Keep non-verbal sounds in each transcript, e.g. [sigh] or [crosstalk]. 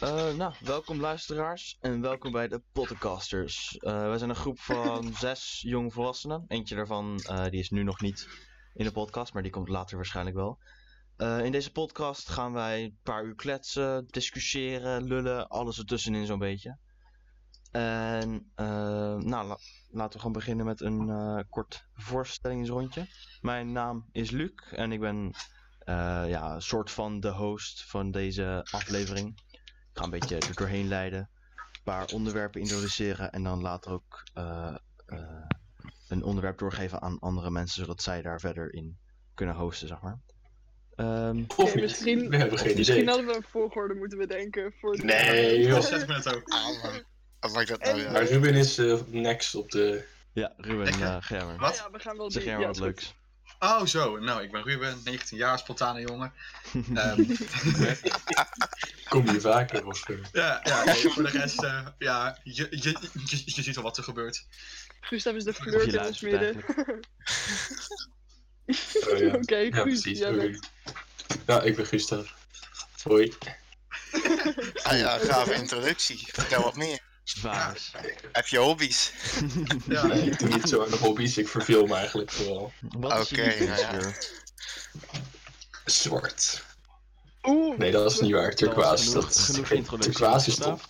Eh, nou, welkom luisteraars en welkom bij de Podcasters. Uh, wij zijn een groep van [laughs] zes jonge volwassenen. Eentje daarvan uh, die is nu nog niet in de podcast, maar die komt later waarschijnlijk wel. In deze podcast gaan wij een paar uur kletsen, discussiëren, lullen, alles ertussenin zo'n beetje. En nou, la laten we gewoon beginnen met een kort voorstellingsrondje. Mijn naam is Luc en ik ben ja, een soort van de host van deze aflevering. Ga een beetje er doorheen leiden, een paar onderwerpen introduceren en dan later ook uh, uh, een onderwerp doorgeven aan andere mensen, zodat zij daar verder in kunnen hosten, zeg maar. Um, of okay, misschien, we hebben geen misschien idee. hadden we een volgorde moeten bedenken voor het Nee, [laughs] joh. Zet me het ook. Ah, man. Maakt dat nou? Maar Ruben is eh, next op de... Ja, Ruben, uh, maar. Wat? Ja, we gaan wel Zeg jij ja, wat leuks. Oh, zo. Nou, ik ben Ruben, 19 jaar, spontane jongen. [laughs] Ehm, [laughs] Kom je vaker of... ja, ja nee, voor de rest, eh, ja, je, je, je, je ziet wel wat er gebeurt. Gustav is de flirt in ons midden. oh, ja. [laughs] Oké, ja, Guus, precies. jij bent- Ja, ik ben Gustav. Hoi. Ah ja, gave introductie. Vertel wat meer. Baas. Heb je hobby's? [laughs] Ja, Nee, ik doe niet zo aan de hobby's, ik verveel me eigenlijk vooral. Wat is je Oké, nou ja. lievelingskleur? Zwart. Oeh, Nee, dat is niet waar. Turquoise. genoeg- Dat is genoeg. Turquoise is top.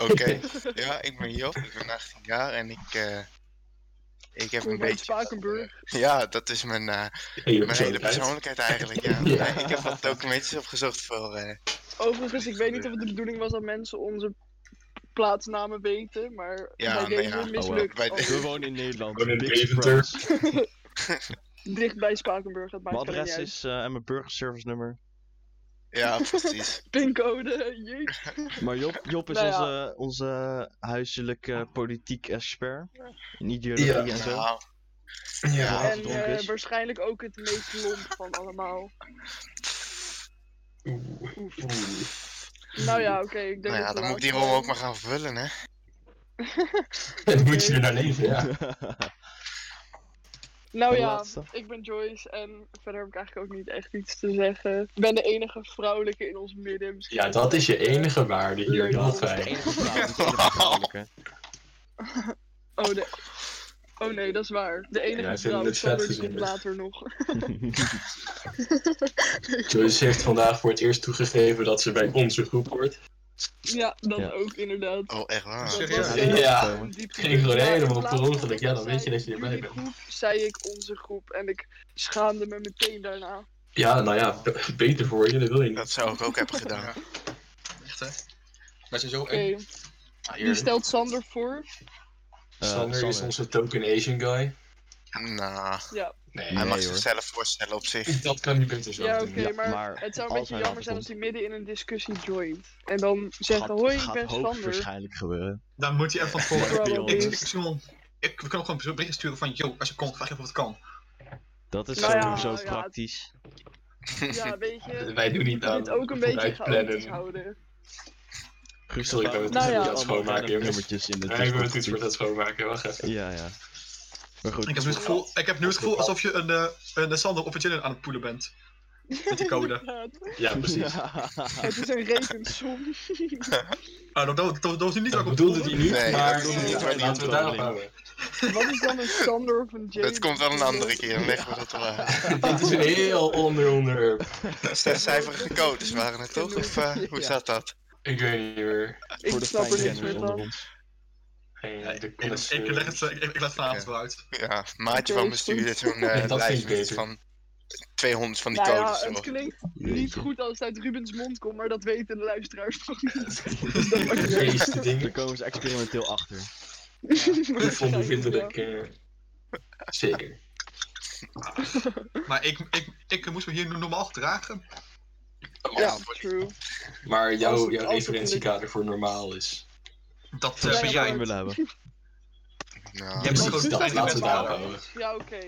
Oké. [laughs] Ja, ik ben Job, ik ben 18 jaar en ik, eh, ik heb een beetje... Spakenburg. Ja, dat is mijn, eh, Hele mijn hele persoonlijkheid. eigenlijk, ja. [laughs] Ja. Nee, ik heb wat documentjes opgezocht voor... eh, Overigens, ik weet niet of het de bedoeling was dat mensen onze plaatsnamen weten, maar Ja, bij nee, ja. Oh, mislukt. Bij Oh, We wonen in Nederland. In Big Deventer. surprise. [laughs] [laughs] dicht bij Spakenburg, dat maakt Mijn adres niet is eh, en mijn burgerservice nummer. ja, precies. [laughs] Pincode, jeetje. Maar Job, Job is Nou ja. onze, onze huiselijke politiek expert. In ideologie Ja. en zo. Nou, Ja. Het En eh, waarschijnlijk ook het meest lomp van allemaal. Oeh. Nou ja, oké, ik denk nou ja, dat dan moet ik die rol ook maar gaan vervullen, hè. [laughs] Dan moet je er naar leven, ja. [laughs] Nou ja, ik ben Joyce en verder heb ik eigenlijk ook niet echt iets te zeggen. Ik ben de enige vrouwelijke in ons midden. Misschien Ja, dat is je enige waarde hier. Leuk. Enige vrouw, de enige vrouwelijke. Oh, de... oh nee, dat is waar. De enige Ja, vrouw komt gezinnen. later nog. [laughs] Joyce heeft vandaag voor het eerst toegegeven dat ze bij onze groep hoort. ja, dat Ja. ook inderdaad. Oh, echt waar. Serieus? Ja, ja. een diepte- Ging gewoon helemaal per ongeluk. Ja, dan weet je dat je erbij bent. groep, zei ik onze groep en ik schaamde me meteen daarna. Ja, nou ja, beter voor je, dat wil je niet. Dat zou ik ook hebben gedaan. Echt hè. Wij zijn zo Oké, eng. Ah, wie stelt Sander voor? Sander is onze token Asian guy. Nou, Ja, Nee, hij Nee, mag zichzelf voorstellen op zich. [laughs] dat kan niet beter zo ja maar, maar het zou een beetje jammer zijn als hij midden in een discussie joint. En dan zegt, Gaat, hoi, ik gaat ben Sander. hoogstwaarschijnlijk gebeuren. Dan moet hij even van. Wel Ik, ik, we kunnen ook gewoon een bericht sturen van, yo, als je komt, vraag even of het kan. Dat is Nou ja, sowieso ja, praktisch. Ja, weet je, Wij doen niet je moet aan het ook een beetje chaotisch houden. Sorry, ik ben het allemaal aan het schoonmaken, jongens. nummertjes in de Ja, ik ben het iets voor het schoonmaken, wacht even. Ja, ja. Maar goed. Ik heb nu het gevoel, ik heb nu het gevoel alsof je een, eh, een Sander of een Jillian aan het poelen bent. Met die code. [laughs] Ja, precies. [laughs] Het is een rekensom. Ah, dat, dat, dat, dat is niet Dat waar ik bedoelde op die niet, Nee, maar dat bedoelde niet waar die laten we op daarop houden. [laughs] Wat is dan een Sander of een Jane? Dat komt wel een andere keer, dan leggen we dat wel uit. Dit is een heel onder onderwerp. Zescijferige codes waren het toch? Of eh, hoe Ja. zat dat? Ik weet niet meer. Ik voor de snap er niks fijnkenners meer onder van. Ja, de ik, ik, leg het, ik, ik laat het vanavond Ja. wel uit. Ja, maatje van me is stuurde goed. zo'n eh, [laughs] ik lijst van 200 van die Nou ja, codes. het erop. klinkt niet goed als het uit Rubens mond komt, maar dat weten de luisteraars nog niet. [laughs] de meeste Daar dingen. komen ze experimenteel achter. Onbevindelijk. eh, zeker. Maar ik, ik, ik moest me hier normaal gedragen. Ja, true. Maar jouw, jouw referentiekader voor normaal is. Dat Dat eh, zou ben jij willen hebben. Nou, Je hebt gewoon dat fijne laten we houden. Ja, oké.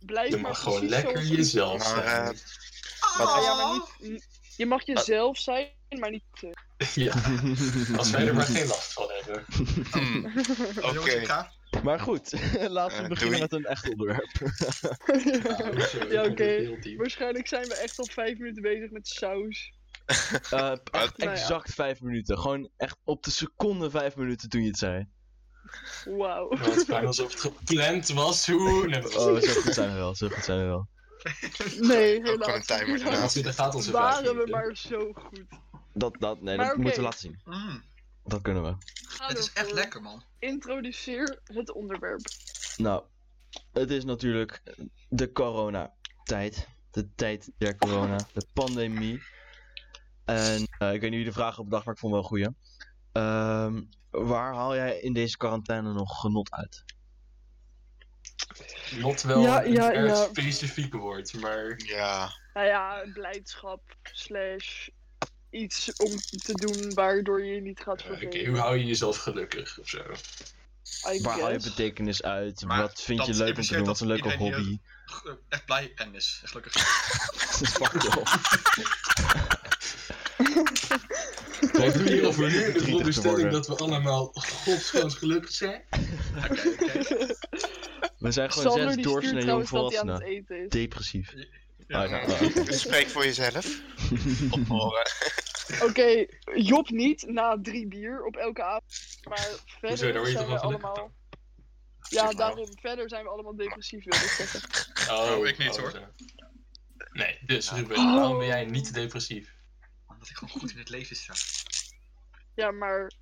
Blijf Je maar mag gewoon lekker jezelf Maar, zijn. Ja, ja, maar niet... Je mag jezelf zijn, maar niet... eh, [laughs] Ja, [laughs] als wij er maar geen last van hebben. hmm, [laughs] Oké. ga. Maar goed, [laughs] laten we Eh, beginnen doei. met een echt onderwerp. [laughs] Ja, oké. Waarschijnlijk zijn we echt al vijf minuten bezig met saus. Eh, echt Nou ja. exact vijf minuten. Gewoon echt op de seconde vijf minuten toen je het zei. Wauw. Het was bijna alsof het gepland was. Hoe? Nee, dat was Oh, zo goed zijn we wel, zo goed zijn we wel. Nee, gewoon een helaas. timer vijf Waren we maar zo goed. Dat, dat, nee, Maar dat moeten we laten zien. Mm, Dat kunnen we. Het is echt lekker, man. Introduceer het onderwerp. Nou, het is natuurlijk de coronatijd. De tijd der corona, de pandemie. En eh, ik weet niet wie de vraag op dag, maar ik vond wel een goeie. Ehm, waar haal jij in deze quarantaine nog genot uit? Not wel Ja, een ja, erg ja. specifiek woord, maar Ja, Nou ja, blijdschap slash iets om te doen waardoor je je niet gaat eh, oké, hoe hou je jezelf gelukkig of zo? Waar haal je betekenis uit? Maar Wat vind je leuk om te doen? Wat is een leuke hobby? Echt blij en is. Echt gelukkig. Fuck. Wij doen hier over nu de veronderstelling dat we allemaal godsgans gelukkig zijn. Oké, [laughs] oké. We zijn gewoon Sander zes doorsnee jongvolwassenen. Depressief. Ja, dus spreek voor jezelf. Ophoren. [laughs] Oké, Job niet na drie bier op elke avond. Maar verder je zijn we allemaal... Ja, daarom. Verder zijn we allemaal depressief, wil ik zeggen. Oh, ik niet, hoor. zo. Nee, dus. Ruben, waarom ben jij niet depressief? Omdat ik gewoon goed in het leven sta. Ja, maar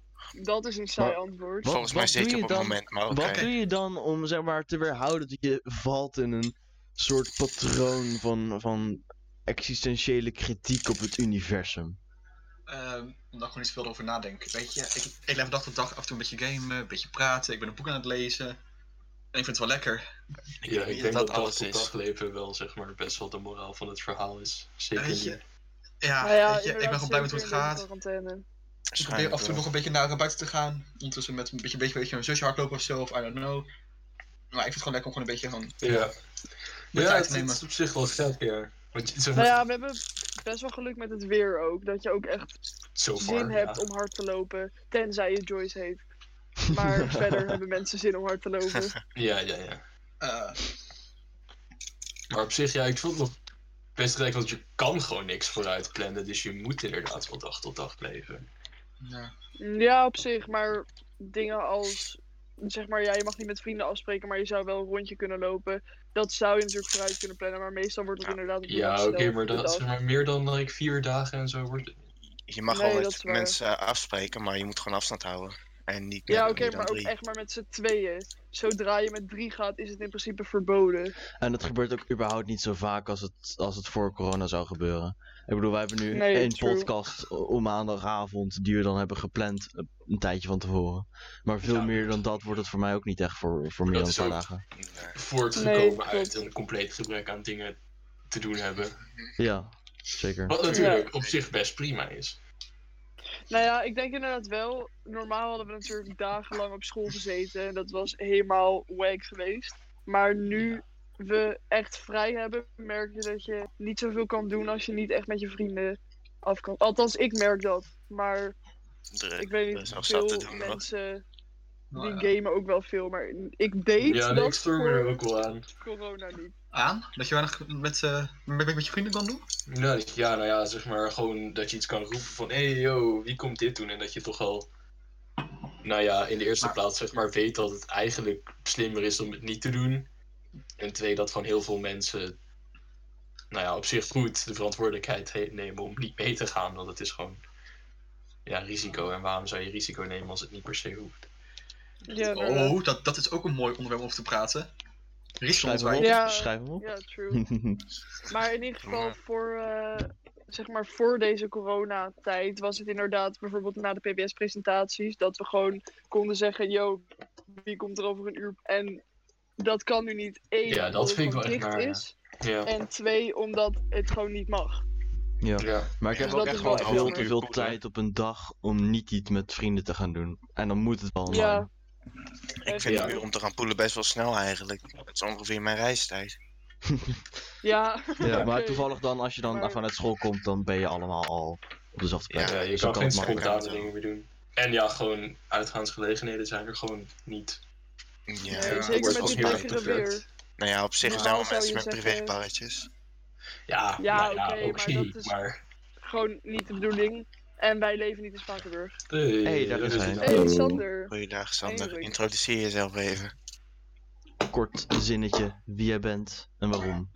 dat is een saai Maar- antwoord. Wat- Volgens mij zit je op het moment, maar oké. Wat doe je dan om zeg maar te weerhouden dat je valt in een soort patroon van, van existentiële kritiek op het universum? Ehm, omdat ik gewoon niet veel over nadenk. Weet je, ik, ik leef dag tot dag af en toe een beetje gamen, een beetje praten. Ik ben een boek aan het lezen. En ik vind het wel lekker. Ik Ja, ik denk dat dat alles tot is. dag leven wel zeg maar best wel de moraal van het verhaal is. Zeker Weet je. Ja, Nou ja, weet je, ik ben gewoon blij met hoe het gaat. Ik probeer af en toe nog een beetje naar buiten te gaan. Ondertussen met een beetje, beetje, beetje mijn zusje hardlopen of zo, of I don't know. Maar ik vind het gewoon lekker om gewoon een beetje gewoon Ja, ja het, te nemen. het is op zich wel ja. Want je, Nou ja, we hebben best wel geluk met het weer ook. Dat je ook echt far, zin ja. hebt om hard te lopen. Tenzij je Joyce heet. Maar [laughs] verder hebben mensen zin om hard te lopen. Ja, ja, ja. eh, Maar op zich, ja, ik vond het nog best gelijk, want je kan gewoon niks vooruit plannen. Dus je moet inderdaad van dag tot dag leven. ja. Ja, op zich. Maar dingen als... Zeg maar, ja, je mag niet met vrienden afspreken, maar je zou wel een rondje kunnen lopen. Dat zou je natuurlijk vooruit kunnen plannen, maar meestal wordt het Ja. inderdaad op de Ja, oké, dag maar dat, zeg maar meer dan like, vier dagen en zo wordt. Je mag Nee, wel dat met mensen afspreken, maar je moet gewoon afstand houden. En niet Ja, oké, maar ook echt maar met z'n tweeën. Zodra je met drie gaat, is het in principe verboden. En het gebeurt ook überhaupt niet zo vaak als het, als het voor corona zou gebeuren. Ik bedoel, wij hebben nu Nee, één true. podcast op maandagavond die we dan hebben gepland eh, een tijdje van tevoren. Maar veel Ja. meer dan dat wordt het voor mij ook niet echt voor, voor meer dan een paar dagen. Voortgekomen Nee, uit een compleet gebrek aan dingen te doen hebben. Ja, zeker. Wat natuurlijk op zich best prima is. Nou ja, ik denk inderdaad wel. Normaal hadden we natuurlijk dagenlang op school gezeten. En dat was helemaal wack geweest. Maar nu we echt vrij hebben, merk je dat je niet zoveel kan doen als je niet echt met je vrienden af kan. Althans, ik merk dat. Maar Druk. ik weet niet, veel doen, mensen Nou die ja. gamen ook wel veel. Maar ik deed Ja, dat ik stoor me er ook wel aan. corona niet. Aan? Dat je weinig met, eh, met, met je vrienden kan doen? Ja, dat ja, nou ja, zeg maar gewoon dat je iets kan roepen van hé hey, yo, wie komt dit doen? En dat je toch al, nou ja, in de eerste Maar- plaats zeg maar weet dat het eigenlijk slimmer is om het niet te doen. En twee, dat van heel veel mensen, nou ja, op zich goed de verantwoordelijkheid he- nemen om niet mee te gaan. Want het is gewoon, ja, risico. En waarom zou je risico nemen als het niet per se hoeft? Ja. Oh, dat, dat is ook een mooi onderwerp om over te praten. Schrijf hem op. Ja. Schrijf hem op. ja, true. [laughs] Maar in ieder geval voor, eh, zeg maar voor deze coronatijd was het inderdaad bijvoorbeeld na de PBS-presentaties dat we gewoon konden zeggen, yo, wie komt er over een uur? En dat kan nu niet één, Ja, dat omdat het vind ik wel echt dicht naar, ja. is. Ja, En twee, omdat het gewoon niet mag. ja. ja. Maar ik Ja, heb dus ook echt wel veel te veel tijd op een dag om niet iets met vrienden te gaan doen. En dan moet het wel online. Ja, Ik vind Ja. een uur om te gaan poelen best wel snel eigenlijk. Dat is ongeveer mijn reistijd. ja. [laughs] Ja, [laughs] maar toevallig dan, als je dan Maar- vanuit school komt, dan ben je allemaal al op dezelfde plek. Ja, je Dus kan dan geen het spontane dingen meer doen. En ja, gewoon uitgaansgelegenheden zijn er gewoon niet. Ja. Nee, Ja, zeker wordt met dit heel lekkere weer. Nou ja, op zich Normaal zijn wel mensen met zeggen- privébarretjes. Ja, Ja, nou ja, oké, maar dat is- maar gewoon niet de bedoeling. En wij leven niet in Spakenburg. Hey, Hey, daar is hij. Hey. Sander. Goeiedag Sander, introduceer jezelf even. Kort zinnetje, wie jij bent en waarom.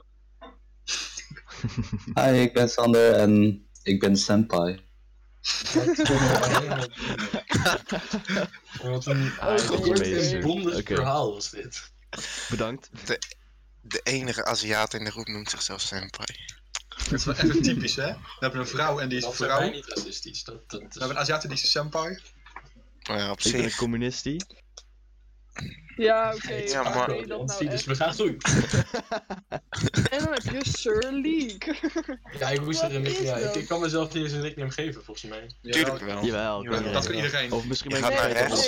Hi, ik ben Sander en ik ben Senpai. [laughs] Wat een Oh, kort amazing. en bondig Oké. verhaal was dit. Bedankt. De enige Aziat in de groep noemt zichzelf Senpai. Het is wel even typisch, hè? We hebben een vrouw en die is Dat is vrouw. niet racistisch. Dat, dat We hebben een Aziat en die is een senpai. Maar ja, op Ik ben een zich. communistie. Ja, oké. Ja, maar dat nou dus we gaan goed. [laughs] Heb je Sir League. [laughs] Ja, ik moest er een is ja, ik, kan mezelf niet eens een nickname geven, volgens mij. Ja, Tuurlijk wel. Jawel, Jawel, dat kan iedereen. Of misschien Je ben ik gaat naar rechts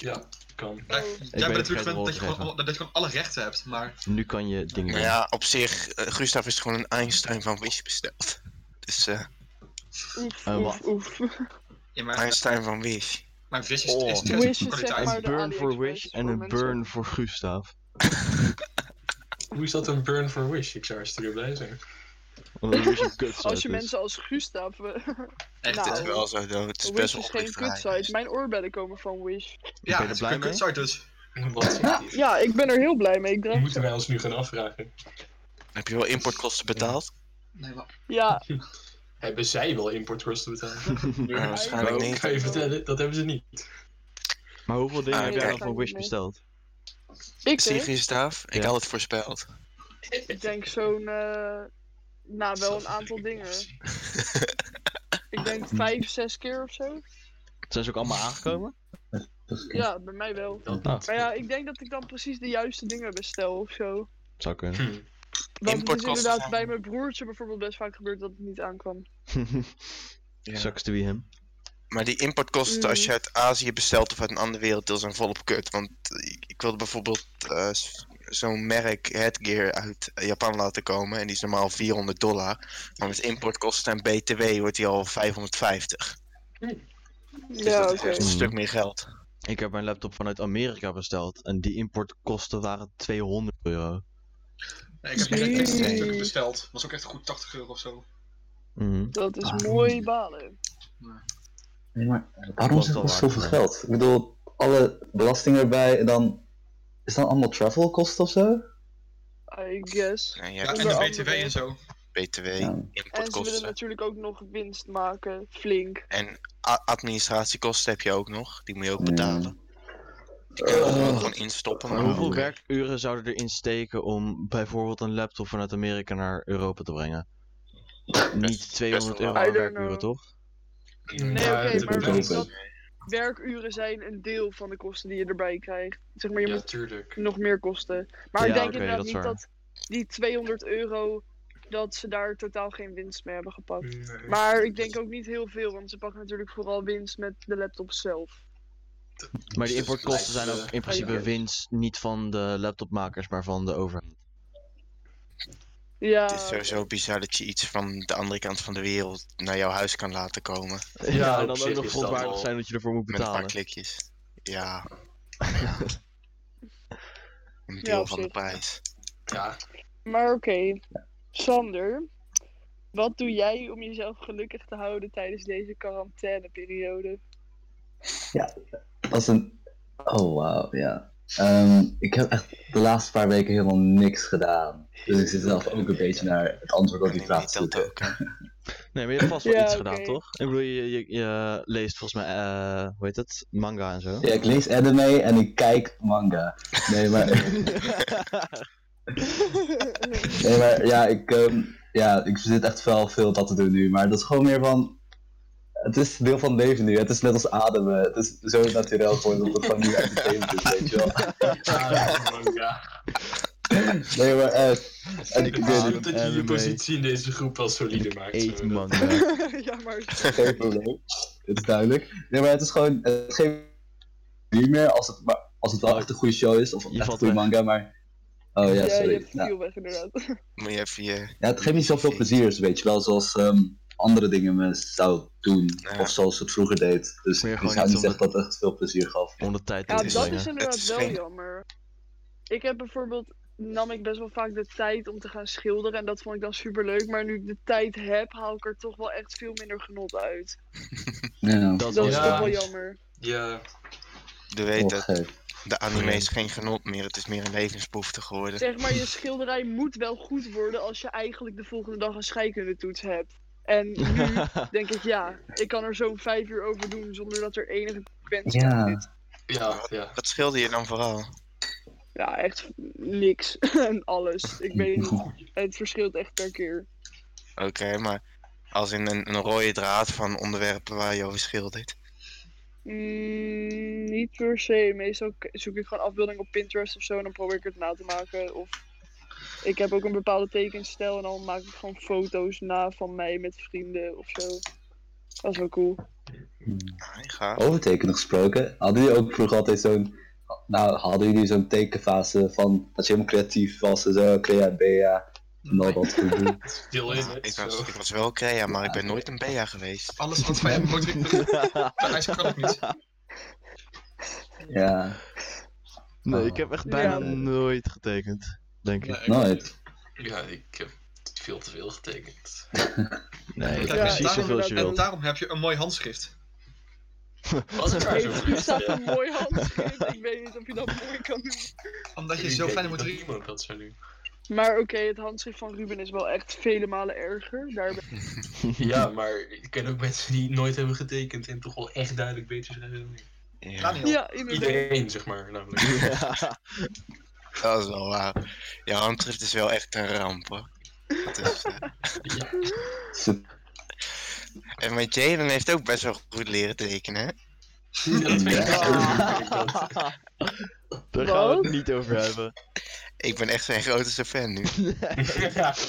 je. Ja, kan. Oh. Jij ben bent natuurlijk gewend dat je, gewoon, dat je gewoon alle rechten hebt, maar Nu kan je dingen Maar doen. ja, op zich, eh, Gustav is gewoon een Einstein van Wish besteld. [laughs] Dus eh, Oef, En oef, wat? oef. Einstein van Wish. mijn vis is, Oh. is Wish is zeg kwaliteit. maar Een burn for Wish en een burn voor Gustav. [laughs] Hoe is dat een burn for wish? Ik zou hartstikke blij zijn. Als je mensen als Gustav... eh, Echt, Nou, Het is wel zo dood. Het is Wish best wel is geen kutsite. Mijn oorbellen komen van Wish. ja, ben je het er blij een mee? kutsite dus. [laughs] Wat? Ja, ik ben er heel blij mee. Ik draag Moeten wij ons nu gaan afvragen? Heb je wel importkosten betaald? Nee, maar... Ja, [laughs] Hebben zij wel importkosten betaald? [laughs] Ja, waarschijnlijk Ik niet. ga je vertellen, dat hebben ze niet. Maar hoeveel dingen Ah, heb jij dan van Wish besteld? Ik Zie je hè? Gustav? Ik Ja. had het voorspeld. Ik denk zo'n... eh nou, wel een aantal dingen. [laughs] Ik denk vijf, zes keer of zo. Zijn ze ook allemaal aangekomen? Ja, bij mij wel. Ah. niet. Maar ja, ik denk dat ik dan precies de juiste dingen bestel of zo. Zou kunnen. Hm. Want het is inderdaad van- bij mijn broertje bijvoorbeeld best vaak gebeurd dat het niet aankwam. [laughs] Ja. Sucks to be him. Maar die importkosten als je uit Azië bestelt of uit een andere werelddeel zijn volop kut. Want ik, ik wilde bijvoorbeeld eh, zo'n merk headgear uit Japan laten komen. En die is normaal 400 dollar. Maar met importkosten en BTW wordt die al 550. Dus Ja, dat is oké. echt een stuk meer geld. Ik heb mijn laptop vanuit Amerika besteld en die importkosten waren 200 euro. Nee, ik heb echt Jee. stukken besteld. Was ook echt goed 80 euro of zo. Mhm. Dat is Ah. mooi balen. Nee, maar waarom het waard, zoveel geld? Ik bedoel, alle belasting erbij en dan... Is dat allemaal travelkosten of zo? I guess. En Ja, de BTW en zo. BTW, Ja. En ze willen natuurlijk ook nog winst maken, flink. En administratiekosten heb je ook nog. Die moet je ook betalen. Die kun je ook gewoon instoppen. Maar hoeveel werkuren zouden erin steken om bijvoorbeeld een laptop vanuit Amerika naar Europa te brengen? Niet 200 wel euro aan werkuren, toch? Nee, oké, maar dat werkuren zijn een deel van de kosten die je erbij krijgt. Zeg maar, je Ja, moet tuurlijk. nog meer kosten. Maar ik denk oké, inderdaad dat niet waar. dat die 200 euro, dat ze daar totaal geen winst mee hebben gepakt. Nee. Maar ik denk ook niet heel veel, want ze pakken natuurlijk vooral winst met de laptop zelf. Maar die importkosten zijn ook in principe winst niet van de laptopmakers, maar van de overheid. Ja, het is sowieso bizar dat je iets van de andere kant van de wereld naar jouw huis kan laten komen. Ja, en op dan ook nog al- zijn dat je ervoor moet Met een paar betalen. klikjes. Ja. [laughs] Een Ja, deel van de prijs. Ja, Maar oké, Sander, wat doe jij om jezelf gelukkig te houden tijdens deze quarantaineperiode? Dat is een... Oh, wauw, ja. Ehm, ik heb echt de laatste paar weken helemaal niks gedaan. Dus ik zit zelf ook een beetje naar het antwoord op die vraag te zoeken. [laughs] Nee, maar je hebt vast wel Ja, iets gedaan, toch? Ik bedoel, je, je, je leest volgens mij, eh, hoe heet het? Manga en zo. Ja, ik lees anime en ik kijk manga. Nee, maar... [laughs] Nee, maar ja, ik, ehm, ja, ik zit echt wel veel dat te doen nu. Maar dat is gewoon meer van. Het is deel van het leven nu. Het is net als ademen. Het is zo natuurlijk geworden dat het gewoon nu entertainment is, weet je wel. ja, manga. Nee, maar echt. En Ik weet dat je je positie in deze groep wel solide maakt. Eet zo. manga. [laughs] ja, maar geen probleem. Het is duidelijk. Nee, maar het is gewoon. Het geeft niet meer als het, maar als het wel echt een goede show is. Of Je echt een goede manga, maar. Oh ja, ja, je sorry. hebt Ja. veel weg inderdaad. Moet je even je... Ja, het geeft niet zoveel plezier, weet je wel, zoals ehm, andere dingen me zou doen. Ja. Of zoals het vroeger deed. Dus ik zou niet zeggen dat het echt veel plezier gaf. Om de tijd Ja, is- dat is inderdaad is wel geen- jammer. Ik heb bijvoorbeeld nam ik best wel vaak de tijd om te gaan schilderen. En dat vond ik dan super leuk. Maar nu ik de tijd heb, haal ik er toch wel echt veel minder genot uit. [laughs] Ja, Dat Dat is Ja. toch wel jammer. Ja, Je weet gek. de anime is geen genot meer, het is meer een levensbehoefte geworden. Zeg maar, je [laughs] schilderij moet wel goed worden als je eigenlijk de volgende dag een scheikundetoets hebt. En nu [laughs] denk ik, ja, ik kan er zo'n vijf uur over doen zonder dat er enige consequentie aan Ja. zit. ja, ja. Wat scheelde je dan vooral? Ja, echt niks. [laughs] en alles. Ik weet het niet. [laughs] Het verschilt echt per keer. Oké, maar als in een, een rode draad van onderwerpen waar je over schildert. Mm, niet per se. Meestal zoek ik gewoon afbeeldingen op Pinterest of zo en dan probeer ik het na te maken. Of ik heb ook een bepaalde tekenstijl en dan maak ik gewoon foto's na van mij met vrienden of zo. Dat is wel cool. Ah, ik ga. Over tekenen gesproken, hadden jullie ook vroeger altijd zo'n. Nou, hadden jullie zo'n tekenfase van dat je helemaal creatief was en zo, crea, bea, en al dat goed doen. [laughs] Stil in. Ik was, ik was wel crea, maar ik ben nooit een bea geweest. Alles wat van hem [laughs] motoriek vereist kan ik niet. Ja, nee, ik heb echt bijna Ja. nooit getekend. Denk ik. Nee, nooit. Ja, ik heb veel te veel getekend. [laughs] Nee, Ja, precies daarom zoveel als je inderdaad. En daarom heb je een mooi handschrift. [laughs] Zo Heeft u staat een [laughs] mooi handschrift. Ik weet niet of je dat mooi kan doen. Omdat je zo denk fijne niet dat zou doen. Maar oké, het handschrift van Ruben is wel echt vele malen erger. Daar ben... Ja, maar ik ken ook mensen die nooit hebben getekend en toch wel echt duidelijk beter schrijven dan ik. Ja. Iedereen, zeg maar, namelijk. Ja. Dat is wel waar. Je handschrift is wel echt een ramp hoor. Dus, eh, Ja. [laughs] Ze- en mijn Jaden heeft ook best wel goed leren tekenen, hè? Ja, dat weet ik Ja. [laughs] Daar gaan we het niet over hebben. Ik ben echt zijn grootste fan nu. Ja, [laughs]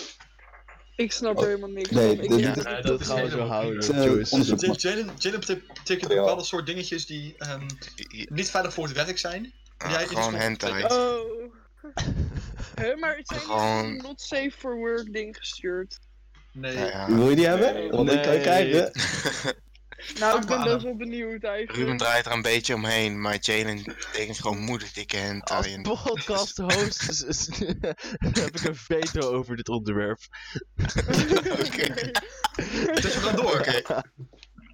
Ik snap er helemaal niks Nee, van. Ik dit- dat Dat is gaan we zo houden, eh, Jalen Jalen betekent bepaalde soort dingetjes die ehm, Je- niet veilig voor het werk zijn. ah, Jij- gewoon is hentai. Oh. [laughs] Huh, maar het zijn Gewoon- not safe for work ding gestuurd. Nee. Ja. Wil je die hebben? Nee. Want ik kan je Nee. krijgen. [laughs] Nou, ik ben best wel benieuwd eigenlijk. Ruben draait er een beetje omheen, maar Jalen tekent gewoon moederdikke hentai. en- Als podcast host is- is- [laughs] heb ik een veto over dit onderwerp. Oké. Dus we gaan door. Oké.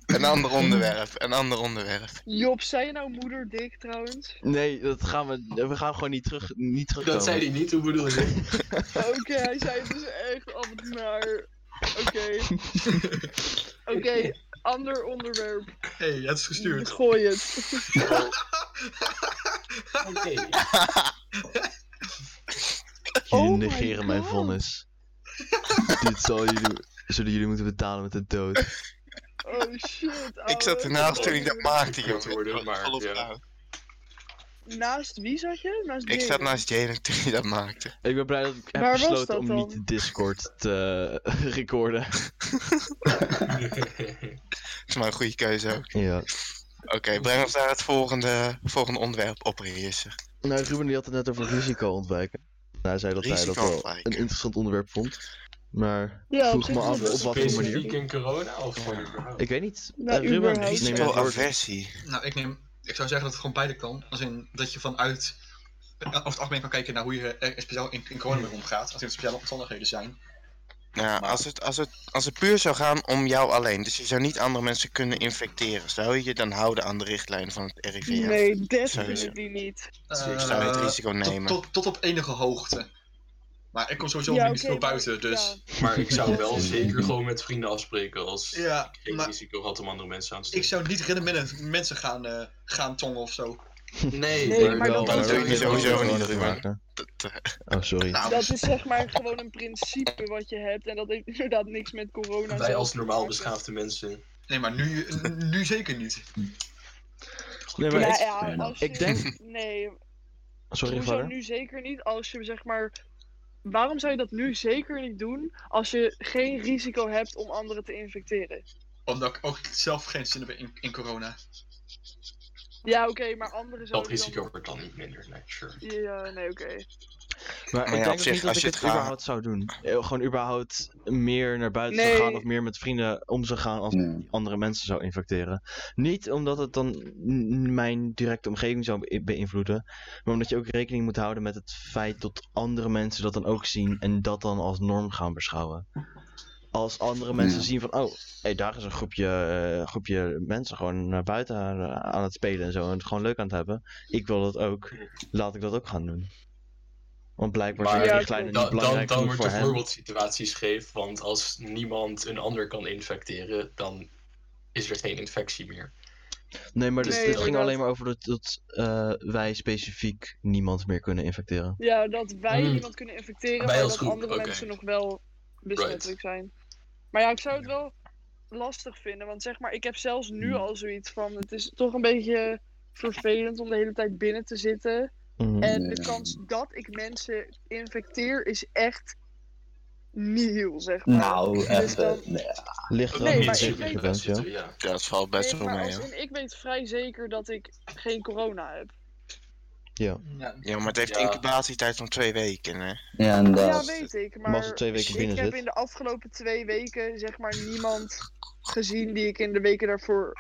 Een ander [laughs] onderwerp, een ander onderwerp. Job, zei je nou moederdik trouwens? Nee, dat gaan we, we gaan gewoon niet, terug, niet terugkomen. Dat zei hij niet, hoe bedoel je? [laughs] Oké, hij zei het dus echt af en naar. Oké. [laughs] Oké, ander onderwerp. hey, het is gestuurd. Gooi het. Oké. Jullie Oh my negeren mijn vonnis. Dit zal jullie, zullen jullie moeten betalen met de dood. Oh shit. Ik zat ernaast toen ik dat maakte, joh. maar, ja. Naast wie zat je? Naast Ik zat naast Jalen toen hij dat maakte. Ik ben blij dat ik heb Waar besloten om dan? niet Discord te [laughs] recorden. [laughs] Dat is maar een goede keuze ook. Ja. Oké, breng ons naar het volgende, volgende onderwerp op, Reësser. Nou, Ruben die had het net over risico ontwijken. Nou, hij zei dat hij dat wel ontwijken. een interessant onderwerp vond. Maar Ja, op vroeg me af op wat voor Specifiek manier. in corona of gewoon überhaupt? Ik weet niet. Nou, Eh, Ruben, neem woord? aversie. Nou, ik, neem, ik zou zeggen dat het gewoon beide kan. Als in dat je vanuit eh, over het algemeen kan kijken naar hoe je er speciaal in, in corona mee omgaat. Als er speciale omstandigheden zijn. Ja, als het, als, het, als het puur zou gaan om jou alleen, dus je zou niet andere mensen kunnen infecteren, zou je je dan houden aan de richtlijnen van het RIVM? Nee, definitely niet. Zeker. Zou je het Eh, risico nemen? Tot, tot, tot op enige hoogte. Maar ik kom sowieso Ja, niet oké, veel buiten, dus... Maar ik zou wel [laughs] zeker gewoon met vrienden afspreken als Ja, ik geen maar risico had om andere mensen aan te ik steken. zou niet rennen met mensen gaan, eh, gaan tongen of zo. Nee, Nee, maar, maar wel, dat dat doe je sowieso niet, maken. Dat, Oh, sorry. Nou, Dat is zeg maar gewoon een principe wat je hebt. En dat heeft [laughs] inderdaad niks met corona wij als normaal beschaafde mensen. nee, maar nu, nu zeker niet. Nee, maar Ja, ik, ja, fair als je... ik denk- Nee, sorry, hoezo vader. nu zeker niet als je zeg maar... Waarom zou je dat nu zeker niet doen als je geen risico hebt om anderen te infecteren? Omdat ik ook zelf geen zin heb in, in corona. Ja, oké, maar anderen Dat zouden risico dan... wordt dan niet minder, nee, sure. Ja, nee, oké. Maar ik denk ook zich, niet dat als ik je het überhaupt zou doen. Eh, Gewoon überhaupt meer naar buiten zou Nee. gaan of meer met vrienden om zou gaan als Nee. andere mensen zou infecteren. Niet omdat het dan mijn directe omgeving zou be- beïnvloeden, maar omdat je ook rekening moet houden met het feit dat andere mensen dat dan ook zien en dat dan als norm gaan beschouwen. Als andere mensen Ja. zien van, oh, hey, daar is een groepje, eh, groepje mensen gewoon naar buiten aan, aan het spelen en zo. En het gewoon leuk aan het hebben. Ik wil dat ook. Laat ik dat ook gaan doen. Want blijkbaar zijn Maar die Ja, richtlijnen niet Dan, dan, belangrijk dan genoeg wordt voor de hen. voorbeeldsituatie scheef, want als niemand een ander kan infecteren, dan is er geen infectie meer. Nee, maar dit, Nee, dit ging alleen maar over dat, dat eh, wij specifiek niemand meer kunnen infecteren. Ja, dat wij Hmm. iemand kunnen infecteren, Wij maar als dat groep, andere mensen nog wel besmettelijk zijn. Maar ja, ik zou het wel lastig vinden, want zeg maar, ik heb zelfs nu Hmm. al zoiets van, het is toch een beetje vervelend om de hele tijd binnen te zitten. Mhm. En de Nee. kans dat ik mensen infecteer is echt nihil, zeg maar. Nou, Dus echt. dan- eh, nee. Ligt er Nee, niet ik zeker weet- je bent, ja. ja. Ja, dat valt best Nee, wel maar mee. als ik weet vrij zeker dat ik geen corona heb. Ja. Ja, Ja, maar het heeft Ja. incubatietijd van twee weken, hè? Ja, Ja, inderdaad. weet ik. Maar Maar als er twee weken ik binnen heb zit. in de afgelopen twee weken zeg maar niemand gezien die ik in de weken daarvoor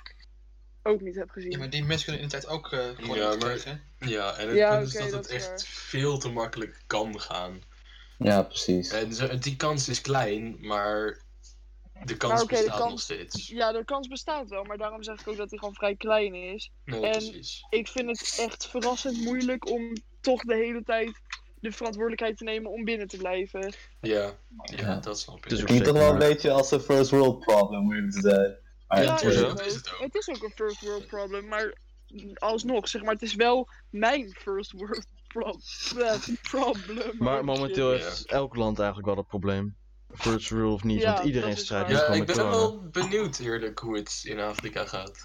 ook niet heb gezien. Ja, maar die mensen kunnen in de tijd ook eh gewoon Ja, maar- krijgen. Ja, en het Ja, punt is dat dat het is echt waar. veel te makkelijk kan gaan. Ja, precies. En zo- die kans is klein, maar de kans de bestaat kans- nog steeds. Ja, de kans bestaat wel, maar daarom zeg ik ook dat hij gewoon vrij klein is. Nee, en- precies. Ik vind het echt verrassend moeilijk om toch de hele tijd de verantwoordelijkheid te nemen om binnen te blijven. Ja, ja, Ja. dat snap ik. Het is ook Klinkt toch wel een beetje als een first world problem, moet je het zijn. Maar ja, het is ook. ook. Is het ook. het is ook een first world problem, maar alsnog, zeg maar, het is wel mijn first world pro- eh, problem. Maar momenteel heeft elk land eigenlijk wel dat probleem. First rule of niet, Ja, want iedereen strijdt Ja, ik ben wel benieuwd eerlijk hoe het in Afrika gaat.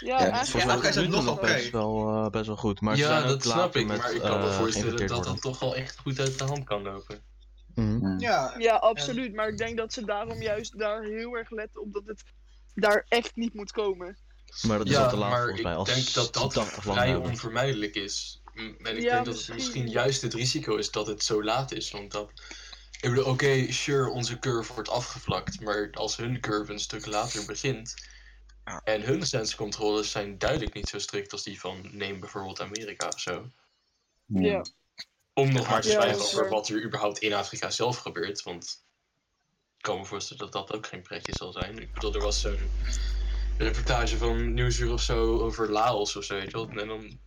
Ja, Volgens mij is het nog best wel, eh, best wel goed. Maar ja, dat snap ik, met, maar ik kan me eh, voorstellen dat dat toch wel echt goed uit de hand kan lopen. Mhm. Ja, Ja, absoluut. Maar ik denk dat ze daarom juist daar heel erg letten op dat het daar echt niet moet komen. Maar dat is al Ja, te laat maar volgens ik mij. Als denk dat dat 80 landen vrij onvermijdelijk is. M- En ik Ja, denk dat het misschien. juist het risico is dat het zo laat is. Want dat... Ik bedoel, oké, sure, onze curve wordt afgevlakt. Maar als hun curve een stuk later begint... Ja. En hun grenscontroles zijn duidelijk niet zo strikt als die van, neem bijvoorbeeld Amerika of zo. Ja. Om nog maar te zwijgen over wat er überhaupt in Afrika zelf gebeurt. Want ik kan me voorstellen dat dat ook geen pretje zal zijn. Ik bedoel, er was zo'n reportage van Nieuwsuur of zo over Laos of zo, weet je wel. En dan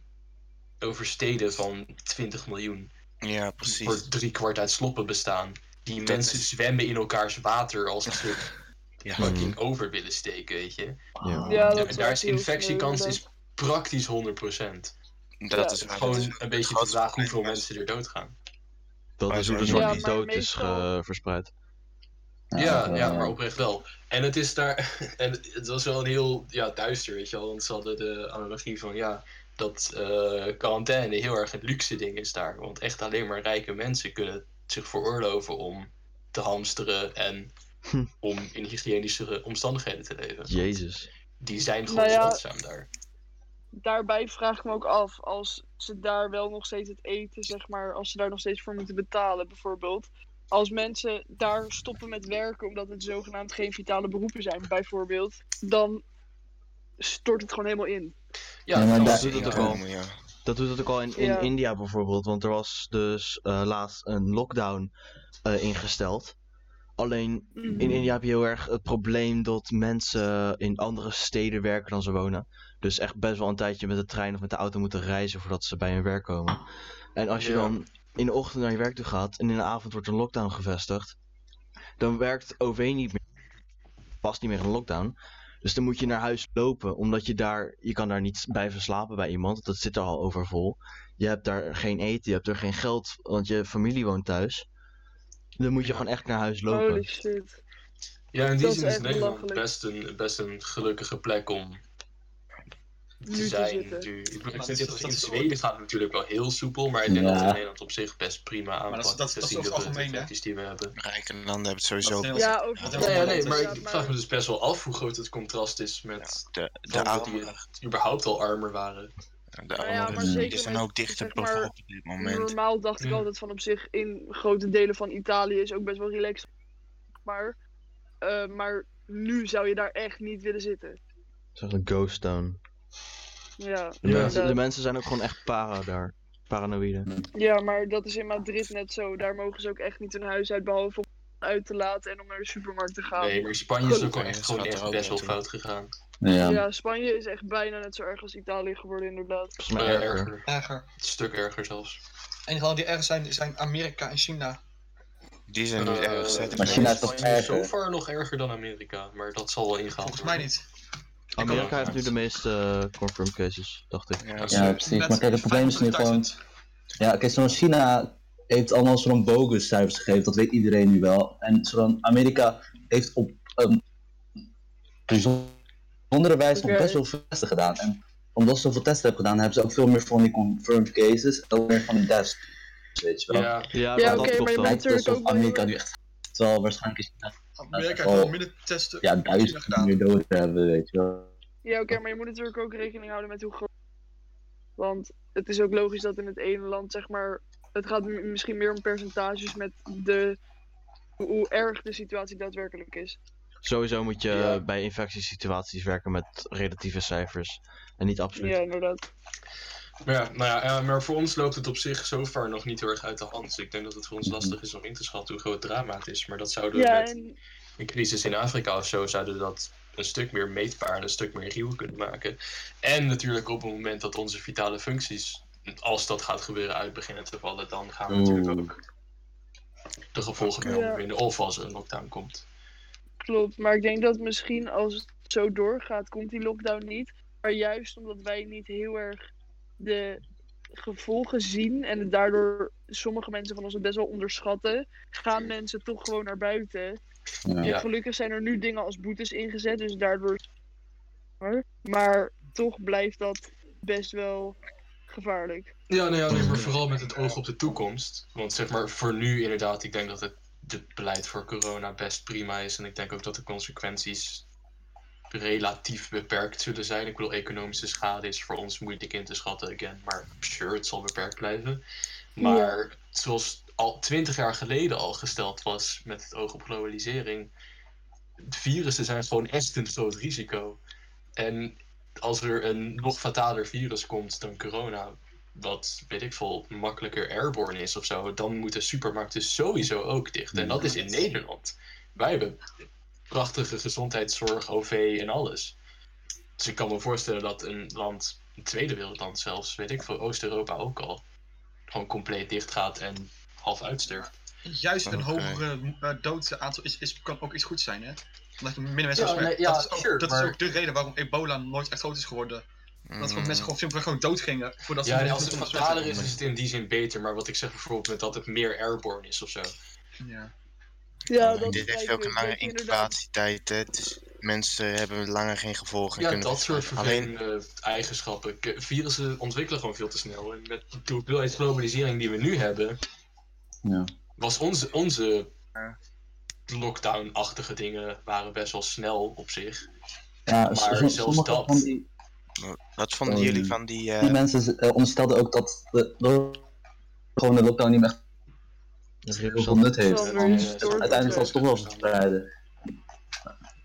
over steden van 20 miljoen. Ja, precies. Voor drie kwart uit sloppen bestaan. Die Dat mensen is- zwemmen in elkaars water als ze [laughs] Ja. fucking over willen steken, weet je. Ja. Ja, dat en daar is infectiekans is praktisch 100%. Dat Ja, is. Gewoon is een beetje de vraag hoeveel mensen er doodgaan. Dat Maar is hoe de zo- zwarte Ja, ja, maar dood is verspreid. Ja, ja, maar oprecht wel. En het is daar. [laughs] En het was wel een heel ja, duister, weet je wel. Want ze hadden de analogie van ja. Dat eh, quarantaine heel erg een luxe ding is daar. Want echt alleen maar rijke mensen kunnen zich veroorloven om te hamsteren en Hm. om in hygiënische omstandigheden te leven. Jezus. Die zijn gewoon Nou ja, zeldzaam daar. Daarbij vraag ik me ook af, als ze daar wel nog steeds het eten, zeg maar, als ze daar nog steeds voor moeten betalen, bijvoorbeeld. Als mensen daar stoppen met werken omdat het zogenaamd geen vitale beroepen zijn, bijvoorbeeld, dan stort het gewoon helemaal in. Ja, dat doet het ook al. komen, ja. Dat doet het ook al in, in Ja. India bijvoorbeeld. Want er was dus eh, laatst een lockdown eh, ingesteld. Alleen Mhm. in India heb je heel erg het probleem dat mensen in andere steden werken dan ze wonen. Dus echt best wel een tijdje met de trein of met de auto moeten reizen voordat ze bij hun werk komen. En als je Ja. dan in de ochtend naar je werk toe gaat en in de avond wordt een lockdown gevestigd, dan werkt OV niet meer. Past niet meer in een lockdown. Dus dan moet je naar huis lopen, omdat je daar, je kan daar niet blijven slapen bij iemand. Dat zit er al overvol. Je hebt daar geen eten, je hebt er geen geld, want je familie woont thuis. Dan moet je gewoon echt naar huis lopen. Holy shit. Ja, in die Dat is zin is echt Nederland best een, best een gelukkige plek om te Nu te zijn. Ik, Maar dat in Zweden gaat het natuurlijk wel heel soepel, maar ik denk dat Ja. het in Nederland op zich best prima dat is- aanpakt. dat is- dat is over algemeen, hè? die we hebben. Rijke landen hebben het sowieso. Ja, is Nee, ja, maar ik vraag me dus best wel af hoe groot het contrast is met De, die überhaupt al armer waren. De ja, armere maar zeker zijn ook dichter zeg maar, bevolkt op dit moment. Normaal dacht ik altijd van op zich in grote delen van Italië is ook best wel relaxed. Maar, eh, maar nu zou je daar echt niet willen zitten. Het is echt een ghost town. Ja, De, Ja. mensen, de inderdaad. mensen zijn ook gewoon echt para daar. Paranoïde. ja, maar dat is in Madrid net zo. Daar mogen ze ook echt niet hun huis uit, behalve om uit te laten en om naar de supermarkt te gaan. Nee, maar Spanje is ook wel Ja, echt gewoon echt best wel fout gegaan. Ja. Ja, Spanje is echt bijna net zo erg als Italië geworden, inderdaad. Volgens mij Eh, erger. erger. Erger. Een stuk erger zelfs. landen die erger zijn, zijn Amerika en China. Die zijn nu Eh, erg zet. Maar China is toch erger? zo ver nog erger dan Amerika, maar dat zal wel ingaan. Volgens mij niet. Amerika heeft nu de meeste uh, confirmed cases, dacht ik. Ja, precies. Maar kijk, het probleem is nu gewoon... Ja, kijk, zo'n China heeft allemaal zo'n bogus cijfers gegeven, dat weet iedereen nu wel. En zo'n Amerika heeft op een bijzondere wijze nog best wel veel testen gedaan. En omdat ze zoveel testen hebben gedaan, hebben ze ook veel meer van die confirmed cases en ook meer van die deaths. Weet je wel. Ja, Ja, Ja, dat oké, maar je natuurlijk ook Amerika nu echt... Terwijl waarschijnlijk is China Amerika heeft wel minder testen. ja, duizend gedaan. meer dood hebben, weet je wel. Ja, oké, maar je moet natuurlijk ook rekening houden met hoe groot. Want het is ook logisch dat in het ene land, zeg maar. Het gaat misschien meer om percentages met de. hoe- hoe erg de situatie daadwerkelijk is. Sowieso moet je Ja. bij infectiesituaties werken met relatieve cijfers. En niet absoluut. Ja, inderdaad. Maar, ja, nou ja, eh, maar voor ons loopt het op zich zover nog niet heel erg uit de hand. Dus ik denk dat het voor ons Mhm. lastig is om in te schatten hoe groot het drama het is. Maar dat zouden we Ja, met en een crisis in Afrika of zo, zouden we dat een stuk meer meetbaar en een stuk meer reëel kunnen maken. En natuurlijk op het moment dat onze vitale functies, als dat gaat gebeuren, uit beginnen te vallen, dan gaan we natuurlijk ook de gevolgen mee Ja. ondervinden. Of als er een lockdown komt. klopt. Maar ik denk dat misschien als het zo doorgaat, komt die lockdown niet. Maar juist omdat wij niet heel erg de gevolgen zien en het daardoor sommige mensen van ons het best wel onderschatten, gaan mensen toch gewoon naar buiten. Ja. En gelukkig zijn er nu dingen als boetes ingezet, dus daardoor. Maar toch blijft dat best wel gevaarlijk. Ja, ja, nee, maar vooral met het oog op de toekomst. Want zeg maar, voor nu inderdaad, ik denk dat het, het beleid voor corona best prima is. En ik denk ook dat de consequenties relatief beperkt zullen zijn. Ik bedoel, economische schade is voor ons moeilijk in te schatten, again. Maar sure, het zal beperkt blijven. Maar zoals al twintig jaar geleden al gesteld was met het oog op globalisering. Virussen zijn gewoon echt een groot risico. En als er een nog fataler virus komt dan corona, wat weet ik veel, makkelijker airborne is of zo, dan moeten supermarkten sowieso ook dicht. En dat is in Nederland. Wij hebben prachtige gezondheidszorg, OV en alles. Dus ik kan me voorstellen dat een land, een tweede wereldland zelfs, weet ik veel, Oost-Europa ook al, gewoon compleet dicht gaat en half uitsterft. Juist een hogere uh, doodsaantal is, is, kan ook iets goed zijn, hè? Omdat er minder mensen Ja, nee, ja, dat is, ook, sure, dat maar- is ook de reden waarom ebola nooit echt groot is geworden. Dat gewoon mensen gewoon simpelweg gewoon dood gingen voordat ze Ja, mensen als het fataler is, is het in die zin beter. Maar wat ik zeg bijvoorbeeld met dat het meer airborne is of zo. Ja. Ja, dat dit heeft ook een lange incubatietijd. Hè? Dus mensen hebben langer geen gevolgen. Ja, kunnen dat soort Alleen, vervelende eigenschappen. K- Virussen ontwikkelen gewoon veel te snel. En met de hoeveelheid globalisering die we nu hebben, Ja. was onze, onze lockdown-achtige dingen waren best wel snel op zich. Ja, Maar zelfs dat- van die, wat vonden jullie nee. van die... eh, die mensen eh, onderstelden ook dat de, de- gewoon de lockdown niet meer echt Dat is heel veel nut heeft. Zonder Want uiteindelijk zal het toch wel verspreiden.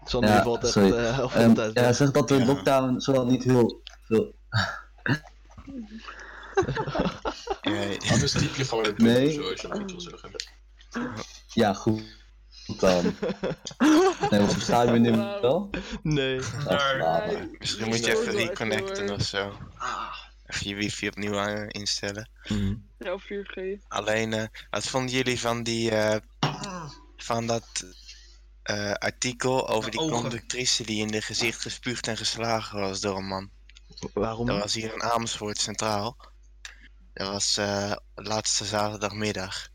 Sander, Ja, valt echt de tijd ja, weg. zeg dat de Ja. lockdown zowel niet heel veel. eh, [laughs] Anders typ je gewoon het Nee. nee. zoals je dat wil zeggen. Ja, goed. Dan. Nee, wat versta je me nu wel? Nee. Nee, misschien die moet je even reconnecten of zo. Even je wifi opnieuw aan- instellen. Erg. Ja, of 4G. Alleen, eh, wat vonden jullie van die... eh, ah. van dat eh, artikel over die Ogen. conductrice die in de gezicht gespuugd en geslagen was door een man? Waarom? Dat was hier in Amersfoort Centraal. Dat was eh laatste zaterdagmiddag.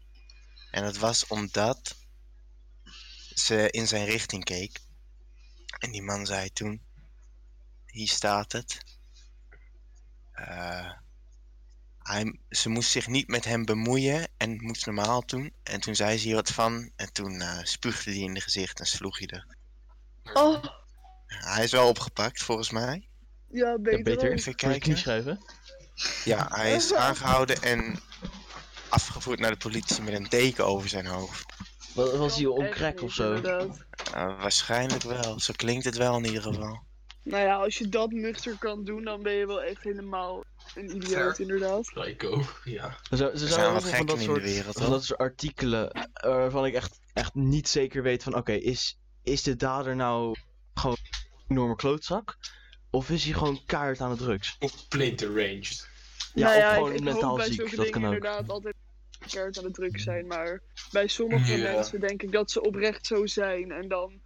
En dat was omdat ze in zijn richting keek. En die man zei toen: Hier staat het. Eh, hij, ze moest zich niet met hem bemoeien en het moest normaal doen. En toen zei ze hier wat van. En toen eh, spuugde hij in de gezicht en sloeg hij er. Oh, Hij is wel opgepakt volgens mij. ja, beter. Ja, beter. Even kijken. schrijven? Ja, hij is aangehouden en afgevoerd naar de politie met een deken over zijn hoofd. Wa- Was hij Kan on echt crack niet, of zo? Uh, waarschijnlijk wel, zo klinkt het wel in ieder geval. Nou ja, als je dat nuchter kan doen, dan ben je wel echt helemaal een idioot, inderdaad. Psycho, ja. Ze, ze Er zijn nog van dat gekken in de soort, wereld, van dat soort artikelen eh, waarvan ik echt, echt niet zeker weet van oké, is, is de dader nou gewoon een enorme klootzak? Of is hij gewoon kaart aan de drugs? Of deranged. Ja, nou of ja, gewoon ik, ik mentaal ziek, dat dingen kan ook. inderdaad altijd kaart aan de druk zijn, maar bij sommige Ja. mensen denk ik dat ze oprecht zo zijn en dan,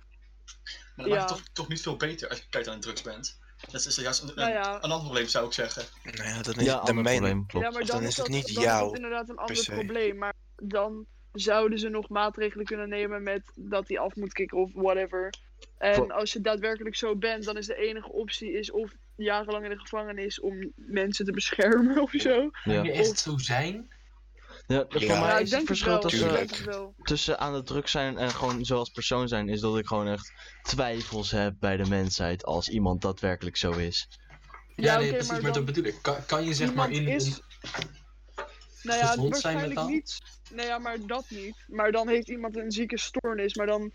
Maar dat maakt Ja. het toch, toch niet veel beter als je kijkt aan de drugs bent. Dat is juist een, Nou ja. een ander probleem, zou ik zeggen. Nou ja, dat is Ja, de ander main... probleem, klopt. ja, maar Of dan, dan is is dat, het niet dan jou, is dat inderdaad een ander probleem, maar dan zouden ze nog maatregelen kunnen nemen met dat hij af moet kicken of whatever. En Voor- als je daadwerkelijk zo bent, dan is de enige optie is of jarenlang in de gevangenis om mensen te beschermen [laughs] of zo. Ja, Kan je echt zo zijn? Ja, voor mij Ja, is het verschil tussen, tussen aan de druk zijn en gewoon zoals persoon zijn, is dat ik gewoon echt twijfels heb bij de mensheid als iemand daadwerkelijk zo is. Ja, Ja, nee, precies, maar maar, dat bedoel ik. Kan, kan je zeg maar in... is- Nou ja, waarschijnlijk niet. Nou ja, maar dat niet. Maar dan heeft iemand een zieke stoornis, maar dan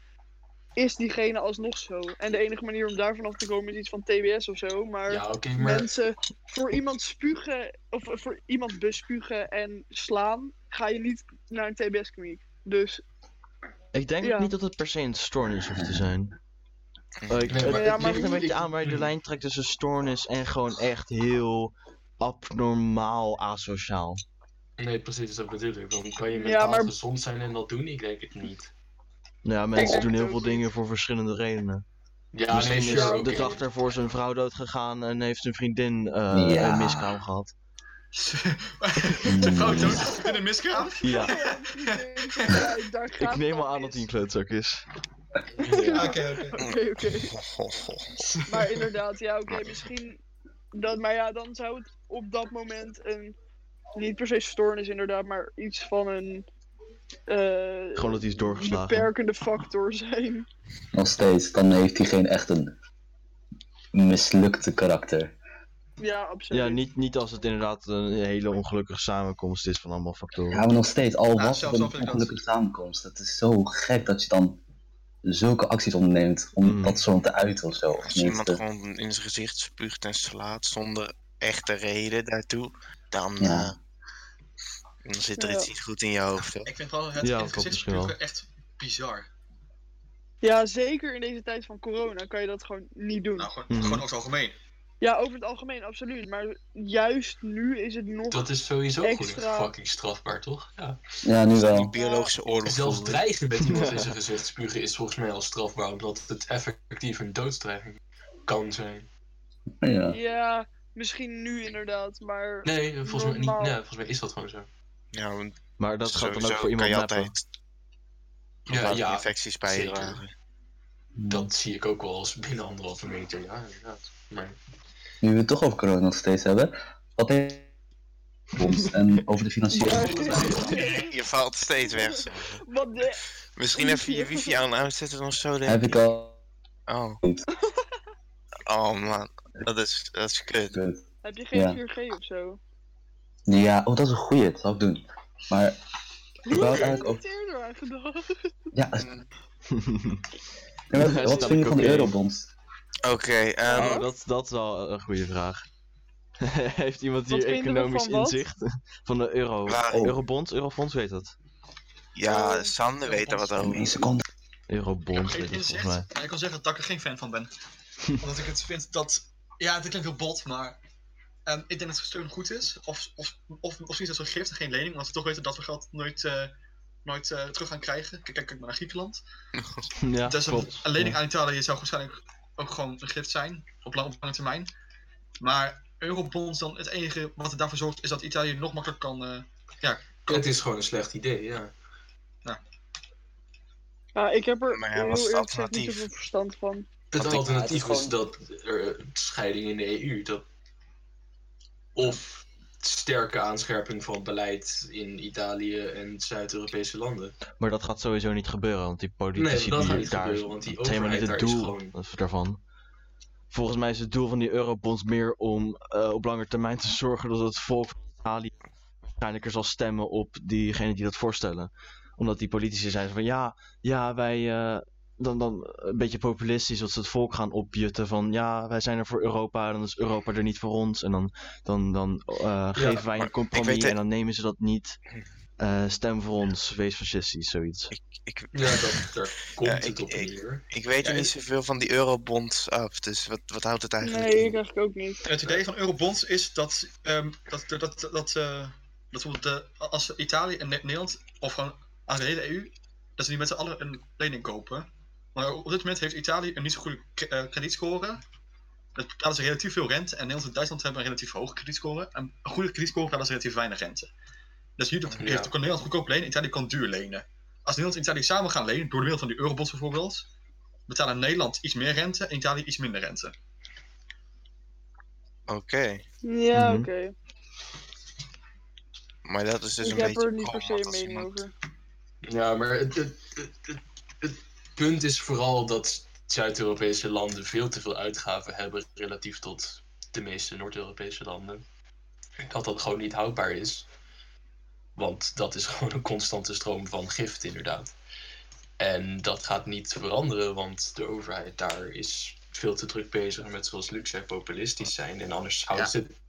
is diegene alsnog zo. En de enige manier om daarvan af te komen is iets van TBS of zo. Maar, Ja, mensen voor iemand spugen, of voor iemand bespugen en slaan, ga je niet naar een TBS-kliniek. Dus Ik denk Ja. niet dat het per se een stoornis hoeft te zijn. Eh, ik, Nee, het maar het ligt een beetje ik- aan waar je de lijn trekt tussen stoornis en gewoon echt heel abnormaal asociaal. Nee, precies, dat bedoel ik. Dan kan je Ja, mentaal maar- gezond zijn en dat doen? Ik denk het niet. Nou ja, mensen doen het heel veel dingen voor verschillende redenen. Ja, Misschien nee, is sure, de dag daarvoor zijn vrouw dood gegaan en heeft zijn vriendin eh, Ja. een miskraam gehad. [laughs] Zijn vrouw dood in een miskraam? Ja, [laughs] ik neem al aan dat hij een klootzak is. Ja. Oké, oké. Oké, oké. Maar inderdaad, ja, oké, misschien. Dat, maar ja, dan zou het op dat moment een. Niet per se stoornis, inderdaad, maar iets van een. Eh, Gewoon dat hij is doorgeslagen. beperkende factor zijn. Nog steeds, dan heeft hij geen echt een mislukte karakter. Ja, absoluut. Ja, niet, niet als het inderdaad een hele ongelukkige samenkomst is van allemaal factoren. Ja, maar nog steeds, al Ja, was het een ongelukkige samenkomst. Het is zo gek dat je dan zulke acties onderneemt om Mm. dat zo te uiten of zo. Of Als iemand gewoon in zijn gezicht spuugt en slaat zonder echte reden daartoe, dan, Ja. eh, dan zit er Ja. iets niet goed in je hoofd. Hoor. Ik vind wel het Ja, het echt bizar. Ja, zeker in deze tijd van corona kan je dat gewoon niet doen. Nou, gewoon, Mhm. gewoon over het algemeen. Ja, over het algemeen, absoluut. Maar juist nu is het nog. Dat is sowieso Extra. fucking strafbaar, toch? Ja. ja, nu Die wel. biologische oorlog Zelfs dreigen met iemand [laughs] in zijn gezicht spugen is volgens mij al strafbaar, omdat het effectief een doodsdreiging kan zijn. Ja. Ja, misschien nu inderdaad, maar. Nee, volgens mij, niet, nee, volgens mij is dat gewoon zo. Ja, want Maar dat gaat dan ook voor iemand je altijd Ja, ja, infecties zeker. bijdragen. Dat zie ik ook wel als binnen anderhalve meter, ja, inderdaad. Maar Nu we het toch over corona nog steeds hebben. Wat heeft en over de financiële. [laughs] Je valt steeds weg. [laughs] Wat de. Misschien even je wifi [laughs] aan uitzetten of zo. denk Heb ik al. Oh. Oh man, dat is, dat is kut. Heb je geen Ja. 4G of zo? Ja, oh, dat is een goeie. Dat zou ik doen. Maar ik wou [laughs] eigenlijk er aan gedacht? Ja, [laughs] [laughs] wat, vind je de van de cocaïne. eurobonds? Oké, ehm, Oh, dat, dat is wel een goede vraag. Heeft iemand Wat hier economisch van wat? inzicht? Van de euro. Waar? Oh. Eurobonds? Eurofonds weet dat. ja, Oh. Sander weet er wat Eén over. seconde. Heb Eurobonds geen weet dat inzicht. volgens mij. maar ik kan zeggen dat ik er geen fan van ben. Omdat ik het vind dat... Ja, het klinkt heel bot, maar... ehm, ik denk dat steun goed is. Of, of, of, of zoiets als een gift en geen lening. Want we toch weten dat we geld nooit, eh, nooit eh, terug gaan krijgen. Kijk, kijk maar naar Griekenland. [laughs] Ja, dus een, een lening aan Italië zou waarschijnlijk ook gewoon een gift zijn. Op, lang, op lange termijn. Maar eurobonds dan, het enige wat er daarvoor zorgt is dat Italië nog makkelijker kan... eh, ja, kan het is gewoon een slecht idee, ja. Ja, ik heb er Maar ja, heel wat is het eerlijk niet alternatief? zoveel verstand van. Het alternatief het is, is dat er scheiding in de EU, dat of sterke aanscherping van beleid in Italië en Zuid-Europese landen. Maar dat gaat sowieso niet gebeuren, want die politici Nee, dat gaat die niet daar gebeuren, want die dat is helemaal niet het doel gewoon- daarvan. volgens mij is het doel van die eurobonds meer om eh, op lange termijn te zorgen dat het volk van Italië waarschijnlijker zal stemmen op diegenen die dat voorstellen. Omdat die politici zijn van ja, ja wij, eh, dan, dan een beetje populistisch dat ze het volk gaan opjutten van ja, wij zijn er voor Europa, dan is Europa er niet voor ons. En dan, dan, dan eh, geven wij een compromis het- en dan nemen ze dat niet. Eh, stem voor ons, wees fascistisch, zoiets. Ik, Ja, dat, daar [laughs] komt Ja, het ik- op ik- neer. ik weet er Ja, niet zoveel van die eurobonds af, dus wat, wat houdt het eigenlijk Nee, in? ik eigenlijk ook niet. Het idee van eurobonds is dat, ehm, dat, dat, dat, dat, eh, dat bijvoorbeeld de, als Italië en Ne- Nederland, of gewoon aan de hele EU, dat ze niet met z'n allen een lening kopen. Maar op dit moment heeft Italië een niet zo goede eh, kredietscore. Dat betalen ze relatief veel rente. En Nederland en Duitsland hebben een relatief hoge kredietscore. En een goede kredietscore betalen ze relatief weinig rente. Dus hier doet- Ja. heeft, kan Nederland goedkoop lenen, Italië kan duur lenen. Als Nederland en Italië samen gaan lenen, door de middel van die eurobonds bijvoorbeeld, betalen Nederland iets meer rente en Italië iets minder rente. Oké, Ja, Mhm. oké. maar dat is dus ik een heb beetje er niet per se een mening iemand- over. Ja, maar het, het, het punt is vooral dat Zuid-Europese landen veel te veel uitgaven hebben relatief tot de meeste Noord-Europese landen. Dat dat gewoon niet houdbaar is. Want dat is [laughs] gewoon een constante stroom van gift, inderdaad. En dat gaat niet veranderen, want de overheid daar is veel te druk bezig met zoals luxe populistisch zijn. En anders houden Ja. ze het.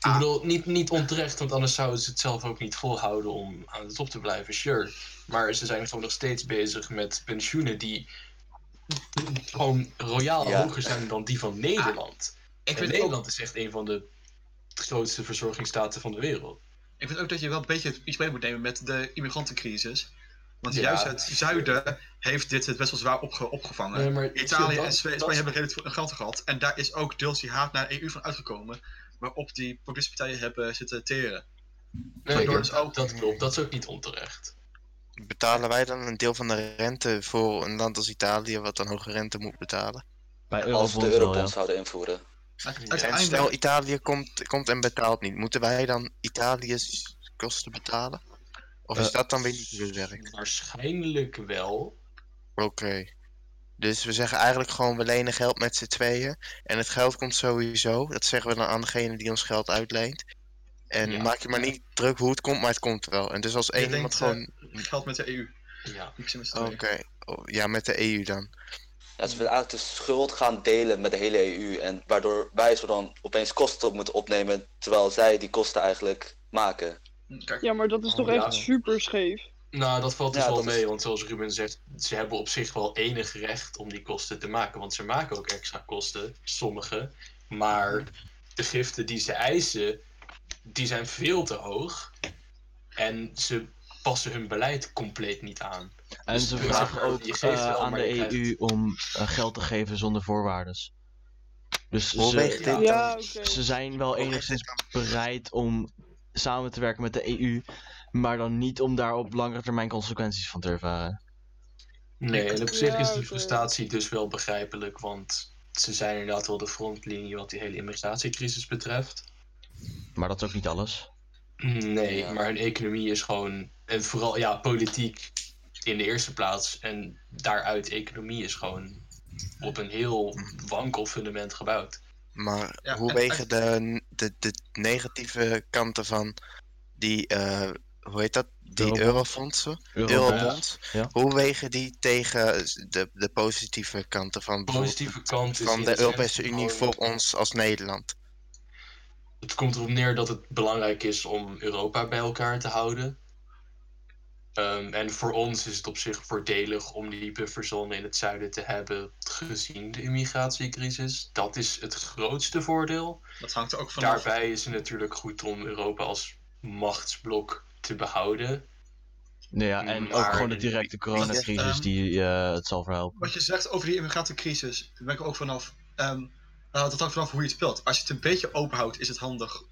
Ik bedoel, niet, niet onterecht, want anders zouden ze het zelf ook niet volhouden om aan de top te blijven, sure. Maar ze zijn gewoon nog steeds bezig met pensioenen die gewoon royaal Ja. hoger zijn dan die van Nederland. Ik en vind, ook, Nederland is echt een van de grootste verzorgingsstaten van de wereld. ik vind ook dat je wel een beetje iets mee moet nemen met de immigrantencrisis. Want Ja. juist het zuiden heeft dit het best wel zwaar opge- opgevangen. Nee, maar Italië dat- en Spanje hebben relatief veel geld gehad. En daar is ook deels die haat naar de EU van uitgekomen. Waarop die populistische partijen hebben zitten teren. Nee, Waardoor dat, is ook- dat klopt, dat is ook niet onterecht. Betalen wij dan een deel van de rente voor een land als Italië, wat dan hoge rente moet betalen? Bij Als we eurobonds de wel, ja. eurobonds zouden invoeren. En stel Italië komt, komt en betaalt niet, moeten wij dan Italië's kosten betalen? Of is Eh, dat dan weer niet goed werk? Waarschijnlijk wel. Oké. Dus we zeggen eigenlijk gewoon, we lenen geld met z'n tweeën. En het geld komt sowieso. Dat zeggen we dan aan degene die ons geld uitleent. En Ja. maak je maar niet druk hoe het komt, maar het komt wel. En dus als één iemand eh, gewoon... geld met de EU. Ja. Oké, tweeën. Oh, ja, met de EU dan. Ja, ze willen eigenlijk de schuld gaan delen met de hele EU. En waardoor wij zo dan opeens kosten moeten opnemen. Terwijl zij die kosten eigenlijk maken. Kijk, Ja, maar dat is toch Oh, ja. echt super scheef. Nou, dat valt dus Ja, wel is- mee, want zoals Ruben zegt, ze hebben op zich wel enig recht om die kosten te maken. Want ze maken ook extra kosten, sommige. Maar de giften die ze eisen, die zijn veel te hoog. En ze passen hun beleid compleet niet aan. En Dus ze vragen ook je geeft eh, aan de krijgt- EU om eh, geld te geven zonder voorwaarden. Dus ze? Ja, oké. ze zijn wel enigszins bereid om samen te werken met de EU, maar dan niet om daar op langere termijn consequenties van te ervaren. Nee, en op zich is de oké. frustratie dus wel begrijpelijk, want ze zijn inderdaad wel de frontlinie wat die hele immigratiecrisis betreft. Maar dat is ook niet alles. Nee, Ja. maar hun economie is gewoon. En vooral, ja, politiek in de eerste plaats. En daaruit economie is gewoon op een heel wankel fundament gebouwd. Maar Ja, hoe en- wegen de, de, de negatieve kanten van die, eh, hoe heet dat? Die Eurobond. eurofondsen, Eurobonds. ja. hoe wegen die tegen de, de positieve kanten van, Positieve kant is. van de Europese Unie voor ons als Nederland? Het komt erop neer dat het belangrijk is om Europa bij elkaar te houden. Ehm, en voor ons is het op zich voordelig om die bufferzone in het zuiden te hebben, gezien de immigratiecrisis. Dat is het grootste voordeel. dat hangt er ook vanaf. Daarbij is het natuurlijk goed om Europa als machtsblok te behouden. Nou ja, en ook gewoon de directe coronacrisis Ehm, die eh, het zal verhelpen. Wat je zegt over die immigratiecrisis, daar ben ik ook vanaf. ehm, nou, dat hangt vanaf hoe je het speelt. Als je het een beetje open houdt, is het handig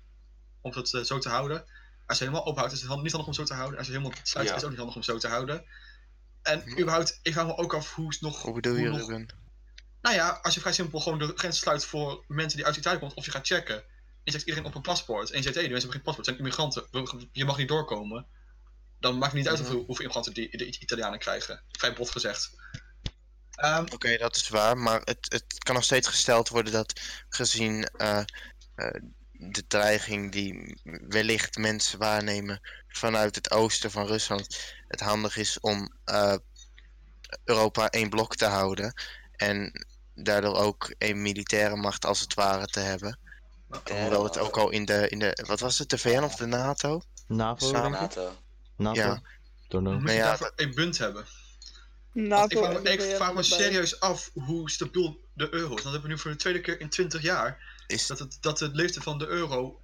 om het eh, zo te houden. Als je helemaal open houdt, is het niet handig om het zo te houden. Als je helemaal sluit, Ja. is het ook niet handig om het zo te houden. En Hm. überhaupt, ik vraag me ook af hoe het nog. Hoe bedoel je, nog- Ruben? Nou ja, als je vrij simpel gewoon de grens sluit voor mensen die uit Italië komen, of je gaat checken. En je zegt iedereen op een paspoort. En je zegt, hé, die mensen hebben geen paspoort, het zijn immigranten. Je mag niet doorkomen. Dan maakt het niet uit Mhm. hoeveel, hoeveel immigranten die, de Italianen krijgen. Vrij bot gezegd. Ehm, Oké, dat is waar, maar het, het kan nog steeds gesteld worden dat gezien eh, eh, de dreiging die wellicht mensen waarnemen vanuit het oosten van Rusland, het handig is om eh, Europa één blok te houden en daardoor ook één militaire macht als het ware te hebben. Hoewel het ook al in de, in de, wat was het, de VN of de NATO? NAVO, Samen. denk ik? NATO. NATO? Ja. Don't know. moet je ja, daarvoor één punt hebben. NATO ik vraag me, ik vraag me serieus af hoe stabiel de euro is. Dat hebben we nu voor de tweede keer in 20 jaar. Is, Dat het, dat het leeftijd van de euro.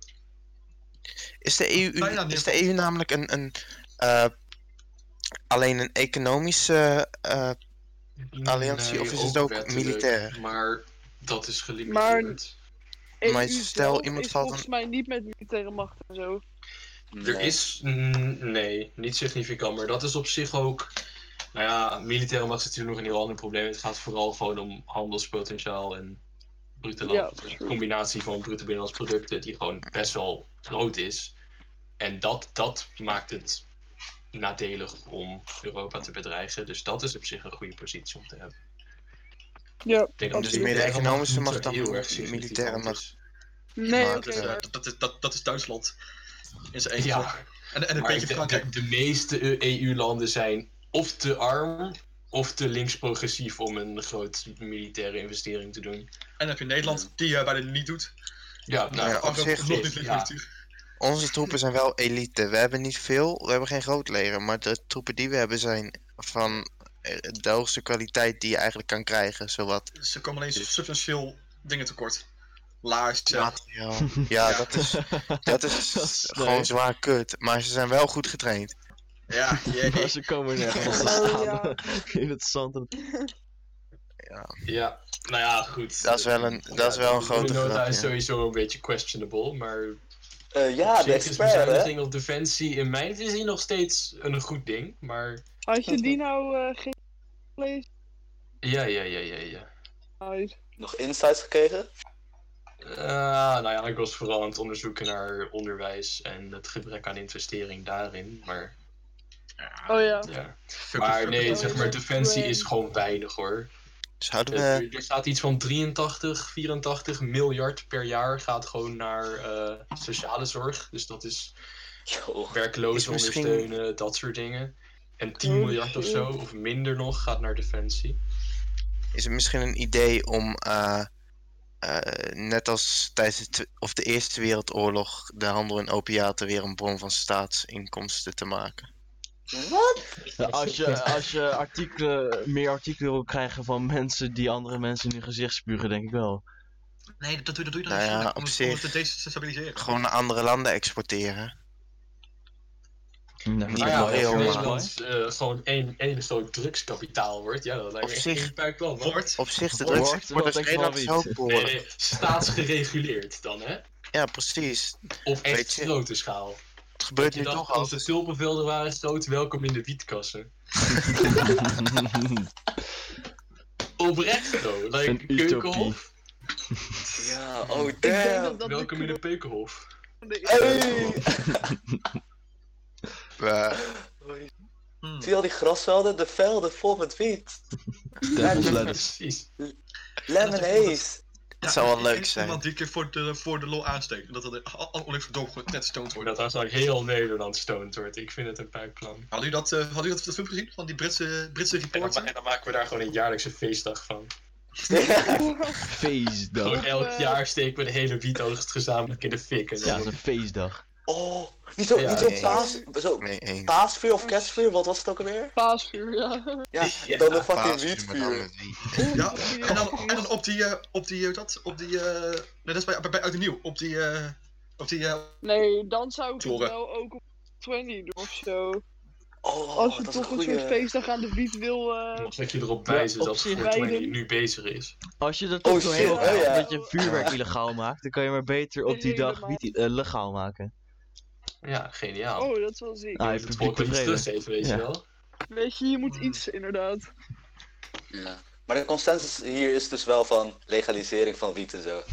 is, de EU, is de. EU namelijk een, een eh, alleen een economische eh, Alliantie, of is het ook militair? Maar dat is gelimiteerd. Maar EU stel, zelf iemand is valt volgens mij niet met militaire macht en zo. Er is, nee, niet significant, maar dat is op zich ook, nou ja, militaire macht is natuurlijk nog een heel ander probleem. Het gaat vooral gewoon om handelspotentiaal en brute Ja, land, true. een combinatie van bruto binnenlands producten die gewoon best wel groot is. En dat, dat maakt het nadelig om Europa te bedreigen, dus dat is op zich een goede positie om te hebben. Ja, Dus de meer de economische macht dan erg militaire macht. nee, Maar eh, dat, dat, is, dat, dat is Duitsland. In zijn eentje. Ja, En, en een Maar beetje de, Frankrijk. de, de meeste EU-landen zijn of te arm of te links-progressief om een groot militaire investering te doen. En dan heb je Nederland, die uh, bijna niet doet. Ja, nou, Ja, op zich nog is- niet ja. natuurlijk. Onze troepen zijn wel elite. We hebben niet veel, we hebben geen groot leger. Maar de troepen die we hebben zijn van de hoogste kwaliteit die je eigenlijk kan krijgen. Zowat Ze komen alleen substantieel dingen tekort. Laars, [laughs] ja. Ja, [laughs] dat is, dat is gewoon zwaar kut. Maar ze zijn wel goed getraind. Ja, [laughs] ze komen nergens te Oh, staan. ja. In het zand. en- ja, nou ja, goed. Dat is wel een- dat is wel een de grote nota grap, is ja. sowieso een beetje questionable, maar Eh, ja, de op is expert, hè? bezuiniging op defensie in mijn visie nog steeds een goed ding. Maar Had je die nou eh gelezen? ja, ja, ja, ja, ja. Nice. Nog insights gekregen? Eh, nou ja, ik was vooral aan het onderzoeken naar onderwijs en het gebrek aan investering daarin. Maar Oh ja. ja. Maar nee, zeg maar, defensie is gewoon weinig hoor. Zouden we... Er, er staat iets van 83, 84 miljard per jaar gaat gewoon naar eh, sociale zorg. Dus dat is Yo. werklozen misschien- ondersteunen, dat soort dingen. En 10 Oh, miljard of zo, of minder nog, gaat naar defensie. Is het misschien een idee om, eh, eh, net als tijdens de, of de Eerste Wereldoorlog, de handel in opiaten weer een bron van staatsinkomsten te maken? Wat? [laughs] Als je, als je artikelen, meer artikelen wil krijgen van mensen die andere mensen in hun gezicht spugen, denk ik wel. Nee, dat doe, dat doe je dan Nou ja, om, zich- om het te destabiliseren. Gewoon naar andere landen exporteren. Nee, Niet Nou ja, wel heel, als maar- Nederland eh, gewoon één, één groot drugskapitaal wordt, ja, dat lijkt me Op zich- een puik plan. Wordt. Op zich, de Wordt, drugsexport wat is denk je Nederland van zo wiet? Nee, staatsgereguleerd dan, hè? Ja, precies. Op echt grote schaal. Het gebeurt Je nu toch als de al. tulpenvelden waren groot, welkom in de wietkassen. [laughs] Oprecht, bro. Like. Keukenhof. Ja, [laughs] oh damn. dat Welkom in de Peukenhof. Hey! [laughs] Hmm. Zie je al die grasvelden? De velden vol met wiet. Precies. Lemon haze. Het zou wel leuk zijn. Iemand die keer voor de, voor de lol aansteekt. En dat dat al- al ongeveer verdoven net stoned wordt. Dat als nou heel Nederland stoned wordt. Ik vind het een puikplan. Hadden jullie dat, eh, hadden jullie dat, dat filmpje gezien? Van die Britse, Britse En dan, reporter? en dan maken we daar gewoon een jaarlijkse feestdag van. Feestdag. Gewoon elk eh, jaar steken we de hele wietoogst gezamenlijk in de fik. En Ja, dat is een feestdag. Oh, niet zo, Ja, niet zo nee. paas, zo nee, één. paasvuur of kerstvuur, wat was het ook alweer? Paasvuur, ja. Ja, [laughs] Ja, dan een fucking wietvuur. Ja, en dan, en dan op die, eh, op die, hoe dat? Op die, eh, nee, dat is bij, bij, bij Uit en Nieuw. Op die, eh, op die, eh, Nee, dan zou ik het wel ook op 20 doen of zo. Oh, Als je dat toch een een soort feestdag aan de wiet wil. eh, ik je erop wijzen Ja, dat 420 wijden. nu bezig is. Als je er toch Oh, doorheen gaan, oh, ja. dat je vuurwerk illegaal maakt, dan kan je maar beter op die dag wiet eh, legaal maken. Ja, geniaal. Oh, dat is wel ziek. Ah, je het volk wel iets teruggeven, weet je wel. Weet je, je moet iets inderdaad. Ja. Maar de consensus hier is dus wel van legalisering van wiet en zo. [laughs]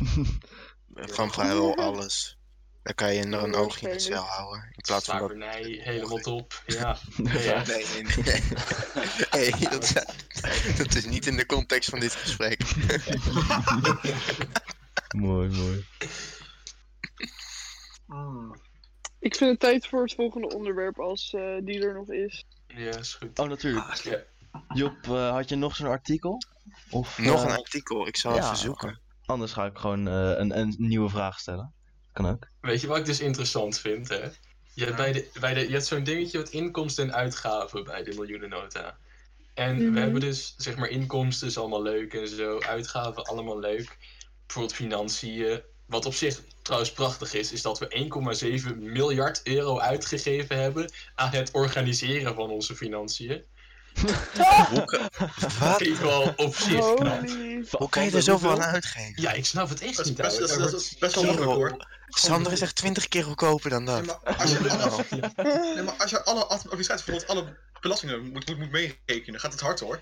Van vrijwel alles. Dan kan je er een oogje in fair cel houden. In plaats van dat... Slavernij, helemaal top. [laughs] Ja. Nee, nee, nee. [laughs] Hey, dat, dat is niet in de context van dit gesprek. mooi, mooi. Hmm. Ik vind het tijd voor het volgende onderwerp als eh, die er nog is. Ja, is goed. Oh, natuurlijk. Ah, Ja. Job, eh, had je nog zo'n artikel? Of, Nog eh, een artikel, ik zal ja. even zoeken. Anders ga ik gewoon eh, een, een nieuwe vraag stellen. Kan ook. Weet je wat ik dus interessant vind, hè? Je hebt, bij de, bij de, je hebt zo'n dingetje met inkomsten en uitgaven bij de miljoenennota. En Mhm. we hebben dus, zeg maar, inkomsten is allemaal leuk en zo, uitgaven allemaal leuk. Bijvoorbeeld financiën. Wat op zich trouwens prachtig is, is dat we 1,7 miljard euro uitgegeven hebben aan het organiseren van onze financiën. [laughs] Wat? Vind ik wel op zich knap. Hoe kan je er zoveel aan uitgeven? Ja, ik snap het echt Dat is niet. best, dat is, ouwe. dat is best wel makkelijk hoor. Sander is echt 20 keer goedkoper dan Nee, dat. maar als je [laughs] alle, nee, maar als je alle administratie, bijvoorbeeld alle belastingen moet, moet, moet meerekenen, gaat het hard hoor.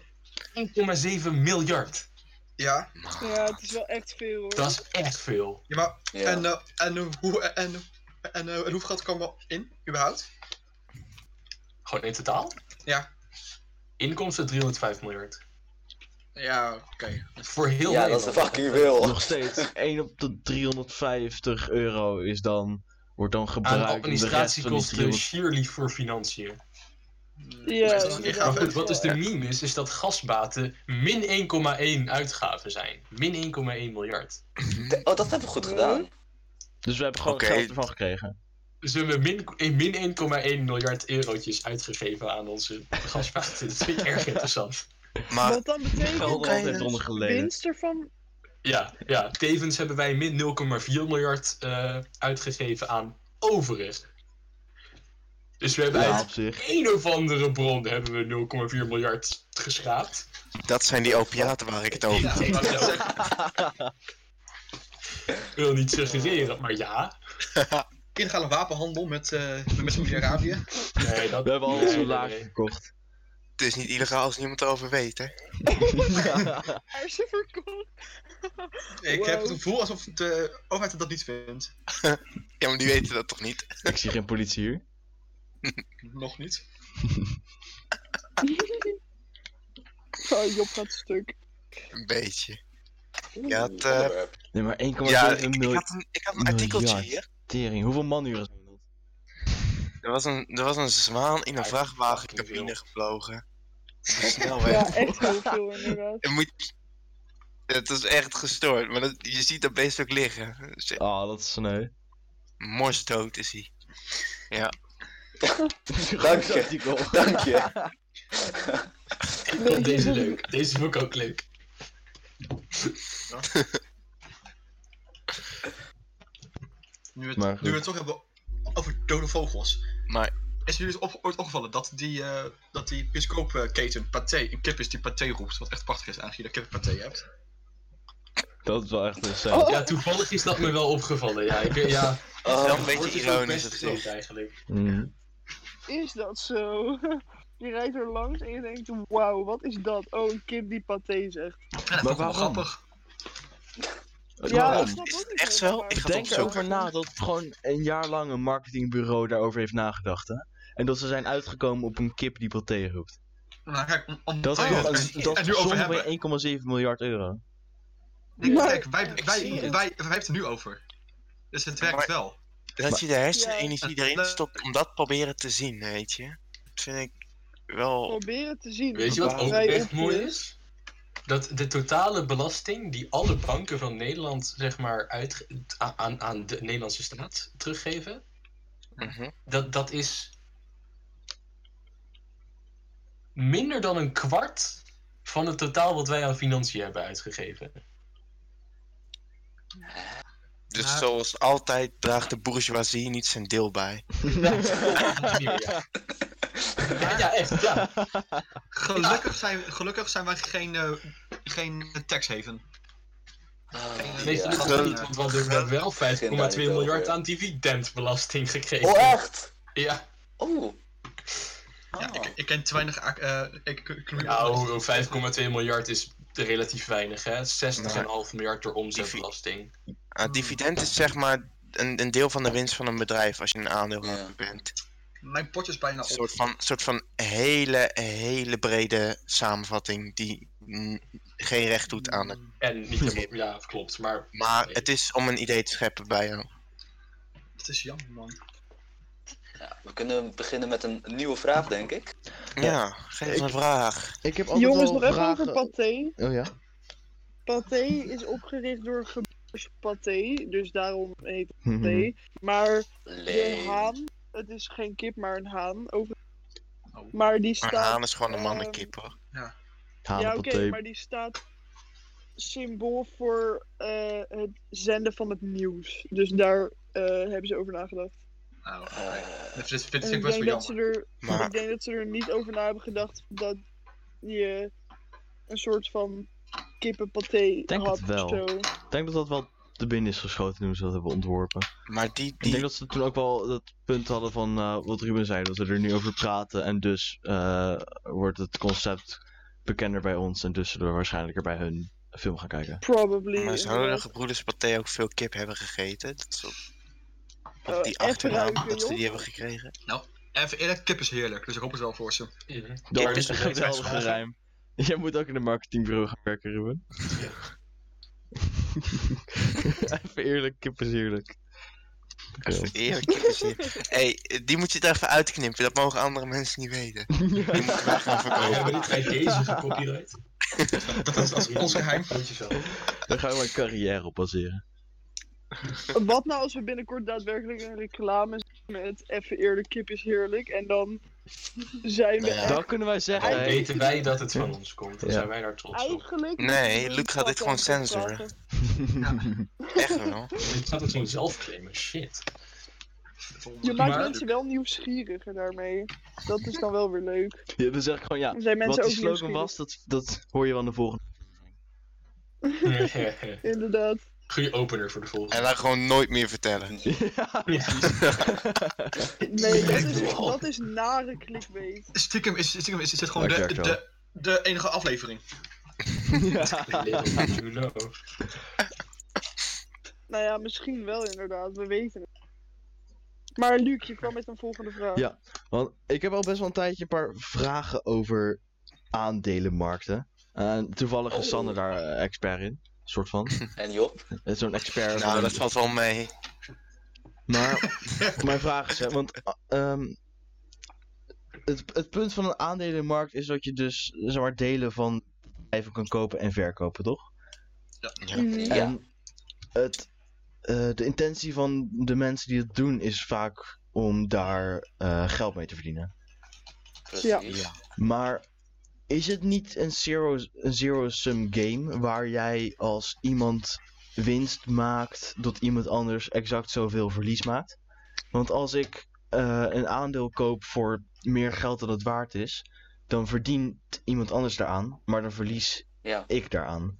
1,7 miljard. Ja, Ja, het is wel echt veel hoor. Dat is echt veel. ja maar Ja. en, eh, en, hoe, en, en, en hoeveel geld kwam er in, überhaupt? Gewoon in totaal? Ja. Inkomsten 305 miljard. Ja, oké. Voor heel Ja, dat Nederland. is fucking veel. Nog steeds, 1 op de 350 euro is dan, wordt dan Aan gebruikt. om de rest van die administratiekosten 300 sheerly voor financiën. Ja, dat is inderdaad. ingaven. Maar goed, wat is de meme is, is dat gasbaten min 1,1 uitgaven zijn. Min 1,1 miljard. Oh, dat hebben we goed gedaan. Dus we hebben gewoon Oké. geld ervan gekregen. Dus we hebben min, eh, min 1,1 miljard eurotjes uitgegeven aan onze gasbaten. Dat vind ik erg interessant. Maar Wat dan betekent winst ervan? Ja, ja, tevens hebben wij min 0,4 miljard eh, uitgegeven aan overig. Dus we hebben Ja, uit op zich. een of andere bron hebben we 0,4 miljard geschraapt. dat zijn die opiaten waar ik het over heb. Ik wil niet suggereren, maar ja. Illegale wapenhandel met, eh met Saudi-Arabië. Nee, dat, We hebben al nee, zo'n nee, laag nee. verkocht. Het is niet illegaal als niemand erover weet, hè? Is een verkocht. Ik Wow. heb het gevoel alsof de overheid dat niet vindt. [laughs] Ja, maar die weten dat toch niet? Ik zie geen politie hier. [laughs] Nog niet. Oh, Job gaat stuk. Een beetje. Ja, eh, Onderwerp. Nee, maar 1,7 ja ik, ik, miljoen. had een, ik had een artikeltje miljard. hier. Tering. Hoeveel manuren zijn dat? Er was een, er was een zwaan in een Ja, vrachtwagen fucking cabine veel. gevlogen. [laughs] Snelweg. Ja, echt heel veel inderdaad. [laughs] Je moet... Het is echt gestoord, maar dat, je ziet dat beest ook liggen. Dus, Ah, dat is sneu. Morsdood is hij. Dank je. Dank je. Ik vond deze leuk. Deze vond ik ook leuk. Nu we het, nu we het toch hebben over dode vogels. Maar Is jullie op, ooit opgevallen dat die, eh dat die Pathé een kip is die Pathé roept? Wat echt prachtig is eigenlijk, dat je kippenpathé hebt. Dat is wel echt een. Oh. Ja, toevallig is dat me wel opgevallen. Ja, ik, ja Oh, wel een beetje ironisch groot zich. eigenlijk. Mhm. Is dat zo? [laughs] Je rijdt er langs en je denkt, wauw, wat is dat? Oh, een kip die paté zegt. En dat vond ik wel grappig. Ja, Waarom? ik snap Is ook het niet echt zo? Ik Denk erover na dat gewoon een jaar lang een marketingbureau daarover heeft nagedacht. Hè? En dat ze zijn uitgekomen op een kip die paté roept. Nou, kijk, om, om Dat is oh, toch dat is over som hebben. van 1,7 miljard euro. Kijk, wij, wij, wij, wij, wij hebben het er nu over. Dus het werkt Maar- wel. Dat je de hersenenergie Ja. erin stopt om dat proberen te zien, weet je. Dat vind ik wel... Proberen te zien. Weet je wat ook echt mooi je- is? Dat de totale belasting die alle banken van Nederland zeg maar uit, aan, aan de Nederlandse staat teruggeven, Mhm. dat, dat is minder dan een kwart van het totaal wat wij aan financiën hebben uitgegeven. Dus Maar- zoals altijd draagt de bourgeoisie niet zijn deel bij. [laughs] ja, ja, echt, ja. Gelukkig zijn, gelukkig zijn wij geen, eh geen tax haven. Weet je ja. dat Ja. niet? Want we hebben wel 5,2 daar niet miljard aan dividendbelasting gekregen. Oh, echt? Ja, Oh. Ja, Ah. ik, ik ken te weinig uh, nou, 5,2 miljard is relatief weinig, hè? 60,5 miljard door omzetbelasting. Ah, dividend is zeg maar een, een deel van de winst van een bedrijf als je een aandeelhouder Ja. bent. Mijn potje is bijna Een op. soort van, soort van hele, hele brede samenvatting die geen recht doet aan het. En niet te, ja, klopt. Maar Maar Nee. het is om een idee te scheppen bij jou. Het is jammer, man. Ja, we kunnen beginnen met een nieuwe vraag, denk ik. Ja, geef eens een vraag. Ik heb altijd Jongens, nog even vragen... over Pathé. Oh ja? Pathé is opgericht door gebroeders Pathé, dus daarom heet het Mhm. Pathé. Maar de haan, het is geen kip, maar een haan. Over... Oh. Maar die Een staat... haan is gewoon een ehm, mannenkip hoor. Ja, oké, Hanepathé. maar die staat symbool voor eh, het zenden van het nieuws. Dus daar eh, hebben ze over nagedacht. Nou. Eh, vind, vind ik ik best wel dat ze jammer. er, Maar- ik denk dat ze er niet over na hebben gedacht dat je een soort van kippenpaté denk had het wel. of zo. Ik denk dat dat wel te binnen is geschoten toen ze dat hebben ontworpen. Maar die, Ik die, denk dat ze toen ook wel dat punt hadden van eh, wat Ruben zei, dat we er nu over praten en dus eh, wordt het concept bekender bij ons en dus zullen we waarschijnlijk er bij hun film gaan kijken. Probably. maar zouden de gebroeders Pathé ook veel kip hebben gegeten? Dat is op, Eh, die even achternaam dat ze die hebben gekregen. Even eerlijk, kip is heerlijk, dus ik hoop het wel voor ze. Dat Maar is een geweldige rijm. [laughs] Jij moet ook in de marketingbureau gaan werken, Ruben. [laughs] Even eerlijk, kip is eerlijk. Even eerlijk, kip is hier. [laughs] hey, die moet je er even uitknippen, dat mogen andere mensen niet weten. Die moeten wij gaan Oh, verkopen. hebben dit bij deze gecopyright? Dat is, dat is ons geheim. Weet je zo. Daar gaan we mijn carrière op baseren. [laughs] Wat nou als we binnenkort daadwerkelijk een reclame zien met even eerlijk, kip is heerlijk. En dan zijn we Nou ja. echt Dan kunnen wij zeggen, Dan hey, weten wij dat het van ons komt. Dan Ja. zijn wij daar trots op. eigenlijk... Nee, Luc gaat dit gewoon censoren. [laughs] Echt wel. Ik gaat het gewoon zelf claimen. Shit. Je maakt Maar- mensen wel nieuwsgieriger daarmee. Dat is dan wel weer leuk. [laughs] ja, dan zeg ik gewoon ja. Dan zijn Wat mensen die ook slogan nieuwsgierig. was, dat, dat hoor je wel aan de volgende. Inderdaad. Goeie opener voor de volgende. En dan gewoon nooit meer vertellen. [laughs] Ja. [laughs] Nee, dat is, dat is nare clickbait. Stiekem is, stiekem is, is dit gewoon de, de, de enige aflevering. Know. [laughs] Nou ja, misschien wel inderdaad. We weten het. Maar Luc, je kwam met een volgende vraag. Ja. Want ik heb al best wel een tijdje een paar vragen over aandelenmarkten. En toevallig is Oh. Sander daar eh, expert in. Soort van. [laughs] En Job? Het is Zo'n expert. Nou, dat valt wel mee. Maar [laughs] mijn vraag is, hè, want eh, ehm, het, het punt van een aandelenmarkt is dat je dus zeg maar, delen van bedrijven kan kopen en verkopen, toch? Ja. Mhm. Ja. En het, eh, de intentie van de mensen die het doen is vaak om daar eh, geld mee te verdienen. Precies. Ja. Maar is het niet een zero- een zero-sum game waar jij als iemand winst maakt dat iemand anders exact zoveel verlies maakt? Want als ik eh, een aandeel koop voor meer geld dan het waard is, dan verdient iemand anders daaraan, maar dan verlies Ja. ik daaraan.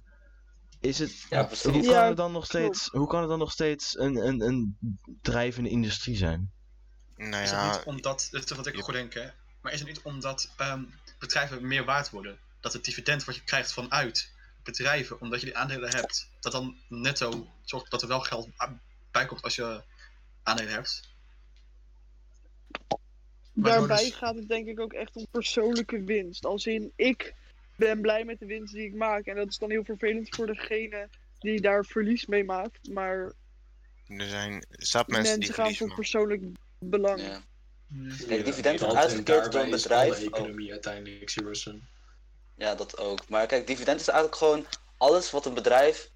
Is het, Ja, hoe, kan Ja, het dan nog steeds, hoe kan het dan nog steeds een, een, een drijvende industrie zijn? Nou Is het ja, niet omdat, dit is wat ik ook denk, hè, maar is het niet omdat ehm, bedrijven meer waard worden? Dat het dividend wat je krijgt vanuit bedrijven, omdat je die aandelen hebt, dat dan netto zorgt dat er wel geld bij komt als je aandelen hebt? Waardoor Daarbij dus- gaat het denk ik ook echt om persoonlijke winst. Als in, ik ben blij met de winst die ik maak. En dat is dan heel vervelend voor degene die daar verlies mee maakt. Maar er zijn zat mensen mensen, die gaan voor maken. persoonlijk belang. Ja. Ja, Kijk, dividend wordt uitgekeerd door een is bedrijf. alle Oh. economie uiteindelijk. Ja, dat ook. Maar kijk, dividend is eigenlijk gewoon alles wat een bedrijf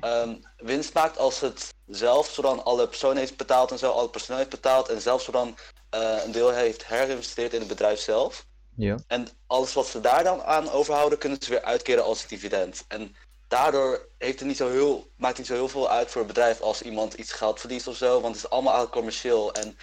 ehm, winst maakt als het zelf zodan alle personen heeft betaald en zo, alle personeel heeft betaald en zelf zodan eh, een deel heeft herinvesteerd in het bedrijf zelf. Ja. En alles wat ze daar dan aan overhouden, kunnen ze weer uitkeren als dividend. En daardoor heeft het niet zo heel, maakt het niet zo heel veel uit voor het bedrijf als iemand iets geld verliest of zo, want het is allemaal eigenlijk commercieel. En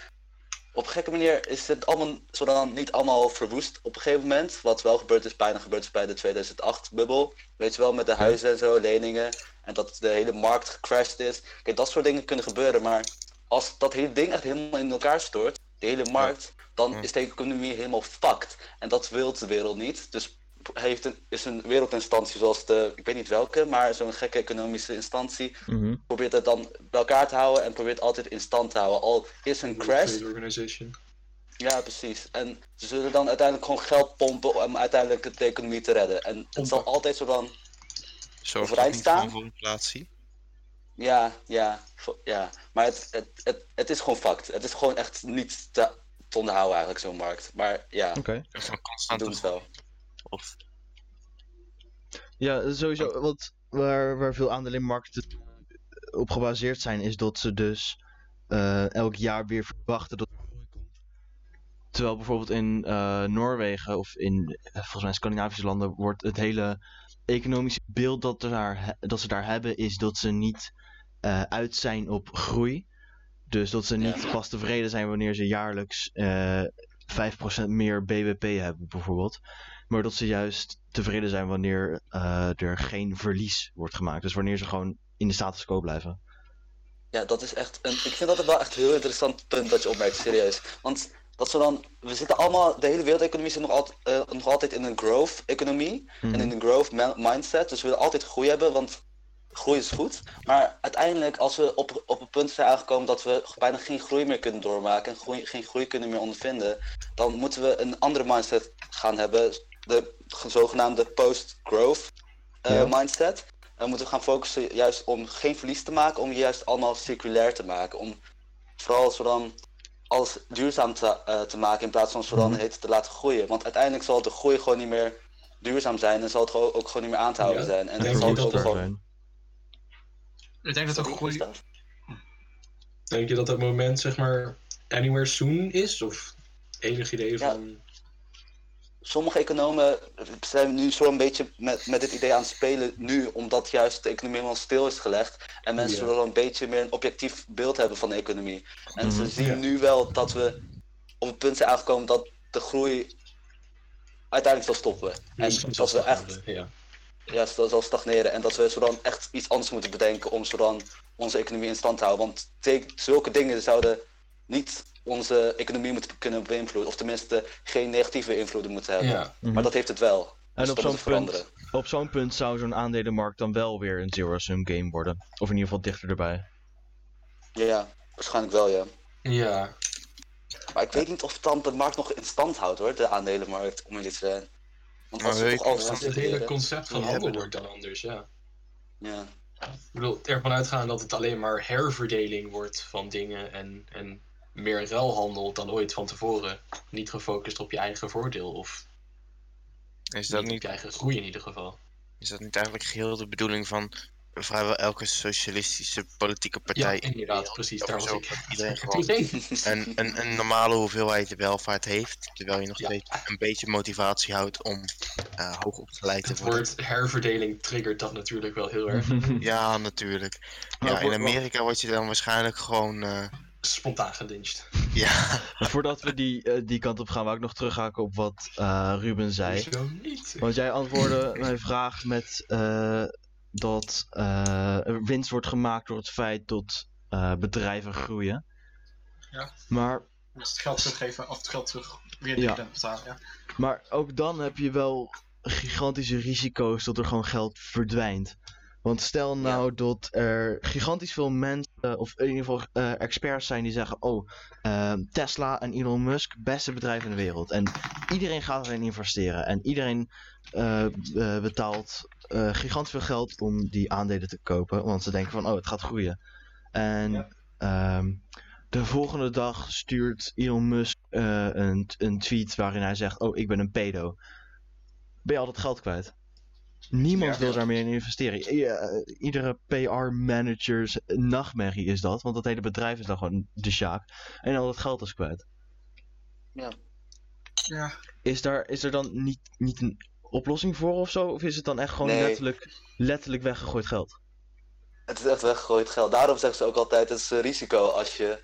op een gekke manier is het allemaal zodan niet allemaal verwoest op een gegeven moment. Wat wel gebeurd is, bijna gebeurd is bij de 2008-bubbel. Weet je wel, met de huizen en zo, leningen. En dat de hele markt gecrashed is. Kijk, dat soort dingen kunnen gebeuren, maar als dat hele ding echt helemaal in elkaar stort, de hele markt, dan is de economie helemaal fucked. En dat wil de wereld niet. Dus heeft een, is een wereldinstantie zoals de, ik weet niet welke, maar zo'n gekke economische instantie, Mhm. probeert het dan bij elkaar te houden en probeert altijd in stand te houden. Al is een crash, Trade Organization. ja precies. En ze zullen dan uiteindelijk gewoon geld pompen om uiteindelijk de economie te redden. En het zal altijd zo dan, Overeind staan? voor inflatie? ja, ja, ja. Maar het, het, het, het is gewoon fact. Het is gewoon echt niet te, te onderhouden eigenlijk, zo'n markt. Maar ja, Oké. Van doen het wel. Of Ja, sowieso. Want waar, waar veel aandelenmarkten op gebaseerd zijn, is dat ze dus eh, elk jaar weer verwachten dat. Terwijl bijvoorbeeld in eh, Noorwegen of in eh, volgens mij Scandinavische landen wordt het hele economische beeld dat, er daar, dat ze daar hebben, is dat ze niet uit zijn op groei. Dus dat ze niet pas tevreden zijn wanneer ze jaarlijks eh 5% meer BBP hebben, bijvoorbeeld. Maar dat ze juist tevreden zijn wanneer eh, er geen verlies wordt gemaakt. Dus wanneer ze gewoon in de status quo blijven. Ja, dat is echt een. Ik vind dat wel echt een heel interessant punt dat je opmerkt, serieus. Want dat we dan. We zitten allemaal. De hele wereldeconomie zit nog, altijd eh, nog altijd in een growth-economie. Mhm. En in een growth ma- mindset. Dus we willen altijd groei hebben, want groei is goed. Maar uiteindelijk, als we op, op een punt zijn aangekomen dat we bijna geen groei meer kunnen doormaken. En groei, geen groei kunnen meer ondervinden. Dan moeten we een andere mindset gaan hebben. De zogenaamde post-growth eh, Ja. mindset. En we moeten gaan focussen juist om geen verlies te maken, om juist allemaal circulair te maken. Om vooral zo dan alles duurzaam te, eh, te maken in plaats van zo dan Mhm. heet te laten groeien. Want uiteindelijk zal de groei gewoon niet meer duurzaam zijn en zal het ook gewoon niet meer aan te houden Ja. zijn. En Denk dan je zal het ook gewoon. zijn. Ik denk dat ook Sorry, groei. Gustav? Denk je dat dat moment, zeg maar, anywhere soon is? Of enig idee Ja. van... Sommige economen zijn nu zo een beetje met, met dit idee aan het spelen nu, omdat juist de economie helemaal stil is gelegd. En mensen Ja. zullen een beetje meer een objectief beeld hebben van de economie. En ze Mhm. zien nu wel dat we op het punt zijn aangekomen dat de groei uiteindelijk zal stoppen. En dat we echt Ja. ja, dat zal stagneren. En dat we zo dan echt iets anders moeten bedenken om zo dan onze economie in stand te houden. Want zulke dingen zouden niet onze economie moeten kunnen beïnvloeden. Of tenminste geen negatieve invloeden moeten hebben. ja. Mhm. Maar dat heeft het wel. En Dus op zo'n punt, op zo'n punt zou zo'n aandelenmarkt dan wel weer een zero-sum game worden. Of in ieder geval dichter erbij. Ja, ja, waarschijnlijk wel, ja. Ja. Maar ik weet niet of het dan de markt nog in stand houdt hoor, de aandelenmarkt, om eerlijk te zijn. Want Maar als toch alles gaan Het hele concept van handel wordt dan anders, ja. Ja. Ik bedoel, ervan uitgaan dat het alleen maar herverdeling wordt van dingen en, en meer ruilhandel dan ooit van tevoren. Niet gefocust op je eigen voordeel of is dat niet op niet, je eigen groei in ieder geval. is dat niet eigenlijk geheel de bedoeling van vrijwel elke socialistische politieke Ja, partij? inderdaad, precies. Daar was ik. [laughs] iedereen gewoon een, een, een normale hoeveelheid welvaart heeft, terwijl je nog Ja. steeds een beetje motivatie houdt om eh hoog opgeleid te Het worden. woord herverdeling triggert dat natuurlijk wel heel erg. Ja, natuurlijk. Ja, in Amerika word je dan waarschijnlijk gewoon. eh, Spontaan gelyncht. ja, [laughs] voordat we die, eh, die kant op gaan, wou ik nog terughaken op wat eh, Ruben zei. Zo niet. Want jij antwoordde [laughs] mijn vraag met eh, dat winst wordt gemaakt door het feit dat eh, bedrijven groeien. Ja. Maar, Dus het geld teruggeven of het geld terug weer Ja. dividend betalen. Ja. maar ook dan heb je wel gigantische risico's dat er gewoon geld verdwijnt. Want stel nou dat er gigantisch veel mensen, of in ieder geval eh, experts zijn die zeggen: Oh, ehm, Tesla en Elon Musk, beste bedrijven in de wereld. En iedereen gaat erin investeren. En iedereen eh, eh, betaalt gigantisch veel geld om die aandelen te kopen. Want ze denken van: Oh, het gaat groeien. En Ja. ehm, de volgende dag stuurt Elon Musk een, een tweet waarin hij zegt: Oh, ik ben een pedo. Ben je al dat geld kwijt? Niemand Ja. wil daar meer in investeren. I- eh, iedere PR-managers nachtmerrie is dat, want dat hele bedrijf is dan gewoon de sjaak. En al dat geld is kwijt. ja. Is, daar, is er dan niet, niet een oplossing voor of zo? Of is het dan echt gewoon Nee. letterlijk, letterlijk weggegooid geld? Het is echt weggegooid geld. Daarom zeggen ze ook altijd: het is een risico als je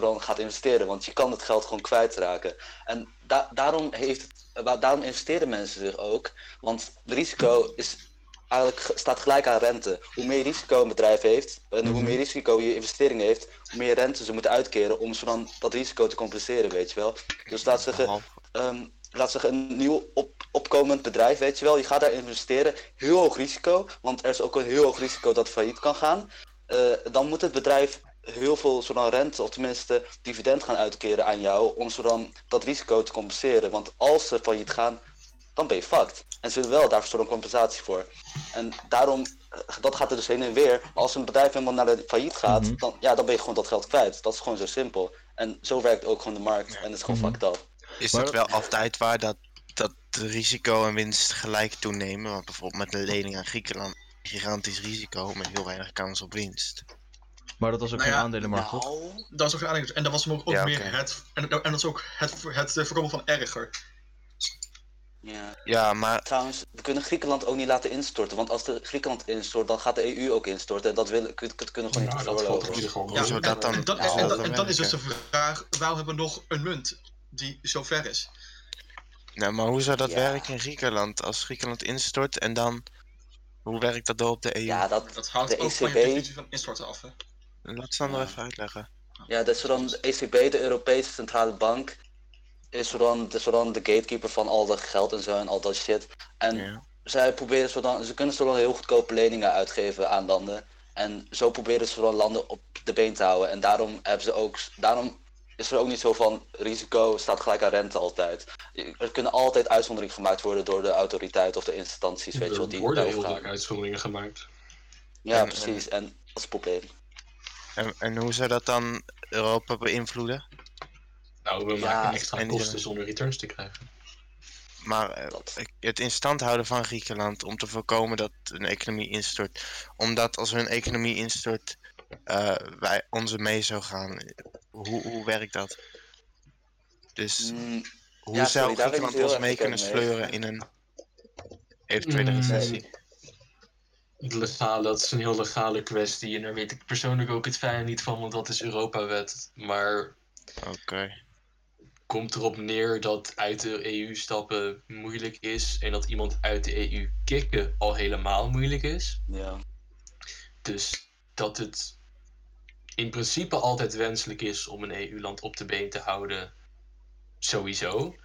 dan gaat investeren. Want je kan het geld gewoon kwijtraken. En da- daarom, heeft het, daarom investeren mensen zich ook. Want het risico is eigenlijk, ge- staat gelijk aan rente. Hoe meer risico een bedrijf heeft, en hoe Mhm. meer risico je investering heeft, hoe meer rente ze moeten uitkeren om zo dan dat risico te compenseren, weet je wel. Dus laat zeggen, ehm, laat zeggen, een nieuw op, opkomend bedrijf, weet je wel. Je gaat daar investeren, heel hoog risico, want er is ook een heel hoog risico dat failliet kan gaan. Eh, dan moet het bedrijf heel veel rente, of tenminste dividend gaan uitkeren aan jou, om zo dan dat risico te compenseren. Want als ze failliet gaan, dan ben je fucked. En ze willen wel daarvoor zo'n compensatie voor. En daarom, eh, dat gaat er dus heen en weer. Als een bedrijf helemaal naar de failliet gaat, Mhm. dan, ja, dan ben je gewoon dat geld kwijt. Dat is gewoon zo simpel. En zo werkt ook gewoon de markt. En het is gewoon Mhm. fucked up. Is dat wel altijd waar dat, dat risico en winst gelijk toenemen? Want bijvoorbeeld met een lening aan Griekenland, gigantisch risico met heel weinig kans op winst. Maar dat was ook Nou geen ja, aandelenmarkt, toch? Nou, Dat is ook een aanleiding. En dat was ook, ook Ja, meer het. En, en dat is ook het, het voorkomen van erger. ja. Ja, maar Trouwens, we kunnen Griekenland ook niet laten instorten. Want als de Griekenland instort, dan gaat de EU ook instorten. En dat, dat kunnen we gewoon Ja, niet veroorloven. Ja, Hoezo en, dat dan? en, dan, en, en, dat dan, en dan is dus de vraag: waarom hebben we nog een munt die zo ver is? Nou, maar hoe zou dat Ja. werken in Griekenland? Als Griekenland instort en dan... Hoe werkt dat door op de EU? Ja, dat, Dat hangt De ook van je ECB definitie van instorten af. Hè? Laat Sander Ja. even uitleggen. ja, dat is dan de ECB, de Europese Centrale Bank, is dan, is dan de gatekeeper van al dat geld en zo en al dat shit. En Ja. zij proberen zo dan, ze kunnen zo dan heel goedkope leningen uitgeven aan landen. En zo proberen ze dan landen op de been te houden. En daarom hebben ze ook, daarom is er ook niet zo van risico staat gelijk aan rente altijd. Er kunnen altijd uitzonderingen gemaakt worden door de autoriteit of de instanties, weet je wel, Er die worden heel vaak uitzonderingen gemaakt. Ja, En- precies. En dat is het probleem. En, en hoe zou dat dan Europa beïnvloeden? Nou, we Ja, maken extra en- kosten zonder returns te krijgen. Maar eh, het in stand houden van Griekenland om te voorkomen dat een economie instort. Omdat als hun economie instort, eh, wij onze mee zou gaan. Hoe, hoe werkt dat? Dus Mm, hoe ja, zou sorry, Griekenland ons mee kunnen sleuren in een eventuele Mm, recessie? Legale, dat is een heel legale kwestie. En daar weet ik persoonlijk ook het fijne niet van, want dat is Europawet. Maar Oké. komt erop neer dat uit de EU stappen moeilijk is. En dat iemand uit de EU kicken al helemaal moeilijk is. ja. Dus dat het in principe altijd wenselijk is om een EU-land op de been te houden, sowieso.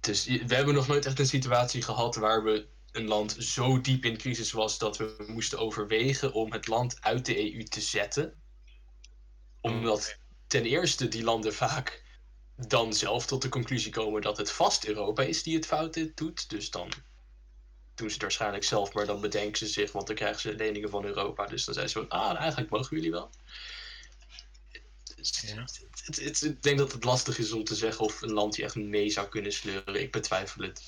Dus we hebben nog nooit echt een situatie gehad waar we een land zo diep in crisis was dat we moesten overwegen om het land uit de EU te zetten. Omdat ten eerste die landen vaak dan zelf tot de conclusie komen dat het vast Europa is die het fout doet. Dus dan doen ze het waarschijnlijk zelf, maar dan bedenken ze zich, want dan krijgen ze leningen van Europa. Dus dan zijn ze van, ah, eigenlijk mogen jullie wel. Ja. ik denk dat het lastig is om te zeggen of een land je echt mee zou kunnen sleuren. Ik betwijfel het.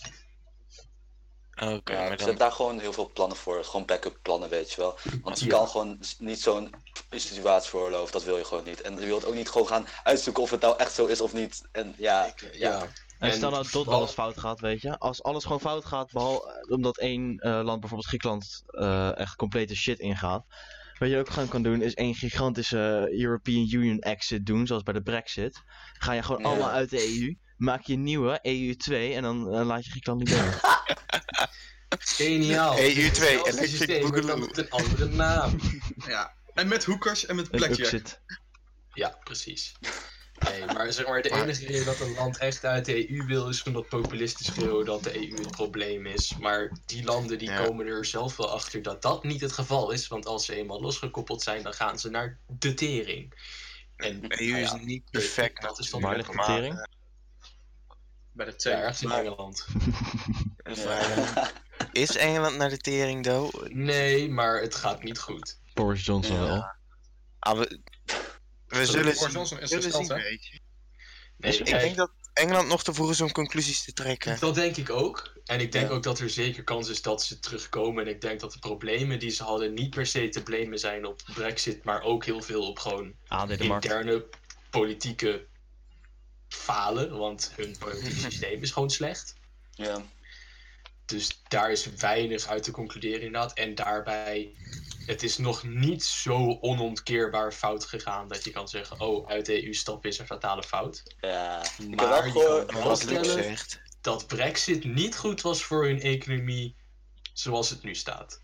Oké, Ja, maar ze dan... hebben daar gewoon heel veel plannen voor. Gewoon backup plannen, weet je wel. Want je Ja. kan gewoon niet zo'n situatie veroorloven. Dat wil je gewoon niet. En je wilt ook niet gewoon gaan uitzoeken of het nou echt zo is of niet. En ja, Ja. En En stel nou tot wel- alles fout gaat, weet je. Als alles gewoon fout gaat, behalve omdat één eh, land, bijvoorbeeld Griekenland, eh, echt complete shit ingaat. Wat je ook gewoon kan doen, is één gigantische European Union exit doen, zoals bij de Brexit. Ga je gewoon Ja. allemaal uit de EU, maak je een nieuwe, EU2, en dan eh, laat je Griekenland niet binnen. [laughs] Geniaal. EU2, Hetzelfde Electric systeem, maar dan Boogaloo. met een andere naam. [laughs] Ja. En met hoekers en met blackjack. exit. Ja, precies. Nee, maar zeg maar, de Maar- enige reden dat een land echt uit de EU wil, is omdat populisten schreeuwen dat de EU het probleem is. Maar die landen die Ja. komen er zelf wel achter dat dat niet het geval is. Want als ze eenmaal losgekoppeld zijn, dan gaan ze naar de tering. En De EU is nou ja, niet perfect. dat is dan ligt de maar- tering? Bij de Ja, ergens in Engeland. [laughs] ja. [laughs] Is Engeland naar de tering, though? Nee, maar het gaat niet goed. Boris Johnson Ja. wel. Ah, we, we zullen Boris. Johnson is zullen gesteld, zien, ik kijk, denk dat Engeland nog te vroeg is om conclusies te trekken. Dat denk ik ook. En ik denk Ja. ook dat er zeker kans is dat ze terugkomen. En ik denk dat de problemen die ze hadden niet per se te blamen zijn op Brexit, maar ook heel veel op gewoon Aandelenmarkt. interne politieke falen. Want hun politieke [laughs] systeem is gewoon slecht. ja. Dus daar is weinig uit te concluderen inderdaad. En daarbij, het is nog niet zo onontkeerbaar fout gegaan dat je kan zeggen, oh, uit de EU stappen is een fatale fout. ja. Ik heb Maar wel dat Brexit niet goed was voor hun economie zoals het nu staat.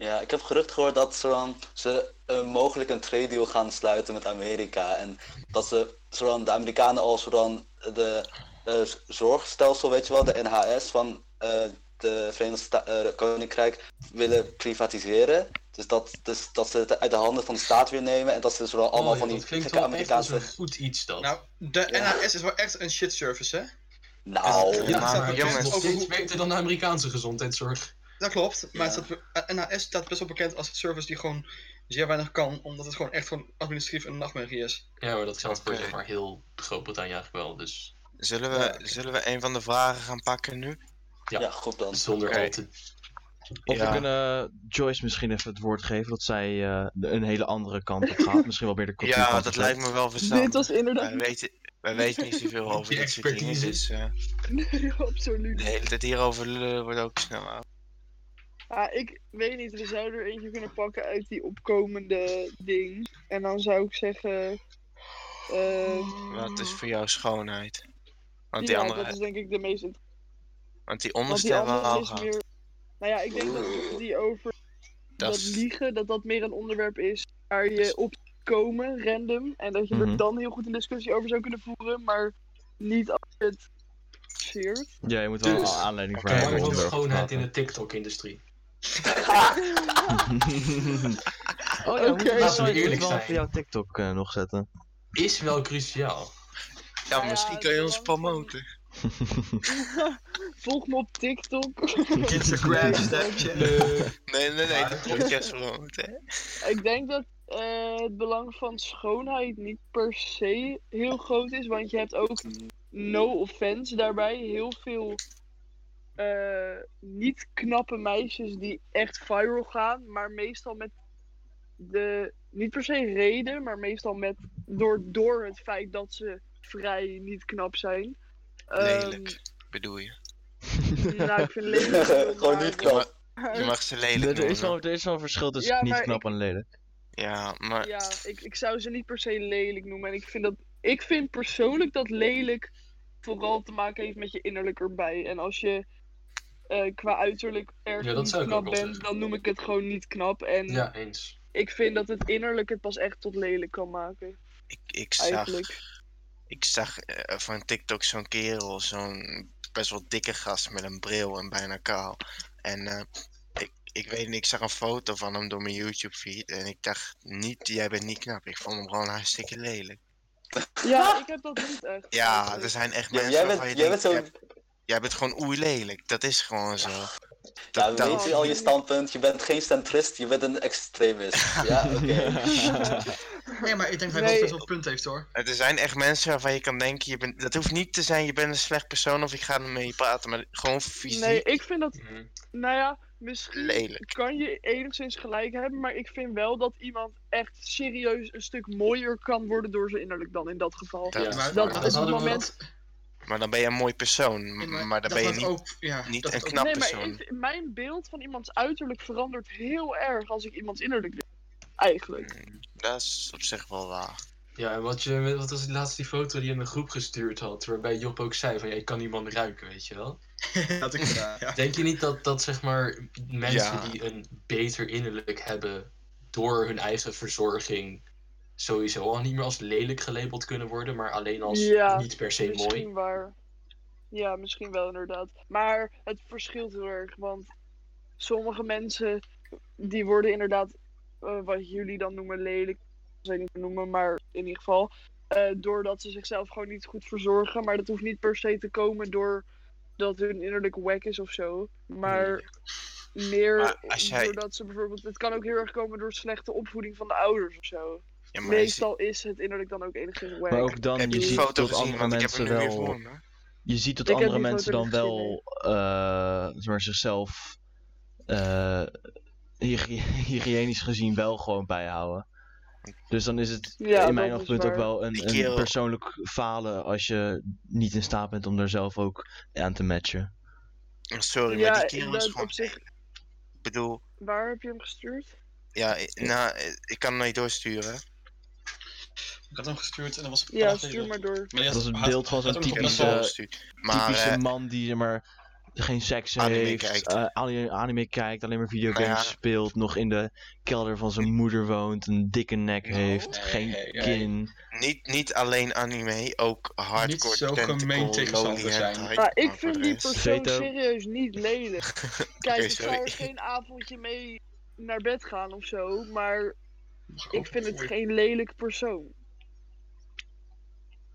Ja, ik heb gerucht gehoord dat ze, dan, ze eh, mogelijk een trade deal gaan sluiten met Amerika. En dat ze zo dan de Amerikanen al zo dan de, eh, zorgstelsel, weet je wel, de NHS van eh, de Verenigde Sta- eh, Koninkrijk willen privatiseren. Dus dat, dus dat ze het uit de handen van de staat weer nemen en dat ze dus wel allemaal Oh, van die gekke echt Amerikaanse... een goed iets dat. Nou, de Ja. NHS is wel echt een shit service, hè? Nou, Ja, maar jongens, hoe- beter dan de Amerikaanse gezondheidszorg. Dat klopt, maar Ja. het staat, NHS staat best wel bekend als een service die gewoon zeer weinig kan, omdat het gewoon echt gewoon administratief een nachtmerrie is. Ja, maar dat geldt voor zeg maar heel Groot-Brittannië eigenlijk wel. Dus Zullen we, Ja. zullen we een van de vragen gaan pakken nu? ja. ja, goed dan. zonder al te... Of Ja. we kunnen Joyce misschien even het woord geven dat zij eh, een hele andere kant op gaat. misschien wel meer de cultuur. Ja, dat lijkt me wel Dit verstandig. was inderdaad Wij weten, wij weten niet zoveel over dit soort dingen, expertise. dus eh, Nee, [laughs] absoluut. de hele tijd hierover lullen wordt ook snel oud. Ja, ik weet niet, we zouden er eentje kunnen pakken uit die opkomende ding. En dan zou ik zeggen. eh, Wat is voor jou schoonheid? Want die ja, andere, dat is denk ik de meest interessante. want die onderste hebben we andere al is gehad. meer. Nou ja, ik denk dat die over Dat dat, is- liegen, dat dat meer een onderwerp is waar je op komen, random. En dat je Mhm. er dan heel goed een discussie over zou kunnen voeren, maar niet als je het scheert. Ja, je moet wel Dus, een aanleiding voor Kijk, hebben. erover te schoonheid in de TikTok-industrie. Oh ja, Oké. we Laten we eerlijk wel zijn. even jouw TikTok eh, nog zetten. Is wel cruciaal. Ja, ja, misschien kan je ons promoten. [laughs] Volg me op TikTok. [laughs] Instagram, Snapchat. Nee, nee, nee, de dat klopt. podcast promoten. Ik denk dat eh, het belang van schoonheid niet per se heel groot is, want je hebt ook, no offense daarbij, heel veel eh, niet knappe meisjes die echt viral gaan, maar meestal met de, niet per se reden, maar meestal met, door, door het feit dat ze vrij niet knap zijn. Ehm, Lelijk, bedoel je. nou, ik vind lelijk [laughs] Gewoon niet knap. Je mag ze Er, lelijk er is wel, noemen. er is wel een verschil tussen Ja, niet knap ik- en lelijk. Ja, maar Ja, ik, ik zou ze niet per se lelijk noemen. En ik vind, dat, ik vind persoonlijk dat lelijk vooral te maken heeft met je innerlijk erbij. En als je eh, qua uiterlijk erg Ja, knap bent, dan noem ik het gewoon niet knap. En Ja, eens. ik vind dat het innerlijk het pas echt tot lelijk kan maken. ik, ik zag, Eigenlijk. ik zag eh, van TikTok zo'n kerel, zo'n best wel dikke gast met een bril en bijna kaal. En eh, ik, ik weet niet, ik zag een foto van hem door mijn YouTube feed en ik dacht niet, jij bent niet knap. Ik vond hem gewoon hartstikke lelijk. Ja, [laughs] ik heb dat niet echt. Ja, er zijn echt Ja, mensen waarvan bent, je jij denkt, bent zo... jij, bent gewoon oei lelijk. Dat is gewoon zo. Ja, Dat, we dat- weten al je standpunt. Je bent geen centrist, je bent een extremist. [laughs] Ja, oké. [laughs] Nee, maar ik denk dat hij Nee. wel best wel punt heeft hoor. Er zijn echt mensen waarvan je kan denken, je bent, dat hoeft niet te zijn, je bent een slecht persoon of ik ga ermee praten, maar gewoon fysiek Nee, ik vind dat, Mhm. nou ja, misschien lelijk. kan je enigszins gelijk hebben, maar ik vind wel dat iemand echt serieus een stuk mooier kan worden door zijn innerlijk dan in dat geval. Dat- Ja, maar- dat maar is het moment- Maar dan ben je een mooi persoon, maar, dan dat ben je niet, ook, ja, niet dat een knap nee, maar persoon. ik- mijn beeld van iemands uiterlijk verandert heel erg als ik iemands innerlijk. Eigenlijk. Mm, Dat is op zich wel waar. Ja, en wat, je, wat was die laatste die foto die je in de groep gestuurd had, waarbij Job ook zei van, ja, ik kan iemand ruiken, weet je wel? [laughs] had ik. Ja. Denk je niet dat, dat zeg maar, mensen Ja. die een beter innerlijk hebben door hun eigen verzorging sowieso al niet meer als lelijk gelabeld kunnen worden, maar alleen als Ja, niet per se Misschien mooi? waar. Ja, misschien wel inderdaad. Maar het verschilt heel erg, want sommige mensen die worden inderdaad, eh, wat jullie dan noemen lelijk, zou ik niet noemen, maar in ieder geval, eh, doordat ze zichzelf gewoon niet goed verzorgen. Maar dat hoeft niet per se te komen door dat hun innerlijk wack is of zo. Maar meer Maar als jij- doordat ze bijvoorbeeld, het kan ook heel erg komen door slechte opvoeding van de ouders of zo. Ja, maar Meestal is het innerlijk dan ook enigszins wack. Maar ook dan, heb je je ziet gezien? andere mensen wel... Je ziet dat Ik andere mensen dan gezien, wel eh, zeg maar, zichzelf eh, hygie- [laughs] hygiënisch gezien wel gewoon bijhouden. Dus dan is het Ja, in mijn oogpunt ook wel een, een persoonlijk falen als je niet in staat bent om daar zelf ook aan te matchen. Sorry, ja, maar die kerel is gewoon... op zich, Ik bedoel, waar heb je hem gestuurd? ja, i- nou, eh, ik kan hem niet doorsturen. Ik had hem gestuurd en dat was. Ja, stuur maar door. Maar Dat is een had- beeld van zo'n typische-. Maar Typische eh, man die zeg maar geen seks Anime heeft, kijkt. eh, anime, anime kijkt, alleen maar videogames ja. speelt, nog in de kelder van zijn moeder woont, een dikke nek Nou, heeft, nee, geen nee, nee. kin. Niet, niet alleen anime, ook hardcore zo tentacle, gemeen tegen zijn. Maar ik vind die persoon Veto. serieus niet lelijk. [laughs] Kijk, ik zou er geen avondje mee naar bed gaan of zo, maar ik vind het geen lelijk persoon.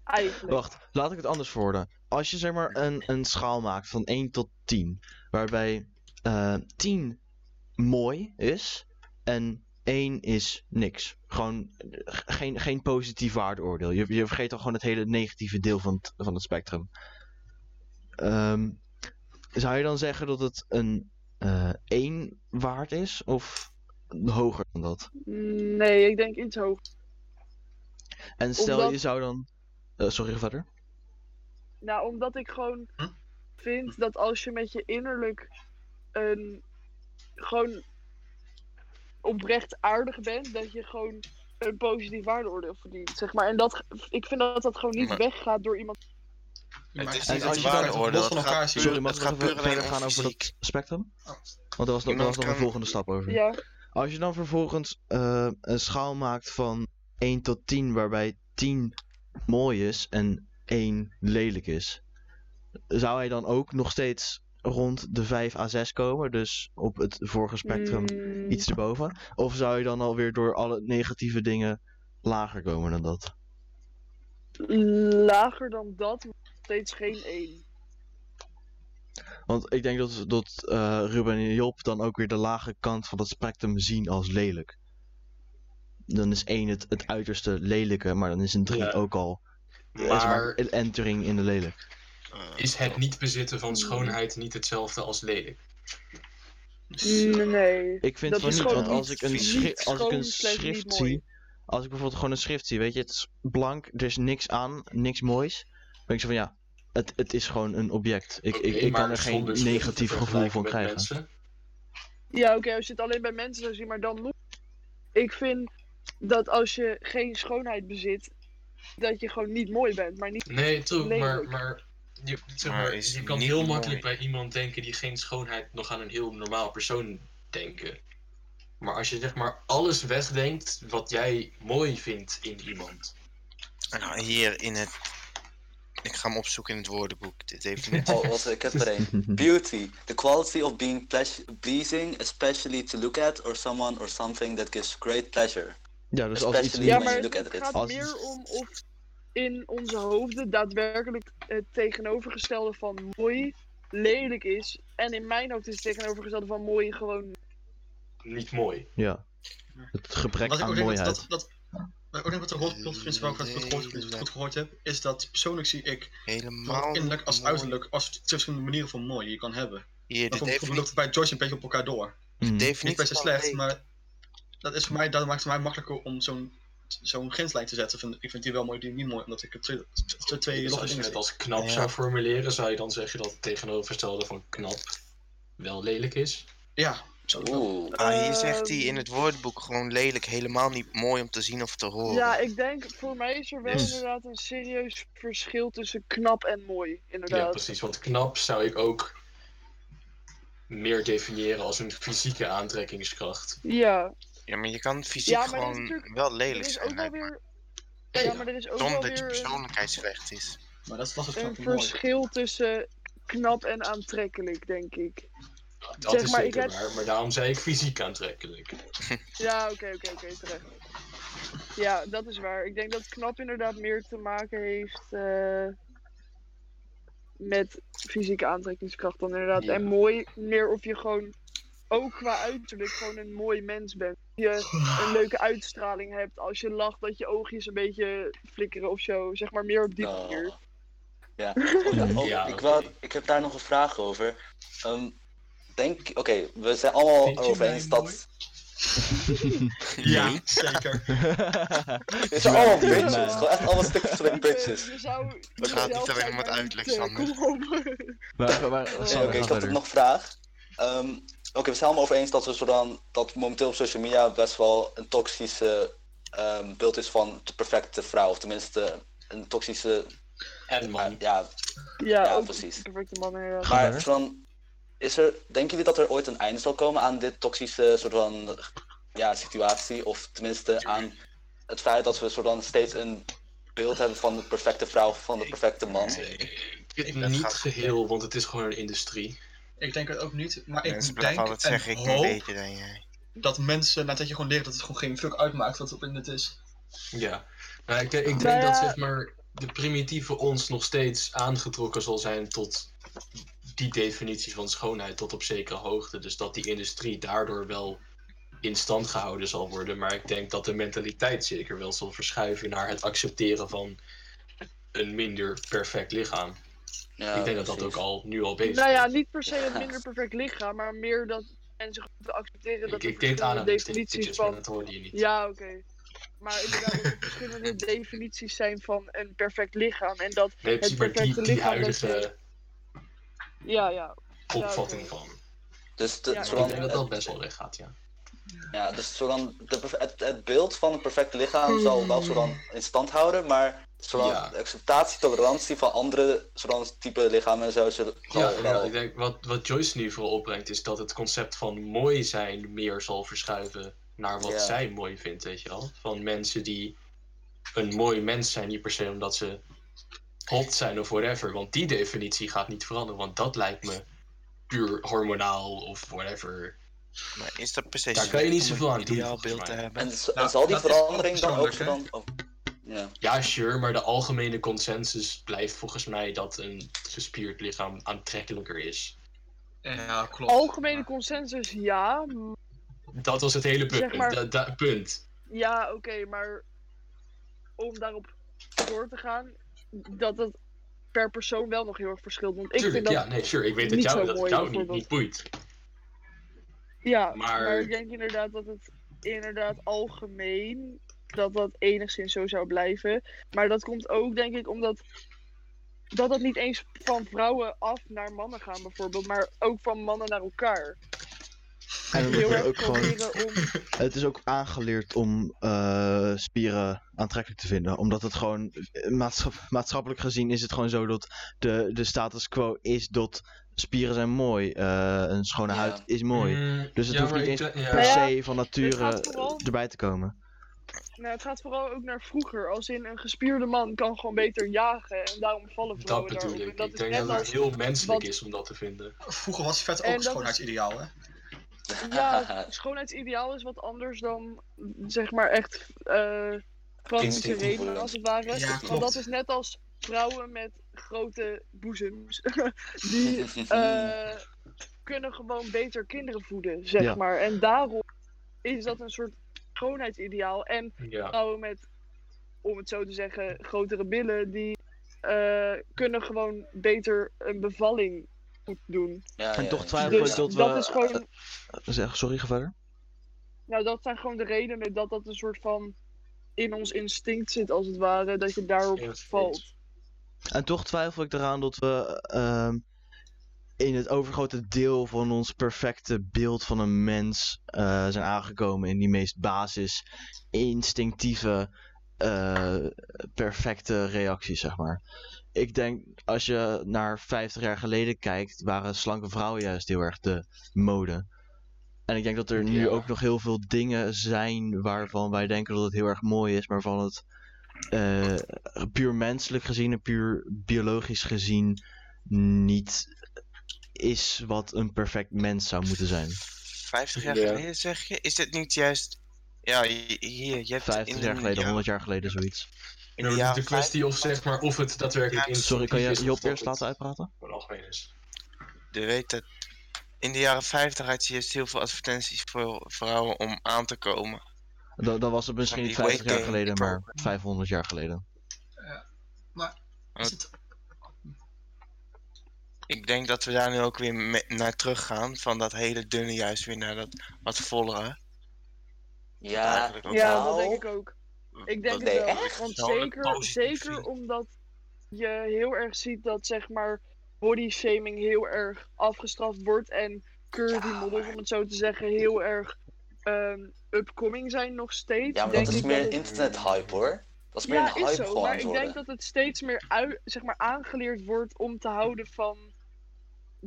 Eigenlijk. Wacht, laat ik het anders worden. Als je zeg maar een, een schaal maakt van 1 tot 10, waarbij eh 10 mooi is en 1 is niks. Gewoon eh, geen, geen positief waardeoordeel. Je, je vergeet al gewoon het hele negatieve deel van het, van het spectrum. Ehm, zou je dan zeggen dat het een eh 1 waard is of hoger dan dat? Nee, ik denk iets hoger. En stel Omdat- je zou dan. Eh, sorry, verder. Nou, omdat ik gewoon Hm? vind dat als je met je innerlijk een gewoon oprecht aardig bent, dat je gewoon een positief waardeoordeel verdient, zeg maar. En dat, ik vind dat dat gewoon niet Maar- weggaat door iemand. Maar Het is niet het waardeoordeel, het gaat. Sorry, mag het ik gaat puur alleen verder gaan over dat spectrum? Oh. Want er was, nog- er Iemand was nog een volgende stap over. Ja, Als je dan vervolgens eh, een schaal maakt van 1 tot 10, waarbij 10 mooi is en 1 lelijk is, zou hij dan ook nog steeds rond de 5 à 6 komen? Dus op het vorige spectrum Mm, iets erboven? Of zou je dan alweer door alle negatieve dingen lager komen dan dat? lager dan dat, maar nog steeds geen 1. Want ik denk dat, dat eh, Ruben en Job dan ook weer de lage kant van het spectrum zien als lelijk. Dan is 1 het, het uiterste lelijke, maar dan is een 3 Ja. ook al Maar een entering in de lelijk. Eh, is het niet bezitten van schoonheid niet hetzelfde als lelijk? Nee. Ik vind Dat is niet, want als niet- ik een, niet als ik een schrift zie, als ik bijvoorbeeld gewoon een schrift zie, weet je, het is blank, er is niks aan, niks moois. Dan ben ik zo van ja, het, het is gewoon een object. Ik, ik, ik kan er geen negatief gevoel van krijgen. mensen. Ja, oké, als je het alleen bij mensen zou zien, maar dan nog. Ik vind dat als je geen schoonheid bezit, dat je gewoon niet mooi bent, maar niet. Nee, toch, maar, maar, je, zeg Maar je kan heel mooi. makkelijk bij iemand denken die geen schoonheid nog aan een heel normaal persoon denken. Maar als je zeg maar alles wegdenkt wat jij mooi vindt in iemand. nou, hier in het... Ik ga hem opzoeken in het woordenboek. Dit heeft niet... Oh, wacht, ik heb er een. [laughs] Beauty. The quality of being pleas- pleasing, especially to look at, or someone or something that gives great pleasure. Ja, dus als iets Ja, maar het gaat Als- meer om of in onze hoofden daadwerkelijk het tegenovergestelde van mooi lelijk is. En in mijn hoofd is het tegenovergestelde van mooi gewoon. Niet mooi. Ja. Het gebrek Wat aan dat, mooiheid. dat, dat, wat ik ook denk wat de hoofdpunt waar ik het goed gehoord, het goed gehoord heb, is dat persoonlijk zie ik Helemaal innerlijk als mooi. uiterlijk als twee verschillende manieren van mooi die je kan hebben. Hier, Dat definitie, bij George een beetje op elkaar door. Mhm. Niet per se slecht, maar dat is voor mij, dat maakt het voor mij makkelijker om zo'n zo'n grenslijn te zetten. Van, ik vind die wel mooi, die niet mooi, omdat ik het twee, twee, twee Dus als je dingen het als knap Ja. zou formuleren, zou je dan zeggen dat het tegenovergestelde van knap wel lelijk is? Ja. Oeh. Ah, hier zegt hij in het woordenboek gewoon lelijk, helemaal niet mooi om te zien of te horen. Ja, ik denk voor mij is er wel Dus- inderdaad een serieus verschil tussen knap en mooi. Ja, Inderdaad. precies. Want knap zou ik ook meer definiëren als een fysieke aantrekkingskracht. Ja, Ja, maar je kan fysiek Ja, maar is gewoon wel lelijk is zijn. ook wel weer. Ja, maar er is ook wel Zonder dat je weer een, persoonlijkheidsrecht is. Maar dat was het een mooi. verschil tussen knap en aantrekkelijk, denk ik. Dat Zeg is maar, zeker ik heb- waar, maar daarom zei ik fysiek aantrekkelijk. [laughs] Ja, oké, oké, oké, terecht. Ja, dat is waar. Ik denk dat knap inderdaad meer te maken heeft eh, met fysieke aantrekkingskracht dan inderdaad. Ja. En mooi meer of je gewoon, ook qua uiterlijk, gewoon een mooi mens bent. Je een leuke uitstraling hebt. Als je lacht, dat je oogjes een beetje flikkeren of zo. Zeg maar meer op die Oh. manier. Ja. Oh, [laughs] Ja, ik, wou, ik heb daar nog een vraag over. Ehm, denk, oké, we zijn allemaal over eens [laughs] dat. Ja, zeker. [laughs] Dit zijn allemaal Ja. bitches. Gewoon echt allemaal stukjes van bitches. Je zou Het gaat niet alleen het maar uiterlijk, niet, eh, Sander. Maar, maar, Oké, ik had nog een vraag. Ehm, Oké, we zijn allemaal over eens dat, we zo dan, dat momenteel op social media best wel een toxische ehm, beeld is van de perfecte vrouw. Of tenminste, een toxische. En man. Ja, Ja, Ja, ook precies. maar is er, denken jullie dat er ooit een einde zal komen aan dit toxische soort van ja, situatie? Of tenminste aan het feit dat we soort van steeds een beeld hebben van de perfecte vrouw, van de perfecte man? Ik weet Ik- het het niet geheel, want het is gewoon een industrie. Ik denk het ook niet, maar Mensen ik denk altijd zeggen, en ik moet hoop beter dan jij. dat mensen tijdje gewoon leren dat het gewoon geen fuck uitmaakt wat op internet is. Ja. Nou, ik, ik denk Nou ja. dat zeg maar de primitieve ons nog steeds aangetrokken zal zijn tot die definitie van schoonheid tot op zekere hoogte. Dus dat die industrie daardoor wel in stand gehouden zal worden. Maar ik denk dat de mentaliteit zeker wel zal verschuiven naar het accepteren van een minder perfect lichaam. Ja, ik denk dat dat ook al nu al bezig Nou ja, is. niet per se [laughs] een minder perfect lichaam, maar meer dat mensen moeten accepteren dat Ik, er ik deed verschillende aanhalingstekens, definities van... dat hoorde je niet. Ja, oké. Maar inderdaad, dat er verschillende [laughs] definities zijn van een perfect lichaam. En dat, Nee, die, perfecte die lichaam dat huidige je- ja, ja. opvatting van. Dus, de, Ja, Ik denk dat het- dat best wel weggaat, ja. Ja, dus zolang de, het, het beeld van een perfect lichaam zal wel zolang in stand houden, maar zolang Ja. de acceptatie, tolerantie van andere zolang type lichamen en zo zal Ja, inderdaad. Ik denk wat, wat Joyce nu vooral opbrengt, is dat het concept van mooi zijn meer zal verschuiven naar wat Ja. zij mooi vindt, weet je wel. Van mensen die een mooi mens zijn, niet per se omdat ze hot zijn of whatever. Want die definitie gaat niet veranderen, want dat lijkt me puur hormonaal of whatever. Maar is dat per se Daar kan je niet zoveel aan doen, te hebben? En, Nou, en zal die verandering dan ook zo dan... Oh. Ja. Ja, sure, maar de algemene consensus blijft volgens mij dat een gespierd lichaam aantrekkelijker is. Ja, klopt. Algemene consensus, ja. Dat was het hele punt. Zeg maar- Da- da- punt. Ja, oké, maar om daarop door te gaan, dat het per persoon wel nog heel erg verschilt. Want ik Tuurlijk, vind dat ja, nee, sure. Ik weet dat niet jou, zo dat het mooi, jou niet, niet boeit. Ja, Maar- maar... ik denk inderdaad dat het inderdaad algemeen dat dat enigszins zo zou blijven. Maar dat komt ook denk ik omdat dat dat niet eens van vrouwen af naar mannen gaan bijvoorbeeld, maar ook van mannen naar elkaar. En Heel erg ook gewoon, om... [laughs] het is ook aangeleerd om eh, spieren aantrekkelijk te vinden. Omdat het gewoon, eh, maatschap- maatschappelijk gezien is het gewoon zo dat de, de status quo is dat spieren zijn mooi. eh, een schone Ja. huid is mooi. Mm, Dus het ja, hoeft niet eens ja. per se van nature erbij te komen. Nou, het gaat vooral ook naar vroeger. Als in een gespierde man kan gewoon beter jagen en daarom vallen Dat vrouwen bedoel daarop. ik. Dat ik denk dat het als heel menselijk wat- is om dat te vinden. Vroeger was vet ook dat is- schoonheidsideaal, hè? Ja, [laughs] schoonheidsideaal is wat anders dan zeg maar echt eh praktische redenen als het ware. Ja, Want dat is net als vrouwen met grote boezems. [laughs] Die [laughs] eh, kunnen gewoon beter kinderen voeden, zeg Ja. maar. En daarom is dat een soort schoonheidsideaal. En Ja. vrouwen met, om het zo te zeggen, grotere billen, die eh, kunnen gewoon beter een bevalling goed doen. Ja, En ja, toch twijfel Dus ik dat we... dat is gewoon eh, zeg, sorry, ga verder. Nou, dat zijn gewoon de redenen dat dat een soort van in ons instinct zit, als het ware, dat je daarop valt. En toch twijfel ik eraan dat we ehm, in het overgrote deel van ons perfecte beeld van een mens eh, zijn aangekomen in die meest basis, instinctieve, eh, perfecte reacties, zeg maar. Ik denk, als je naar 50 jaar geleden kijkt, waren slanke vrouwen juist heel erg de mode. En ik denk dat er nu Ja. ook nog heel veel dingen zijn waarvan wij denken dat het heel erg mooi is, maar van het eh, puur menselijk gezien en puur biologisch gezien niet is wat een perfect mens zou moeten zijn. 50 jaar Ja. geleden zeg je? Is dit niet juist... Ja, hi- hier, je hebt 50 in jaar de- geleden, ja, 100 jaar geleden, zoiets. in Nou, de kwestie of zeg maar of het daadwerkelijk Ja, in Sorry, kan je is Job dat eerst laten uitpraten? gewoon algemeen is. Je weet dat in de jaren 50 had je juist heel veel advertenties voor vrouwen om aan te komen. Dan, dan was het misschien niet die 50 jaar geleden, maar 500 jaar geleden. Is het... Ik denk dat we daar nu ook weer naar terug gaan. Van dat hele dunne juist weer naar dat wat vollere. Ja, ook Ja, dat denk ik ook. Ik denk Nee, het wel. echt? Want zeker, zeker omdat je heel erg ziet dat zeg maar body shaming heel erg afgestraft wordt en curvy Ja, models, om het zo te zeggen, heel erg ehm, upcoming zijn nog steeds. ja, maar denk dat is meer internet hype hoor. Dat is meer Ja, een hype is zo. Maar ik worden. denk dat het steeds meer uit, zeg maar, aangeleerd wordt om te houden van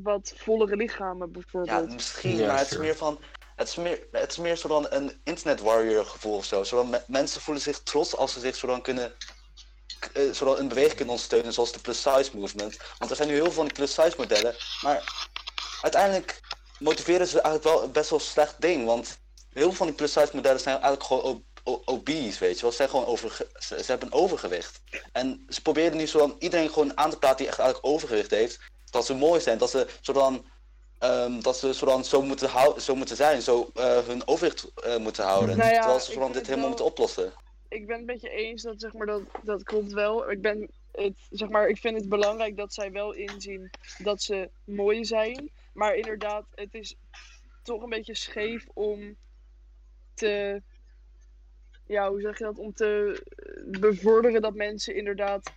wat vollere lichamen Ja, bijvoorbeeld. misschien, Ja, maar het is meer van. Het is meer, het is meer zo dan een internet warrior gevoel of zo. Me- mensen voelen zich trots als ze zich zo dan kunnen. eh, dan een beweging kunnen ondersteunen, zoals de plus size movement. Want er zijn nu heel veel van die plus size modellen. Maar uiteindelijk motiveren ze eigenlijk wel een best wel slecht ding. Want heel veel van die plus size modellen zijn eigenlijk gewoon obese, weet je wel. Ze, zijn gewoon overge- ze, ze hebben een overgewicht. En ze proberen nu zo dan iedereen gewoon aan te praten die echt eigenlijk overgewicht heeft. Dat ze mooi zijn, dat ze zo dan Ehm, dat ze zo, dan zo, moeten hou- zo moeten zijn, zo eh, hun overwicht eh, moeten houden. Nou ja, terwijl ze ik zo dan vind dit helemaal wel- moeten oplossen. ik ben het met je eens dat zeg maar dat dat klopt wel. Ik ben het zeg maar ik vind het belangrijk dat zij wel inzien dat ze mooi zijn, maar inderdaad het is toch een beetje scheef om te ja hoe zeg je dat om te bevorderen dat mensen inderdaad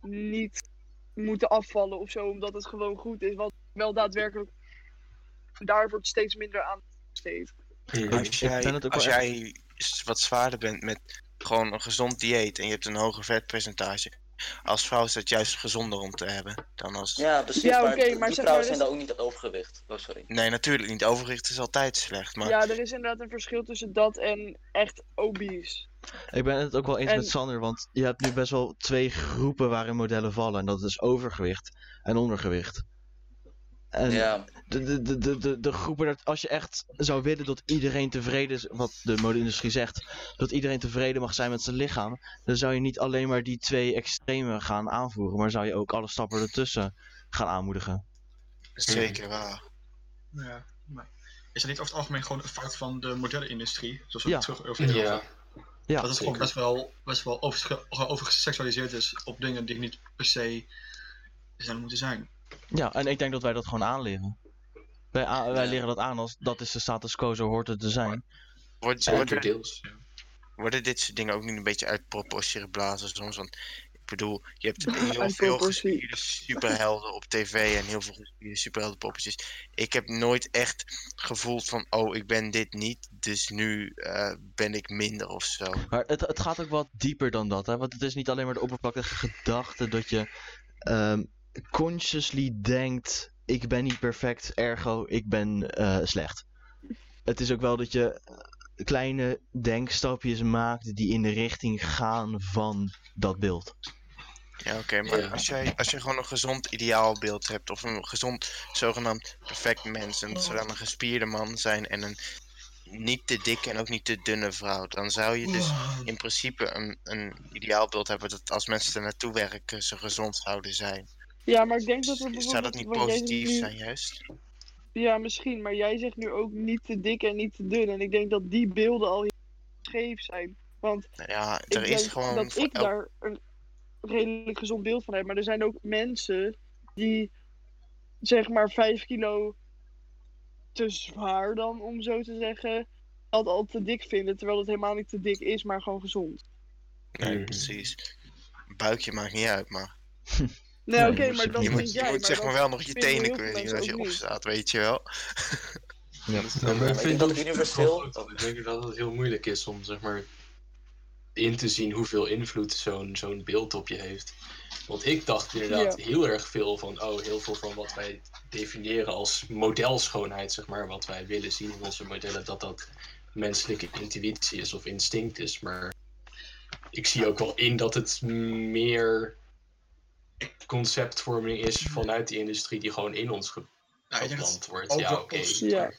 niet moeten afvallen of zo omdat het gewoon goed is, want wel daadwerkelijk daar wordt steeds minder aan besteed. Als jij, als jij wat zwaarder bent met gewoon een gezond dieet en je hebt een hoger vetpercentage, als vrouw is dat juist gezonder om te hebben dan als... Ja, precies. Ja, maar die vrouwen maar, zijn dus- daar ook niet overgewicht. Oh, sorry. Nee, natuurlijk niet. Overgewicht is altijd slecht, maar Ja, er is inderdaad een verschil tussen dat en echt obese. Ik ben het ook wel eens En- met Sander, want je hebt nu best wel twee groepen waarin modellen vallen. En dat is overgewicht en ondergewicht. En Ja, de, de, de, de, de, groepen, dat als je echt zou willen dat iedereen tevreden is, wat de mode-industrie zegt, dat iedereen tevreden mag zijn met zijn lichaam, dan zou je niet alleen maar die twee extremen gaan aanvoeren, maar zou je ook alle stappen ertussen gaan aanmoedigen. zeker waar. Ja, maar is dat niet over het algemeen gewoon een fout van de modellenindustrie? Zoals we Ja. het terug over hebben Ja? Ja, dat het gewoon zeker. best wel, best wel over, overgeseksualiseerd is op dingen die niet per se zijn moeten zijn. ja, en ik denk dat wij dat gewoon aanleren. Wij, a- wij Ja. leren dat aan als dat is de status quo, zo hoort het te zijn. Wordt, worden, worden dit soort dingen ook niet een beetje uit proportie geblazen soms? Want bedoel, je hebt [laughs] heel veel gespierde superhelden op tv en heel veel gespierde superheldenpoppetjes. Ik heb nooit echt gevoeld van, oh, ik ben dit niet, dus nu eh, ben ik minder of zo. Maar het, het gaat ook wat dieper dan dat, hè? Want het is niet alleen maar de oppervlakkige gedachte dat je ehm, consciously denkt: ik ben niet perfect, ergo ik ben eh, slecht. Het is ook wel dat je eh, kleine denkstapjes maakt die in de richting gaan van dat beeld. Ja, oké, maar Ja. als, jij, als je gewoon een gezond ideaalbeeld hebt, of een gezond zogenaamd perfect mens, en dat zou dan een gespierde man zijn en een niet te dikke en ook niet te dunne vrouw, dan zou je dus in principe een, een ideaalbeeld hebben dat als mensen er naartoe werken, ze gezond zouden zijn. Ja, maar ik denk dat er Zou dat niet positief nu- zijn, juist? Ja, misschien. Maar jij zegt nu ook niet te dik en niet te dun. En ik denk dat die beelden al heel scheef zijn. Want Nou ja, er is gewoon dat ik daar een redelijk gezond beeld van heb. Maar er zijn ook mensen die zeg maar 5 kilo te zwaar dan, om zo te zeggen, dat al te dik vinden. Terwijl het helemaal niet te dik is, maar gewoon gezond. Nee, Mhm. precies. Een buikje maakt niet uit, maar [laughs] Nee, oké, je moet maar dat je vind moet, je jij. moet maar zeg maar wel nog je tenen kunnen als je opstaat, weet je wel. Ja. Ja, ik denk dat universeel. Ik denk dat het heel moeilijk is om zeg maar in te zien hoeveel invloed zo'n zo'n beeld op je heeft. Want ik dacht inderdaad Ja. heel erg veel van, oh, heel veel van wat wij definiëren als modelschoonheid, zeg maar, wat wij willen zien in onze modellen, dat dat menselijke intuïtie is of instinct is. Maar ik zie ook wel in dat het meer conceptvorming is vanuit de industrie die gewoon in ons geplant wordt. ook Ja, oké. Ja.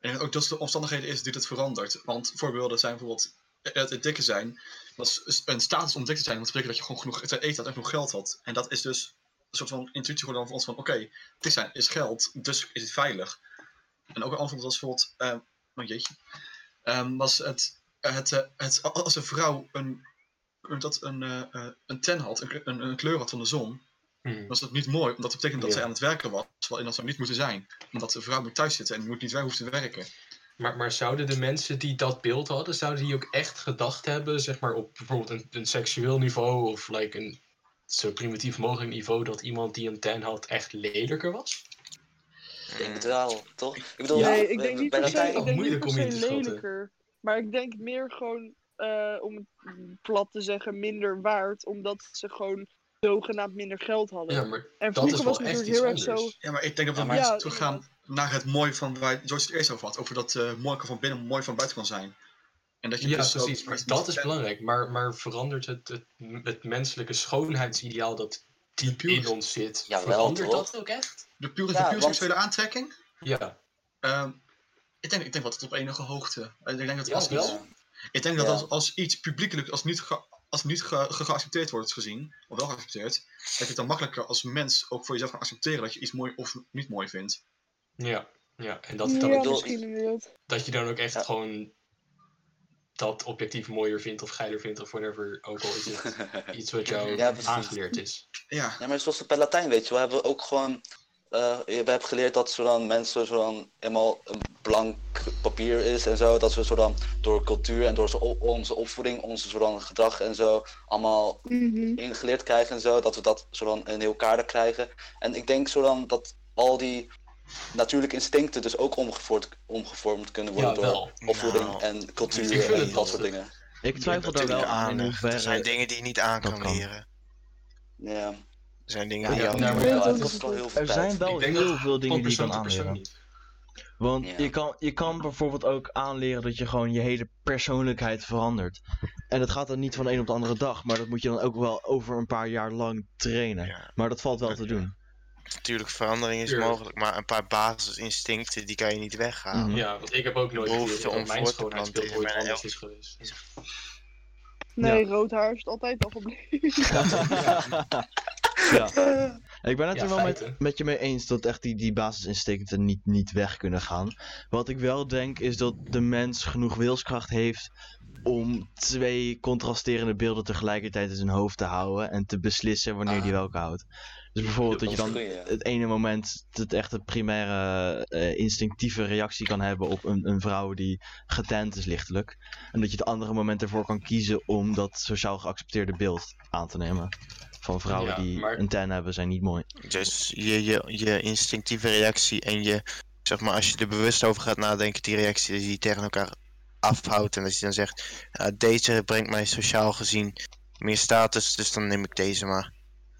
En ook dat de omstandigheden is die het verandert. Want voorbeelden zijn bijvoorbeeld het, het dikke zijn. Is een status om dik te zijn. Dat betekent dat je gewoon genoeg te eten had en genoeg geld had. En dat is dus een soort van intuïtie geworden voor ons van oké, dik zijn is geld, dus is het veilig. En ook een voorbeeld was bijvoorbeeld, eh, oh jeetje, Ehm, was het, het, eh, het, als een vrouw een, dat een, eh, eh, een ten had, een, een, een kleur had van de zon, Hmm. was dat niet mooi, omdat dat betekent dat Ja. zij aan het werken was, terwijl dat zou niet moeten zijn. Omdat de vrouw moet thuis zitten en moet niet weg hoeft te werken. Maar, maar zouden de mensen die dat beeld hadden, zouden die ook echt gedacht hebben, zeg maar op bijvoorbeeld een, een seksueel niveau of like een zo primitief mogelijk niveau, dat iemand die een ten had echt lelijker was? Ik denk het wel, toch? Ik bedoel, nee, ik denk niet per dat se, ik denk moeilijk om in te lelijker. Maar ik denk meer gewoon, eh, om het plat te zeggen, minder waard. Omdat ze gewoon zogenaamd minder geld hadden. Ja, maar en dat is vroeger wel was echt heel erg zo. Ja, maar ik denk dat we Ja, naar het mooi van waar George het eerst over had. Over dat eh mooi van binnen mooi van buiten kan zijn. En dat je Ja, dus precies. Maar dat is belangrijk. Maar, maar verandert het, het, het menselijke schoonheidsideaal dat diep in ons zit, Jawel, verandert toch? dat ook echt? De pure, Ja, de pure want- seksuele aantrekking? Ja. Ehm, ik, denk, ik denk dat het op enige hoogte. Ik denk dat Ja, als wel. iets, ik denk dat Ja. als, als iets publiekelijk als niet, ge, als niet ge- ge- geaccepteerd wordt gezien, of wel geaccepteerd, dat je het dan makkelijker als mens ook voor jezelf kan accepteren dat je iets mooi of niet mooi vindt. Ja. Ja, en dat, dan ja, ook, dat je dan ook echt Ja. gewoon dat objectief mooier vindt of geiler vindt of whatever, ook al is het [laughs] iets wat jou Ja, aangeleerd is. Ja, Ja, maar zoals bij Latijn, weet je, we hebben ook gewoon. eh, we hebben geleerd dat zodan mensen zodan eenmaal een blank papier is en zo, dat we zodan door cultuur en door zo- onze opvoeding, onze zodan gedrag en zo, allemaal Mhm. ingeleerd krijgen en zo, dat we dat zodan in heel kader krijgen. En ik denk zodan dat al die natuurlijke instincten dus ook omgevormd, omgevormd kunnen worden Ja, door opvoeding Nou, en cultuur en dat lastig. soort dingen. Ik twijfel daar wel aan aan. hoeverre... Er zijn dingen die je niet aan kan kan. leren. Ja, Er zijn dingen die je het heel veel Er zijn wel heel veel dingen die je kan aanleren. Want Ja. je, kan, je kan bijvoorbeeld ook aanleren dat je gewoon je hele persoonlijkheid verandert. En dat gaat dan niet van de een op de andere dag, maar dat moet je dan ook wel over een paar jaar lang trainen. Ja. Maar dat valt wel te doen. Natuurlijk, verandering is Tuurlijk. mogelijk, maar een paar basisinstincten die kan je niet weghalen. Mhm. Ja, want ik heb ook nooit Behoefte geleerd om dat mijn schoonheidsbeeld ooit anders is geweest. Nee, rood haar is het altijd al gebleven. [laughs] Ja. Ik ben het Ja, er wel met, met je mee eens dat echt die, die basisinstincten niet, niet weg kunnen gaan. Wat ik wel denk is dat de mens genoeg wilskracht heeft om twee contrasterende beelden tegelijkertijd in zijn hoofd te houden en te beslissen wanneer die Ah. welke houdt. Dus bijvoorbeeld dat je dan een goeie, ja. het ene moment het echt een primaire eh, instinctieve reactie kan hebben op een, een vrouw die getent is lichtelijk. En dat je het andere moment ervoor kan kiezen om dat sociaal geaccepteerde beeld aan te nemen. Van vrouwen Ja, die maar- een ten hebben zijn niet mooi. Dus je, je, je instinctieve reactie en je, zeg maar, als je er bewust over gaat nadenken, die reactie die je tegen elkaar afhoudt. En dat je dan zegt, ja, deze brengt mij sociaal gezien meer status, dus dan neem ik deze maar.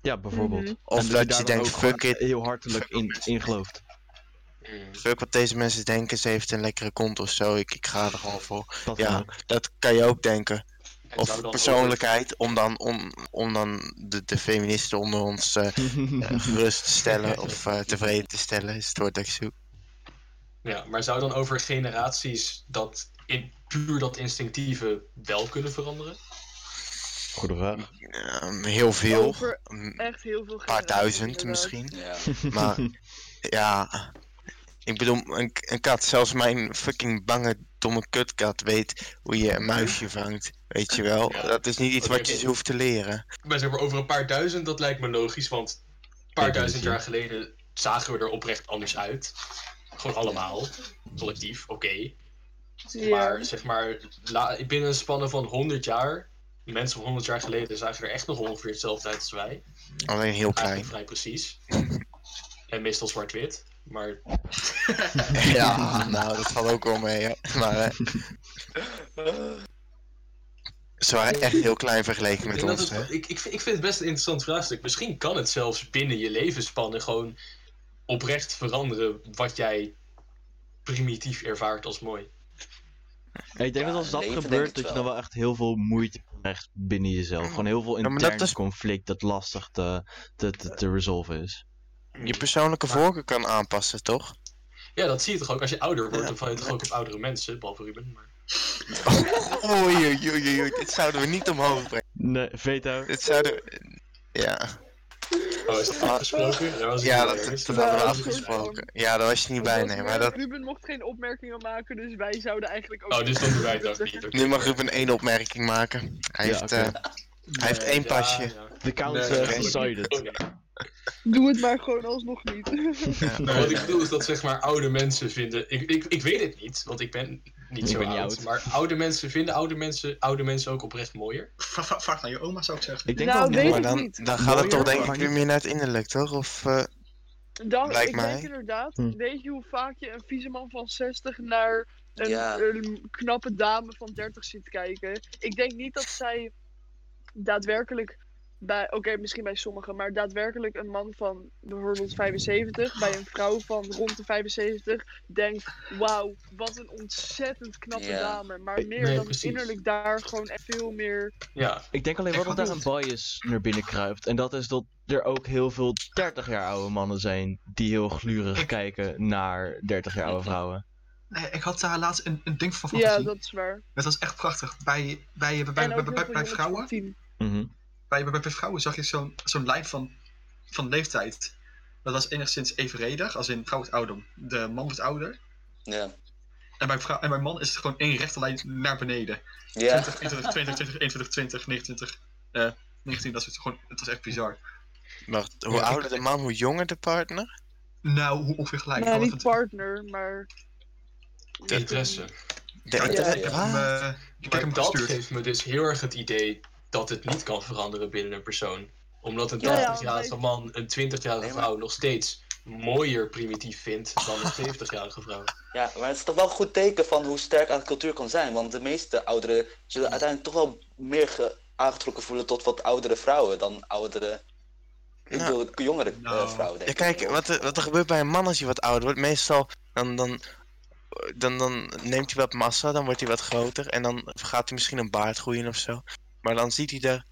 Ja, bijvoorbeeld. Mhm. Of dat je denkt, fuck it, heel hartelijk in, [laughs] in gelooft. Mm. fuck wat deze mensen denken, ze heeft een lekkere kont of zo, ik, ik ga er gewoon voor. Dat kan Ja, ook. dat kan je ook denken. En Of persoonlijkheid, om dan, om, om dan de, de feministen onder ons eh, [laughs] eh, gerust te stellen of eh, tevreden te stellen, is het woord dat ik zoek. ja, maar zou dan over generaties dat in, puur dat instinctieve wel kunnen veranderen? Goede vraag. Ehm, heel veel, Over een echt heel veel paar generaties, duizend inderdaad. misschien. Ja. Maar [laughs] ja, ik bedoel, een, een kat, zelfs mijn fucking bange domme kutkat weet hoe je een muisje vangt. Weet je wel, Ja. dat is niet iets wat je hoeft te leren. Maar zeg maar over een paar duizend, dat lijkt me logisch, want een paar duizend jaar geleden zagen we er oprecht anders uit. Gewoon allemaal, collectief, oké. Ja. Maar zeg maar, la- binnen een spanne van 100 jaar, mensen van 100 jaar geleden zagen er echt nog ongeveer hetzelfde uit als wij. Alleen heel klein. Vrij precies. En meestal zwart-wit. Maar [laughs] Ja, nou, dat valt ook wel mee. Hè. Maar eh, ze waren echt heel klein vergeleken met ons. Het, ik, ik, ik vind het best een interessant vraagstuk. Misschien kan het zelfs binnen je levensspannen gewoon oprecht veranderen wat jij primitief ervaart als mooi. Ik denk Ja, dat als dat gebeurt, dat je dan wel echt heel veel moeite krijgt binnen jezelf. Gewoon heel veel Ja, intern dat is- conflict dat lastig te, te, te, te resolven is. Je persoonlijke voorkeur kan aanpassen, toch? Ja, dat zie je toch ook. Als je ouder wordt, Ja. dan val je toch ook op oudere mensen, behalve Ruben. Maar... [laughs] Oei, oei, oei, oei, dit zouden we niet omhoog brengen. Nee, veto. Dit zouden we... Ja, Oh, is dat afgesproken? Daar was ik ja dat, dat, hebben we dat is afgesproken. Ja, daar was je niet bij, nee. Maar dat, Ruben mocht geen opmerkingen maken, dus wij zouden eigenlijk ook... Oh, dus dan doen wij het ook [laughs] niet. oké. nu mag Ruben één opmerking maken. Hij Ja, heeft, eh, hij heeft één Ja, pasje. ja. The count uh, nee. decided. [laughs] Doe het maar gewoon alsnog niet. Maar [laughs] wat ik bedoel is dat zeg maar oude mensen vinden. Ik, ik, ik weet het niet, want ik ben niet Ik zo ben niet oud, oud. Maar oude mensen vinden oude mensen, oude mensen ook oprecht mooier. Vraag, naar je oma, zou ik zeggen. Ik denk Nou, wel weet. Maar ik dan, niet. dan gaat het toch denk maar ik weer niet- meer naar het innerlijk, toch? Of, eh, Dan, ik mij. denk inderdaad, Hm. weet je hoe vaak je een vieze man van 60 naar een, Ja. een knappe dame van 30 ziet kijken? Ik denk niet dat zij daadwerkelijk bij, oké, misschien bij sommigen, maar daadwerkelijk een man van bijvoorbeeld 75 bij een vrouw van rond de 75 denkt: wauw, wat een ontzettend knappe dame. Maar meer Nee, dan precies. innerlijk daar gewoon echt veel meer. Ja, Ik denk alleen wel dat daar een bias naar binnen kruipt. En dat is dat er ook heel veel 30 jaar oude mannen zijn die heel glurig kijken naar 30 jaar oude vrouwen. Nee, ik had daar laatst een, een ding van Ja, gezien. dat is waar. Dat was echt prachtig. Bij, bij, bij, bij, bij, bij, vrouwen, 10. Bij, bij, bij vrouwen zag je zo'n zo'n lijn van, van leeftijd. Dat was enigszins evenredig, als in vrouw wordt ouder, de man wordt ouder. Ja. En bij, vrouw, en bij man is het gewoon één rechte lijn naar beneden. Ja. 20, 21, 22, 21, 20, 29, eh 19, dat is gewoon, het was echt bizar. Maar hoe Ja, ouder de man, hoe jonger de partner? Nou, hoe ongeveer gelijk. Ik niet partner, maar. de interesse. De Ja, interesse- ja. Ik heb hem, eh, ik heb Maar hem dat gestuurd. geeft me dus heel erg het idee dat het niet kan veranderen binnen een persoon. Omdat een Ja, ja, 80-jarige want man een 20-jarige Nee, maar- vrouw nog steeds mooier primitief vindt dan een 70-jarige vrouw. Ja, maar het is toch wel een goed teken van hoe sterk een cultuur kan zijn. Want de meeste ouderen zullen uiteindelijk toch wel meer ge- aangetrokken voelen tot wat oudere vrouwen dan oudere. Ik Nou, bedoel, jongere eh, nou, vrouwen. Ja, Denk kijk, ik. wat er, wat er gebeurt bij een man als hij wat ouder wordt, meestal dan, dan, dan, dan neemt hij wat massa, dan wordt hij wat groter en dan gaat hij misschien een baard groeien of zo. Maar dan ziet hij er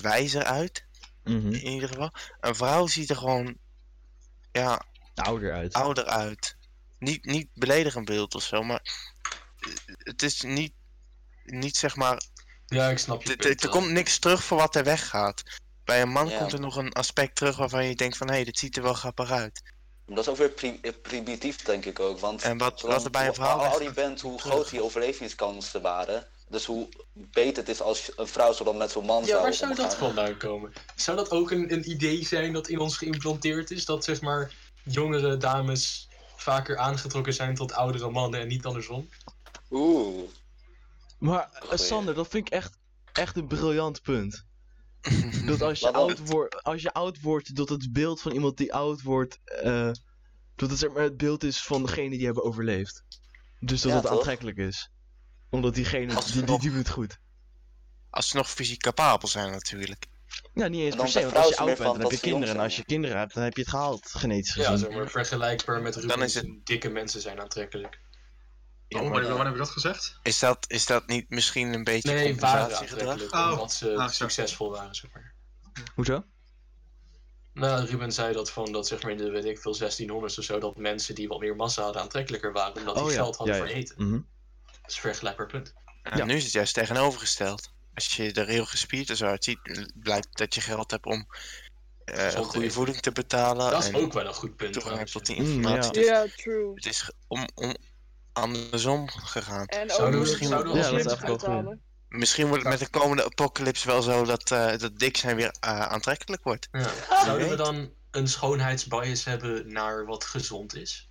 wijzer uit, Mhm. in ieder geval. Een vrouw ziet er gewoon, ja, Ouder uit. ouder uit. Niet, niet beledigend beeld of zo, maar eh, het is niet, niet zeg maar, Ja, ik snap je er- er er komt niks terug voor wat er weggaat. Bij een man Ja. komt er nog een aspect terug waarvan je denkt van, hé, dit ziet er wel grappig uit. Dat is ook weer pri- eh, primitief, denk ik ook. Want En wat- zolang- wat er bij een hoe vrouw ouder je bent, hoe groter je overlevingskansen waren. Dus hoe beter het is als een vrouw zo dan met zo'n man Ja, zou waar zou dat vandaan komen? Zou dat ook een, een idee zijn dat in ons geïmplanteerd is? Dat zeg maar jongere dames vaker aangetrokken zijn tot oudere mannen en niet andersom? Oeh. Maar eh. Sander, dat vind ik echt, echt een briljant punt. [laughs] Dat als je, oud wordt, als je oud wordt, dat het beeld van iemand die oud wordt, eh, dat het zeg maar het beeld is van degene die hebben overleefd. Dus dat Ja, het toch? aantrekkelijk is. Omdat diegene, Als die, die, nog- die doet het goed. Als ze nog fysiek capabel zijn natuurlijk. Ja, niet eens En dan per se, want als je oud bent, dan heb je kinderen. En als je kinderen hebt, dan heb je het gehaald, genetisch Ja, gezien. zeg maar vergelijkbaar met Ruben. is het- Dikke mensen zijn aantrekkelijk. Ja, Oh, maar wanneer, heb je dat gezegd? is, dat, is dat niet misschien een beetje Nee, waren compensatiegedrag? aantrekkelijk. Oh. Omdat ze Ah, succesvol waren, zeg maar. Hoezo? Nou, Ruben zei dat van dat zeg maar in de weet ik veel 1600 of zo dat mensen die wat meer massa hadden aantrekkelijker waren omdat die Oh ja, geld hadden ja, voor ja. eten. Mhm. Dat is een vergelijkbaar punt. Ja. Nu is het juist tegenovergesteld. Als je er heel gespierd en zo uitziet, blijkt dat je geld hebt om eh, te goede voeding te betalen. Dat is en ook wel een goed punt. toegang tot die Mm, informatie. ja. Dus Ja, true. het is om, om andersom gegaan. En Zouden ook we- misschien zouden we ja, dat. Misschien wordt het met de komende apocalypse wel zo dat, eh, dat dik zijn weer eh, aantrekkelijk wordt. Ja. Zouden we dan een schoonheidsbias hebben naar wat gezond is?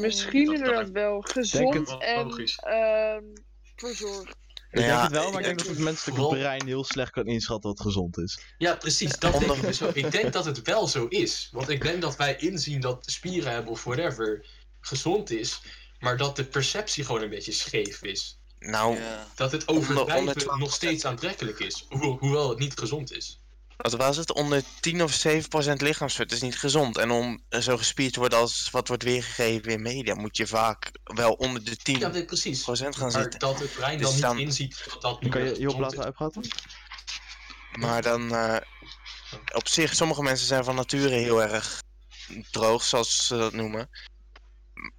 Misschien Dat- inderdaad wel. Gezond en Logisch. ehm verzorgd. Ik Nou denk ja, het wel, maar ik denk dat het menselijke vooral- brein heel slecht kan inschatten wat gezond is. Ja, precies. Dat denk ik dus. Ik denk dat het wel zo is. Want ik denk dat wij inzien dat spieren hebben of whatever gezond is. Maar dat de perceptie gewoon een beetje scheef is. Nou, Ja. Dat het Onder- overdrijven onder 12%. nog steeds aantrekkelijk is. Ho- hoewel het niet gezond is. Wat was het? Onder 10 of 7 procent lichaamsvet is niet gezond. En om zo gespierd te worden als wat wordt weergegeven in media, moet je vaak wel onder de 10 Ja, precies. procent gaan Maar zitten. dat het brein Dus dan niet inziet dat dat niet Kan je gezond laten uitpraten? Maar dan, eh, op zich, sommige mensen zijn van nature heel erg droog, zoals ze dat noemen.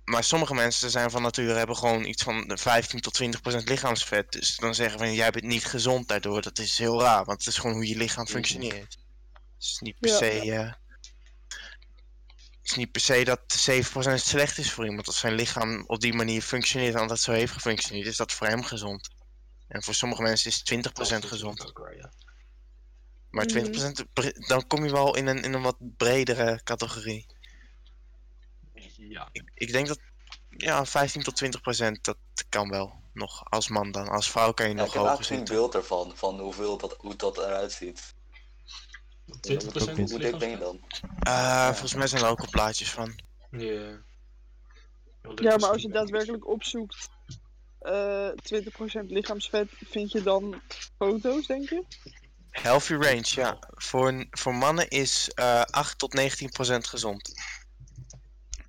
Maar sommige mensen zijn van nature hebben gewoon iets van de 15 tot 20 procent lichaamsvet. Dus dan zeggen van, jij bent niet gezond daardoor. Dat is heel raar, want het is gewoon hoe je lichaam functioneert. Het is niet per Ja. se... eh, het is niet per se dat 7% slecht is voor iemand. Als zijn lichaam op die manier functioneert en altijd zo heeft gefunctioneerd, is dat voor hem gezond. En voor sommige mensen is 20% Dat is gezond. Maar Mhm. 20% bre- dan kom je wel in een, in een wat bredere categorie. Ja. Ik, ik denk dat ja, 15 tot 20% dat kan wel. Nog als man dan. Als vrouw kan je Ja, nog ik heb hoger zitten. een beeld ervan, van hoeveel dat, hoe dat eruit ziet. 20% Hoe, hoe dik ben je dan? Eh, Volgens mij zijn er ook al plaatjes van. Ja. Ja, maar als je daadwerkelijk opzoekt eh 20% lichaamsvet, vind je dan foto's, denk je? Healthy range, ja. Voor, voor mannen is eh 8 tot 19 procent gezond.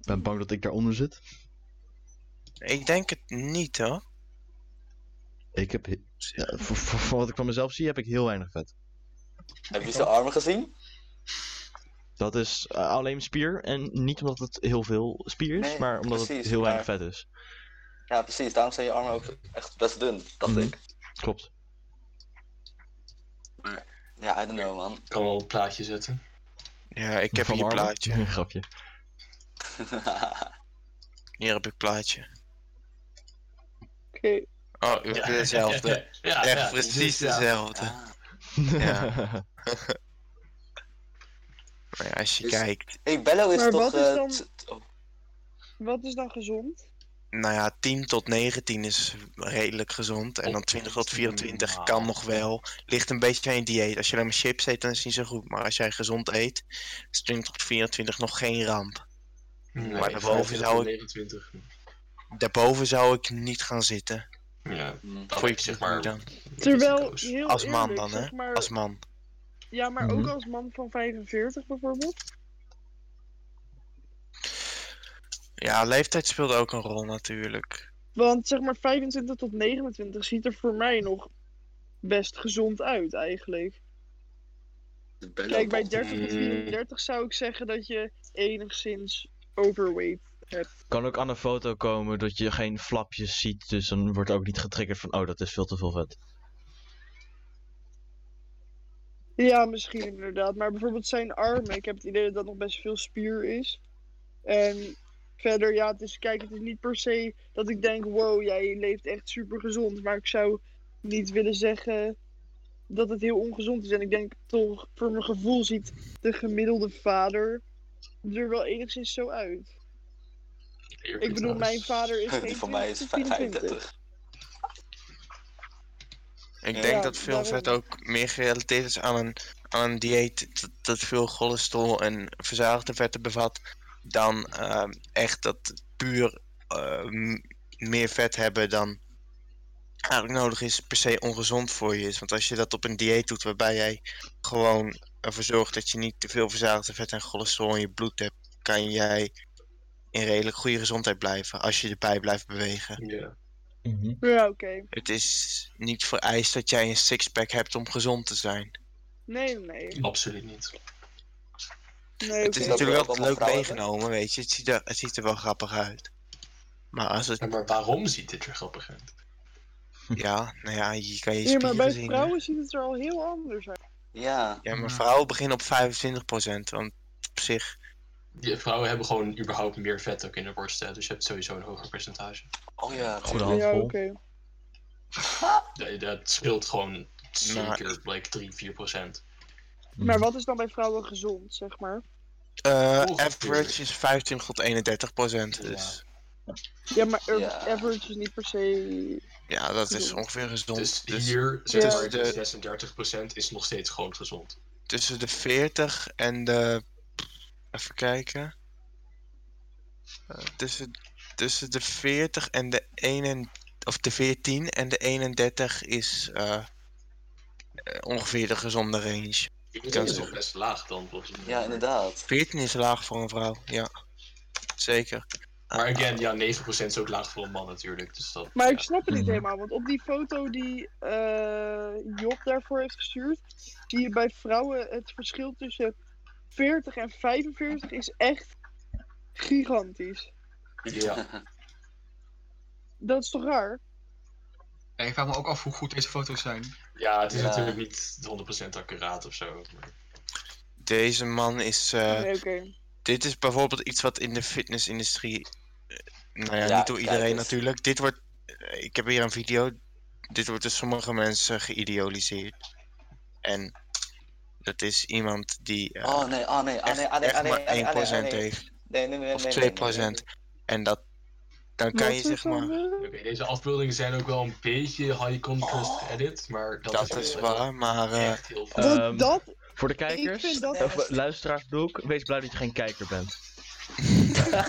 Ik ben bang dat ik daaronder zit. Ik denk het niet hoor. Ik heb, he- ja, voor, voor, voor wat ik van mezelf zie, heb ik heel weinig vet. Heb je zijn armen gezien? Dat is eh, alleen spier en niet omdat het heel veel spier is, Nee, maar omdat het heel weinig maar- vet is. Ja, precies. Daarom zijn je armen ook echt best dun, dacht Mhm. ik. Klopt. Ja, I don't know, man. Ik kan wel een plaatje zetten. Ja, ik heb Van hier een plaatje. [laughs] Grapje. [laughs] Hier heb ik plaatje. Oké. Oh, hebt dezelfde. [laughs] ja, Echt ja, precies ja. dezelfde. Ja. [laughs] Maar ja, als je Dus- kijkt, Hey, Bello is Maar toch... wat is eh, dan- oh, Wat is dan gezond? nou ja, 10 tot 19 is redelijk gezond. En dan 20 tot 24 kan nog wel. Ligt een beetje aan je dieet. Als je alleen maar chips eet, dan is het niet zo goed. Maar als jij gezond eet, is 20 tot 24 nog geen ramp. Nee, Maar daarboven 25 zou ik- 29. Daarboven zou ik niet gaan zitten. Ja, mm. dan Voor je zeg maar... dan. Terwijl, heel Als man eerlijk, dan, hè? zeg maar, Als man. Ja, maar Mhm. ook als man van 45 bijvoorbeeld. Ja, leeftijd speelt ook een rol natuurlijk. Want zeg maar 25 tot 29 ziet er voor mij nog best gezond uit eigenlijk. Kijk, bij toch- 30 tot Mm. 34 zou ik zeggen dat je enigszins overweight hebt. Kan ook aan een foto komen dat je geen flapjes ziet, dus dan wordt ook niet getriggerd van, oh, dat is veel te veel vet. Ja, misschien inderdaad. Maar bijvoorbeeld zijn armen. Ik heb het idee dat dat nog best veel spier is. En verder, ja, het is, kijk, het is niet per se dat ik denk, wow, jij leeft echt super gezond. Maar ik zou niet willen zeggen dat het heel ongezond is. En ik denk toch, voor mijn gevoel ziet de gemiddelde vader er wel enigszins zo uit. Ik bedoel, mijn vader is [laughs] geen Die van mij is 20 tot 24. 35. Ik Ja, denk dat veel daarom. vet ook meer gerelateerd is aan een, aan een dieet dat, dat veel cholesterol en verzadigde vetten bevat, dan ehm, echt dat puur eh, m- meer vet hebben dan eigenlijk nodig is, per se ongezond voor je is. Want als je dat op een dieet doet waarbij jij gewoon ervoor zorgt dat je niet te veel verzadigde vet en cholesterol in je bloed hebt, kan jij in redelijk goede gezondheid blijven als je erbij blijft bewegen. Ja. Ja, oké. Het is niet vereist dat jij een sixpack hebt om gezond te zijn. Nee, nee. Absoluut niet. nee Het is natuurlijk wel leuk meegenomen, weet je. Het ziet, er, het ziet er wel grappig uit. Maar als het, Ja, maar waarom ziet dit er grappig uit? ja, nou ja, je kan je Ja, maar bij zien. hè. vrouwen ziet het er al heel anders uit. Ja, Ja, maar vrouwen beginnen op 25%, want op zich, Die vrouwen hebben gewoon überhaupt meer vet ook in de borst, hè, dus je hebt sowieso een hoger percentage. oh ja. Goede tuurlijk. Ja, handvol. oké. [laughs] Ja, dat scheelt gewoon Nou, zeker like 3, 4 procent. Maar wat is dan bij vrouwen gezond, zeg maar? eh, Ongeveer. average is 25 tot 31%. Dus Ja, maar er- Ja. average is niet per se... ja, dat is ongeveer gezond. Dus Dus hier, zeg Ja. de- 36 procent is nog steeds gewoon gezond. tussen de 40 en de. Even kijken. Eh, tussen, tussen de 40 en de 1 of de 14 en de 31 is eh, eh, ongeveer de gezonde range. Dat kan is nog best laag dan, volgens mij. Ja, inderdaad. 14 is laag voor een vrouw, ja. Zeker. Maar again, ja, 9% is ook laag voor een man natuurlijk. Dus dat, Maar ja. ik snap het niet Mhm. helemaal, want op die foto die eh, Job daarvoor heeft gestuurd, zie je bij vrouwen het verschil tussen 40 en 45 is echt gigantisch. Ja. [laughs] Dat is toch raar? Ja, ik vraag me ook af hoe goed deze foto's zijn. ja, het is Ja. natuurlijk niet 100% accuraat of zo. maar- Deze man is. eh, nee, oké. Dit is bijvoorbeeld iets wat in de fitnessindustrie. eh, nou ja, Ja, niet door iedereen natuurlijk. Dit wordt. eh, Ik heb hier een video. Dit wordt door sommige mensen geïdealiseerd. En dat is iemand die. eh, Oh nee, oh nee, oh echt, nee, oh nee, echt oh nee, maar oh nee, 1% oh nee, heeft. Nee, nee, nee, Of nee, 2%. nee, nee, En dat. Dan kan je zeg is maar. Oké, deze afbeeldingen zijn ook wel een beetje high contrast edit, maar dat, Dat is wel waar, maar. eh, echt heel veel. Dat, Voor de kijkers, vind dat of echt- eh, luisteraars bedoel ik, wees blij dat je geen kijker bent. [laughs]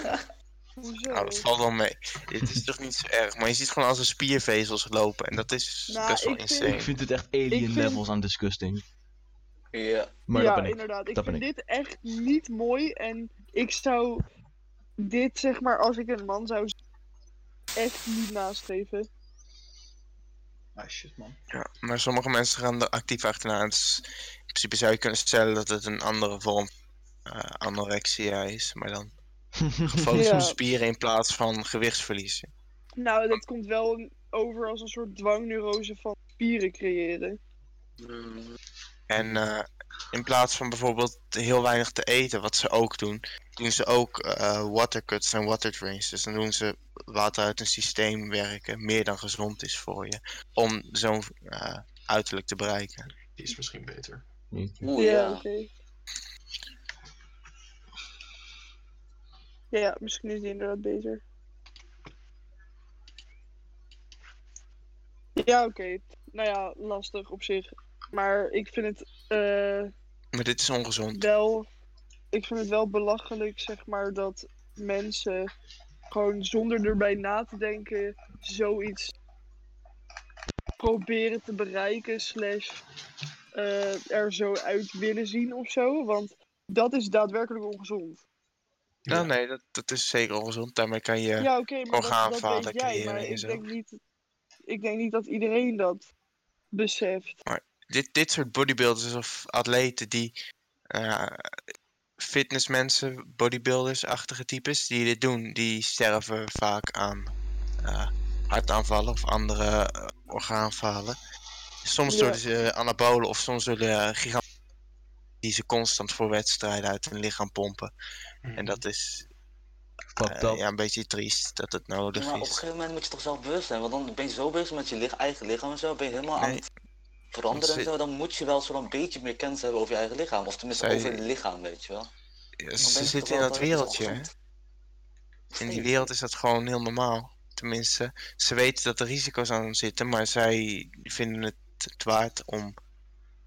hoezo? nou, dat valt wel mee. Dit is toch niet zo erg. Maar je ziet gewoon als een spiervezels lopen. En dat is Nou, best wel ik vind- insane. Ik vind het echt alien vind- levels aan disgusting. Ja. Maar ja, dat ben ik. inderdaad. Ik Dat vind ik. dit echt niet mooi. En ik zou dit, zeg maar, als ik een man zou echt niet nastreven. Ah shit man. Ja, maar sommige mensen gaan er actief achterna. Het is- in principe zou je kunnen stellen dat het een andere vorm eh anorexia is, maar dan [laughs] gefocust Ja. op spieren in plaats van gewichtsverlies. Nou, dat komt wel over als een soort dwangneurose van spieren creëren. En eh, in plaats van bijvoorbeeld heel weinig te eten, wat ze ook doen, doen ze ook eh watercuts en waterdrinks. Dus dan doen ze water uit een systeem werken, meer dan gezond is voor je, om zo'n eh, uiterlijk te bereiken. Die is misschien beter. Ja. Ja, misschien is die inderdaad beter. Ja, oké. Nou ja, lastig op zich. Maar ik vind het eh, Maar dit is ongezond. wel. Ik vind het wel belachelijk, zeg maar, dat mensen gewoon zonder erbij na te denken zoiets proberen te bereiken, slash eh, er zo uit willen zien of zo. Want dat is daadwerkelijk ongezond. Nou nee, dat, dat is zeker ongezond. Daarmee kan je... Ja, oké, maar dat, dat orgaanfalen weet jij. creëren Maar en ik zo. denk, niet, ik denk niet dat iedereen dat beseft. dit, dit soort bodybuilders of atleten die eh fitnessmensen, bodybuilders-achtige types, die dit doen, die sterven vaak aan eh, hartaanvallen of andere eh, orgaanfalen. Soms Ja. door de anabolen of soms door de gigant die ze constant voor wedstrijden uit hun lichaam pompen. En dat is eh, ja, een beetje triest dat het nodig Maar op een is. gegeven moment moet je toch zelf bewust zijn, want dan ben je zo bezig met je eigen lichaam en zo, ben je helemaal aan het veranderen en Ze- zo, dan moet je wel zo'n beetje meer kennis hebben over je eigen lichaam, of tenminste Zij- over je lichaam, weet je wel. Ja, Ze zitten in dat wereldje. In die wereld is dat gewoon heel normaal. Tenminste, ze weten dat er risico's aan zitten, maar zij vinden het het waard om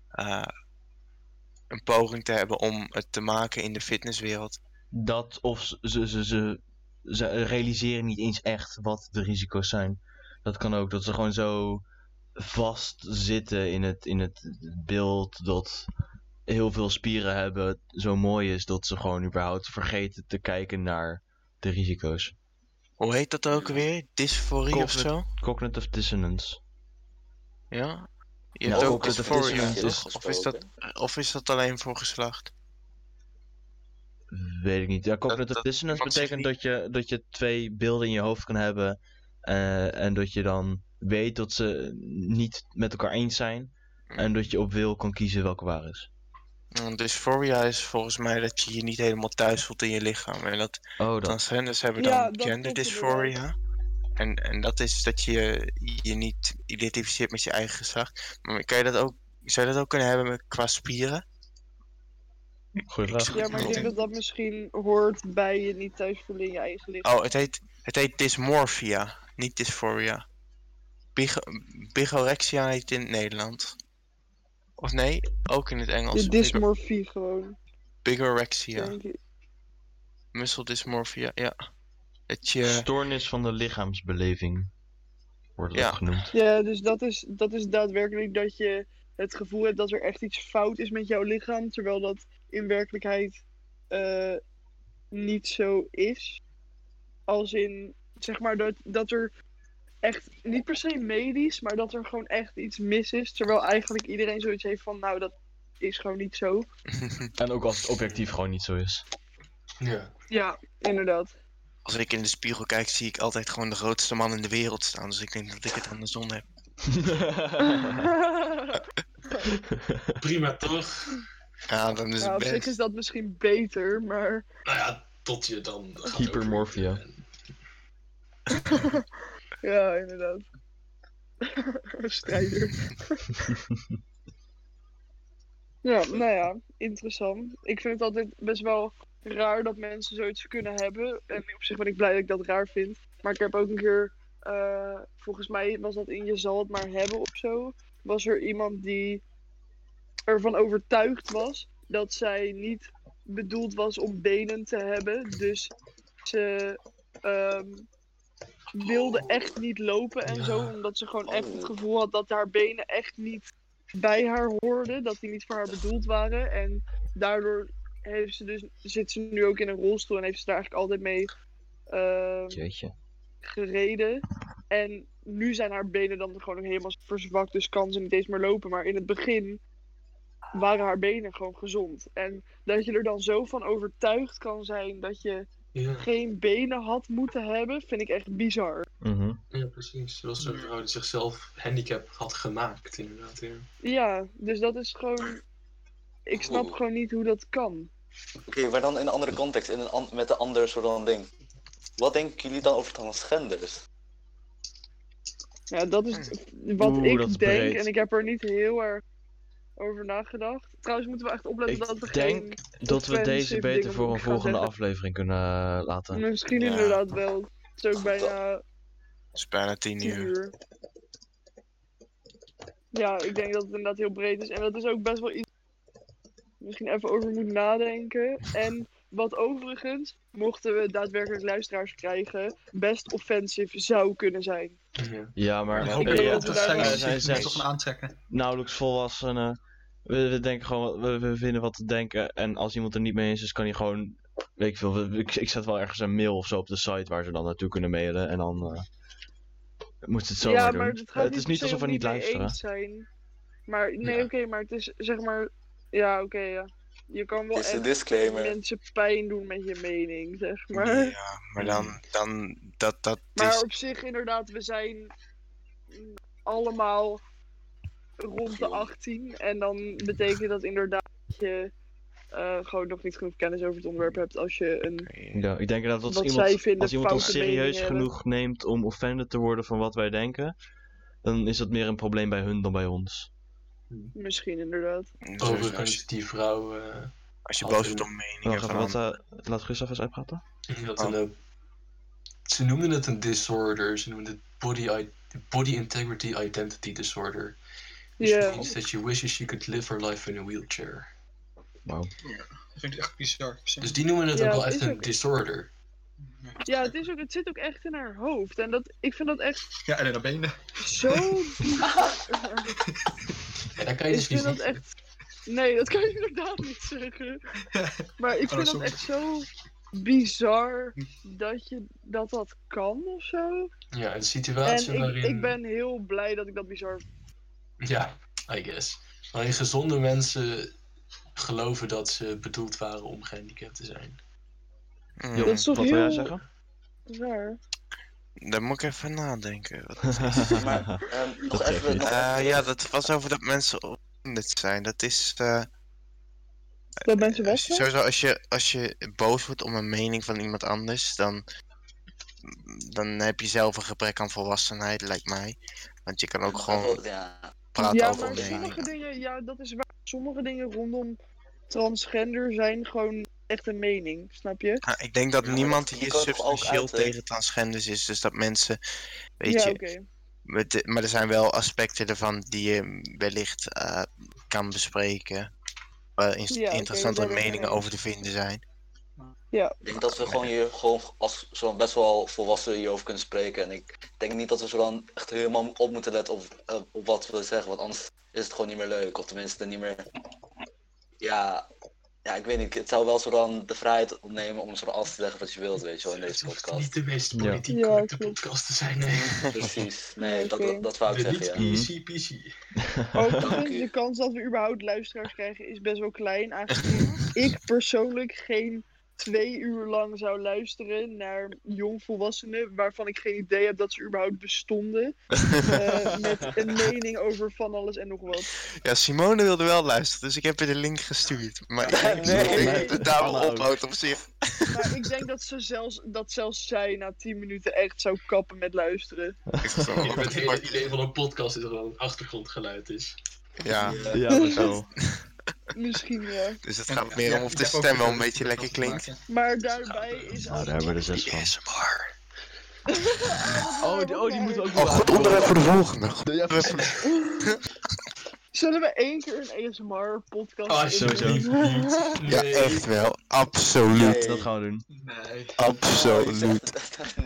eh, een poging te hebben om het te maken in de fitnesswereld. Dat of ze, ze, ze, ze, ze realiseren niet eens echt wat de risico's zijn. Dat kan ook, dat ze gewoon zo vast zitten in het, in het beeld dat heel veel spieren hebben zo mooi is dat ze gewoon überhaupt vergeten te kijken naar de risico's. Hoe heet dat ook weer? Dysforie of zo? Cognitive dissonance. Ja? Je Ja, hebt ook? Of is, dat, of is dat alleen voor geslacht? Weet ik niet. Ja, cognitive dat dissonance betekent dat je, dat je twee beelden in je hoofd kan hebben. eh, en dat je dan weet dat ze niet met elkaar eens zijn. En dat je op wil kan kiezen welke waar is. Dysphoria is volgens mij dat je je niet helemaal thuis voelt in je lichaam. En dat Oh, dat. transgenders hebben Ja, dan dat gender dysphoria. En, en dat is dat je je niet identificeert met je eigen geslacht. Maar kan je dat ook, zou je dat ook kunnen hebben met, qua spieren? Goeie Ik vraag. Ja, maar ik denk dat dat misschien hoort bij je niet thuis voelen in je eigen lichaam. Oh, het heet, het heet dysmorphia, niet dysphoria. Bigo, bigorexia heet het in het Nederland. Of nee, ook in het Engels. de dysmorfie gewoon, Bigorexia. Musseldysmorphia, ja. Dat je... Stoornis van de lichaamsbeleving. Wordt Ja. ook genoemd. Ja, dus dat is, dat is daadwerkelijk dat je het gevoel hebt dat er echt iets fout is met jouw lichaam, terwijl dat in werkelijkheid eh, niet zo is. Als in, zeg maar, dat, dat er echt, niet per se medisch, maar dat er gewoon echt iets mis is, terwijl eigenlijk iedereen zoiets heeft van, nou, dat is gewoon niet zo. [laughs] En ook als het objectief gewoon niet zo is. Ja. Ja, inderdaad. Als ik in de spiegel kijk, zie ik altijd gewoon de grootste man in de wereld staan. Dus ik denk dat ik het aan de zon heb. [laughs] Prima toch? Ja, dan is Ja, op het zich best. is dat misschien beter, maar Nou ja, tot je dan. gaat Hypermorphia. [laughs] ja, inderdaad. [laughs] Strijder. ja, nou ja, interessant. Ik vind het altijd best wel raar dat mensen zoiets kunnen hebben. En op zich ben ik blij dat ik dat raar vind. Maar ik heb ook een keer, eh, volgens mij was dat in Je zal het maar hebben of zo. Was er iemand die ervan overtuigd was dat zij niet bedoeld was om benen te hebben. Dus ze ehm, wilde echt niet lopen en zo. Omdat ze gewoon echt het gevoel had dat haar benen echt niet bij haar hoorden, dat die niet voor haar bedoeld waren. En daardoor heeft ze dus, zit ze nu ook in een rolstoel en heeft ze daar eigenlijk altijd mee eh, Jeetje. gereden. En nu zijn haar benen dan gewoon nog helemaal verzwakt, dus kan ze niet eens meer lopen. Maar in het begin waren haar benen gewoon gezond. En dat je er dan zo van overtuigd kan zijn dat je Ja, geen benen had moeten hebben, vind ik echt bizar. Mhm. ja precies. Zoals een vrouw die zichzelf handicap had gemaakt, inderdaad. Ja. Ja, dus dat is gewoon. Ik snap Oeh. gewoon niet hoe dat kan. Oké, maar dan in een andere context, in een an- met een ander soort van ding. Wat denken jullie dan over transgenders? Ja, dat is het- wat Oeh, ik denk. breed. En ik heb er niet heel erg over nagedacht. Trouwens, moeten we echt opletten dat we Ik denk geen. dat we deze beter voor een volgende zeggen. aflevering kunnen eh, laten. Misschien Ja. inderdaad wel. Het is ook bijna Het is bijna tien 10 uur. uur. Ja, ik denk dat het inderdaad heel breed is. En dat is ook best wel iets. Misschien even over moet nadenken. En wat overigens, mochten we daadwerkelijk luisteraars krijgen, best offensive zou kunnen zijn. Ja. Ja, maar eh, dat zijn zes toch gaan aantrekken. nauwelijks volwassenen. We, we denken gewoon, we, we vinden wat te denken. En als iemand er niet mee is, dus kan hij gewoon, weet ik veel, ik, ik zet wel ergens een mail of zo op de site waar ze dan naartoe kunnen mailen. En dan eh moet ze het zo ja, maar doen. het gaat het is niet alsof we niet luisteren. eens zijn. Maar nee, Ja. oké, maar het is zeg maar. Ja, oké, ja. Je kan wel is echt disclaimer. mensen pijn doen met je mening, zeg maar. Ja, maar dan, dan dat, dat Maar is... op zich, inderdaad, we zijn allemaal rond de 18. En dan betekent dat inderdaad dat je eh, gewoon nog niet genoeg kennis over het onderwerp hebt als je een. Ja, ik denk dat als Wat iemand, zij vinden als iemand ons serieus hebben. genoeg neemt om offended te worden van wat wij denken, dan is dat meer een probleem bij hun dan bij ons. Misschien inderdaad. Overigens, die vrouw eh, als je boos wordt om meningen Wacht wat, eh, laat Gustav eens uitpraten. Oh. een. ze noemden het een disorder. Ze noemden het body, body integrity identity disorder. Which Ja. means that she wishes she could live her life in a wheelchair. Wauw. Dat vind ik echt bizar. Dus die noemen het Ja, ook wel echt een disorder. Ja, het, is ook, het zit ook echt in haar hoofd. En dat, ik vind dat echt Ja, en in de benen. zo. [laughs] Ja, daar kan je ik dus vind niet dat echt. Nee, dat kan je inderdaad niet zeggen. Maar ik Oh, vind dat echt zo bizar dat je dat dat kan of zo. Ja, En situatie ik, waarin... ik ben heel blij dat ik dat bizar Ja, I guess. Waarin gezonde mensen geloven dat ze bedoeld waren om gehandicapt te zijn. Mm, Dat is toch wat wil jij zeggen? Daar moet ik even nadenken. Wat- [laughs] [laughs] Maar ehm, nog Dat geeft even. niet. Nog Eh, even ja, dat was over dat mensen offended zijn. Dat is... eh, Dat mensen je, zijn? sowieso als je, als je boos wordt om een mening van iemand anders, dan, dan heb je zelf een gebrek aan volwassenheid, lijkt mij. Want je kan ook gewoon Ja, praten Ja, over maar sommige dingen, ja, dat is waar. Sommige dingen rondom transgender zijn gewoon echt een mening, snap je? Ah, ik denk dat Ja, niemand dat- hier substantieel tegen transgenders is. Dus dat mensen, weet ja, je, oké. met de- maar er zijn wel aspecten ervan die je wellicht eh, kan bespreken. Waar in- Ja, oké, interessante meningen over te vinden zijn. Ja, ik denk dat we gewoon hier gewoon als zo best wel volwassen hierover kunnen spreken. En ik denk niet dat we zo dan echt helemaal op moeten letten op, eh, op wat we zeggen. Want anders is het gewoon niet meer leuk. Of tenminste niet meer. Ja, ja, ik weet niet. Het zou wel zo dan de vrijheid opnemen om zo alles te zeggen wat je wilt, weet je wel, in deze podcast. niet de meest Ja. politiek Ja, correcte podcast te zijn, nee. [laughs] Precies. Nee, dat, dat, dat wou ik De zeggen, niet ja. PC PC. overigens, de kans dat we überhaupt luisteraars krijgen is best wel klein. Aangezien [laughs] ik persoonlijk geen twee uur lang zou luisteren naar jongvolwassenen waarvan ik geen idee heb dat ze überhaupt bestonden. [laughs] eh, met een mening over van alles en nog wat. Ja, Simone wilde wel luisteren, dus ik heb je de link gestuurd. Maar ik denk, Nee. dat het daar wel ophoudt op zich. Maar ik denk dat, ze zelfs, dat zelfs zij na 10 minuten echt zou kappen met luisteren. Ja, het het hele idee van een podcast is dat er een achtergrondgeluid is. Ja, Ja, dat wel. [laughs] Misschien ja. dus het gaat meer om of de stem wel een beetje lekker klinkt. Maar daarbij is Nou, daar hebben we er zes van. ASMR. [laughs] Oh, die, oh, die moeten we ook Oh, goed onderwerp voor de volgende. [laughs] Zullen we één keer een ASMR-podcast Ah, sowieso. [laughs] Ja, echt wel. Absoluut. Nee. Dat gaan we doen. Nee. Absoluut.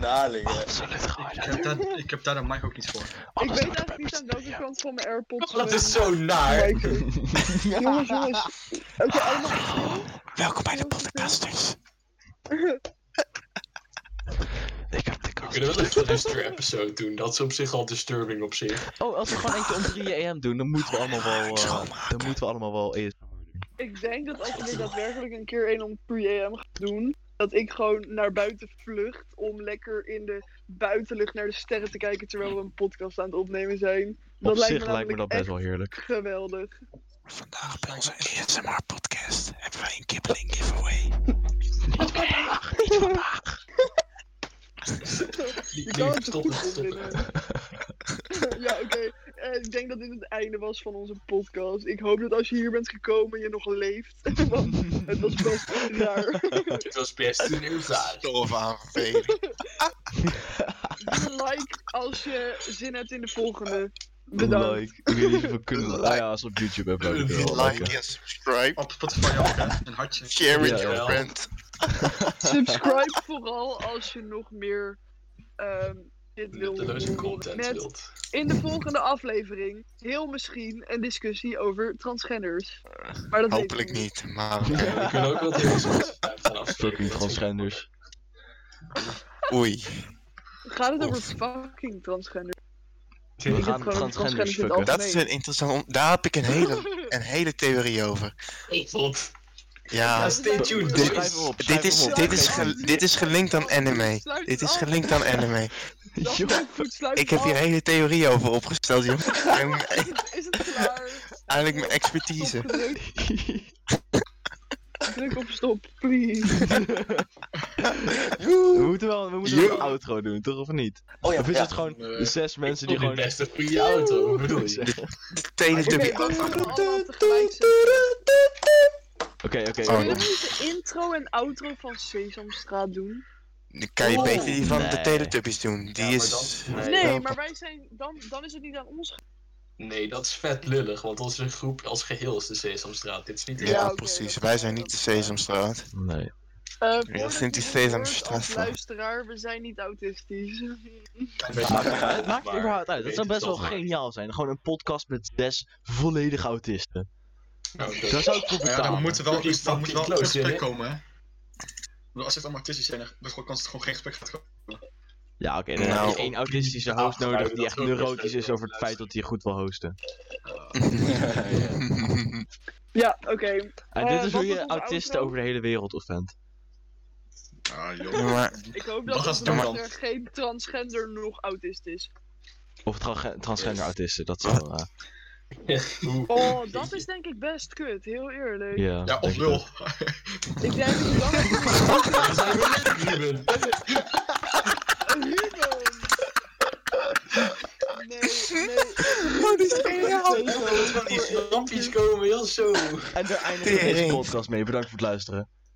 Nalingen. Absoluut gaan Ik heb, daar, ik heb daar de mic ook niet voor. Ik weet eigenlijk niet aan welke kant van mijn AirPods Dat mijn is zo naar. [laughs] Jongens, jongens. Oké, allemaal Welkom bij de podcasters. [laughs] Ik heb de We kast. kunnen wel een cluster-episode doen. Dat is op zich al disturbing op zich. Oh, als we gewoon eentje om 3 am doen, dan moeten we allemaal wel. eh, dan moeten we allemaal wel. ES Ik denk dat als we er daadwerkelijk een keer een om 3 am gaan doen, dat ik gewoon naar buiten vlucht om lekker in de buitenlucht naar de sterren te kijken terwijl we een podcast aan het opnemen zijn. Dat Op lijkt zich me lijkt me dat best wel heerlijk. geweldig. Vandaag bij onze ASMR podcast hebben wij een kibbeling giveaway. Je Nee, kan het er stop, goed stop. in vinden. [laughs] ja, oké. Eh, ik denk dat dit het einde was van onze podcast. Ik hoop dat als je hier bent gekomen, je nog leeft. [laughs] Want het was best raar. [laughs] Het was best een ervaring. Stof een like als je zin hebt in de volgende. Bedankt. Like. Ik weet niet of we kunnen. Nou ja, als op YouTube wel Like en subscribe. Op Spotify ook, hè? Een hartje. Share with your friend. [laughs] Subscribe vooral als je nog meer ehm, dit wil horen. Met wilt. in de volgende aflevering heel misschien een discussie over transgenders. Maar dat Hopelijk niet, maar We kunnen ook wat [laughs] heel. Fucking transgenders. oei. Gaat het over fucking transgender? We Ik gaan transgenders transgenders. Dat is een interessant. Daar heb ik een hele, [laughs] een hele theorie over. God. Ja, Ja, stay tuned. Dit- Schrijf is, op. dit is, ge- dit is gelinkt aan anime. Dit is gelinkt aan anime. Ik heb hier hele theorie over opgesteld, joh. En Is het klaar? Eigenlijk mijn expertise. Druk op stop, please. We moeten wel, we moeten wel een outro doen, toch of niet? Oh ja, Of is ja. het gewoon Eh, de zes mensen die gewoon... best een goede auto, wat bedoel je? De Oké. Oké. Oh, oké. niet de intro en outro van Sesamstraat doen? Dan kan je Oh, beter die van de. Teletubbies doen. Die is... dan- Nee, maar wij zijn, dan, dan is het niet aan ons. Nee, dat is vet lullig, want onze groep als geheel is de Sesamstraat. Dit is niet de Ja, precies. Wij zijn niet de Sesamstraat. Nee. Uh, Ja, vindt die Sesamstraat luisteraar, we zijn niet autistisch. Het maakt Maar überhaupt uit. Dat zou best wel geniaal zijn. Gewoon een podcast met zes volledige autisten. Nou, Daar zou ik voor Ja, dan moet er wel, Fucking dan moet er wel een gesprek komen, hè? Want Als het allemaal autistisch zijn, dan is dat er gewoon geen gesprek gaat komen. Ja, oké. dan Nou, heb je één autistische host nodig die dat echt neurotisch is over het feit dat hij goed wil hosten. [laughs] Ja, oké. En Eh, dit is wat hoe je autisten over de hele wereld offent. Ah, Ja, joh. maar Ik hoop dat gaan luisteraar geen transgender nog autist is. Of tra- transgender autisten, dat zou... eh, Oh, dat is denk ik best kut, heel eerlijk. ja, Ja, of denk ik. Ik denk dat je dan We zijn weer net, Ruben. Ruben! Nee, nee. Oh, die is geniaal. Van die snampjes komen heel zo. En daar eindigen we deze podcast mee. Bedankt voor het luisteren.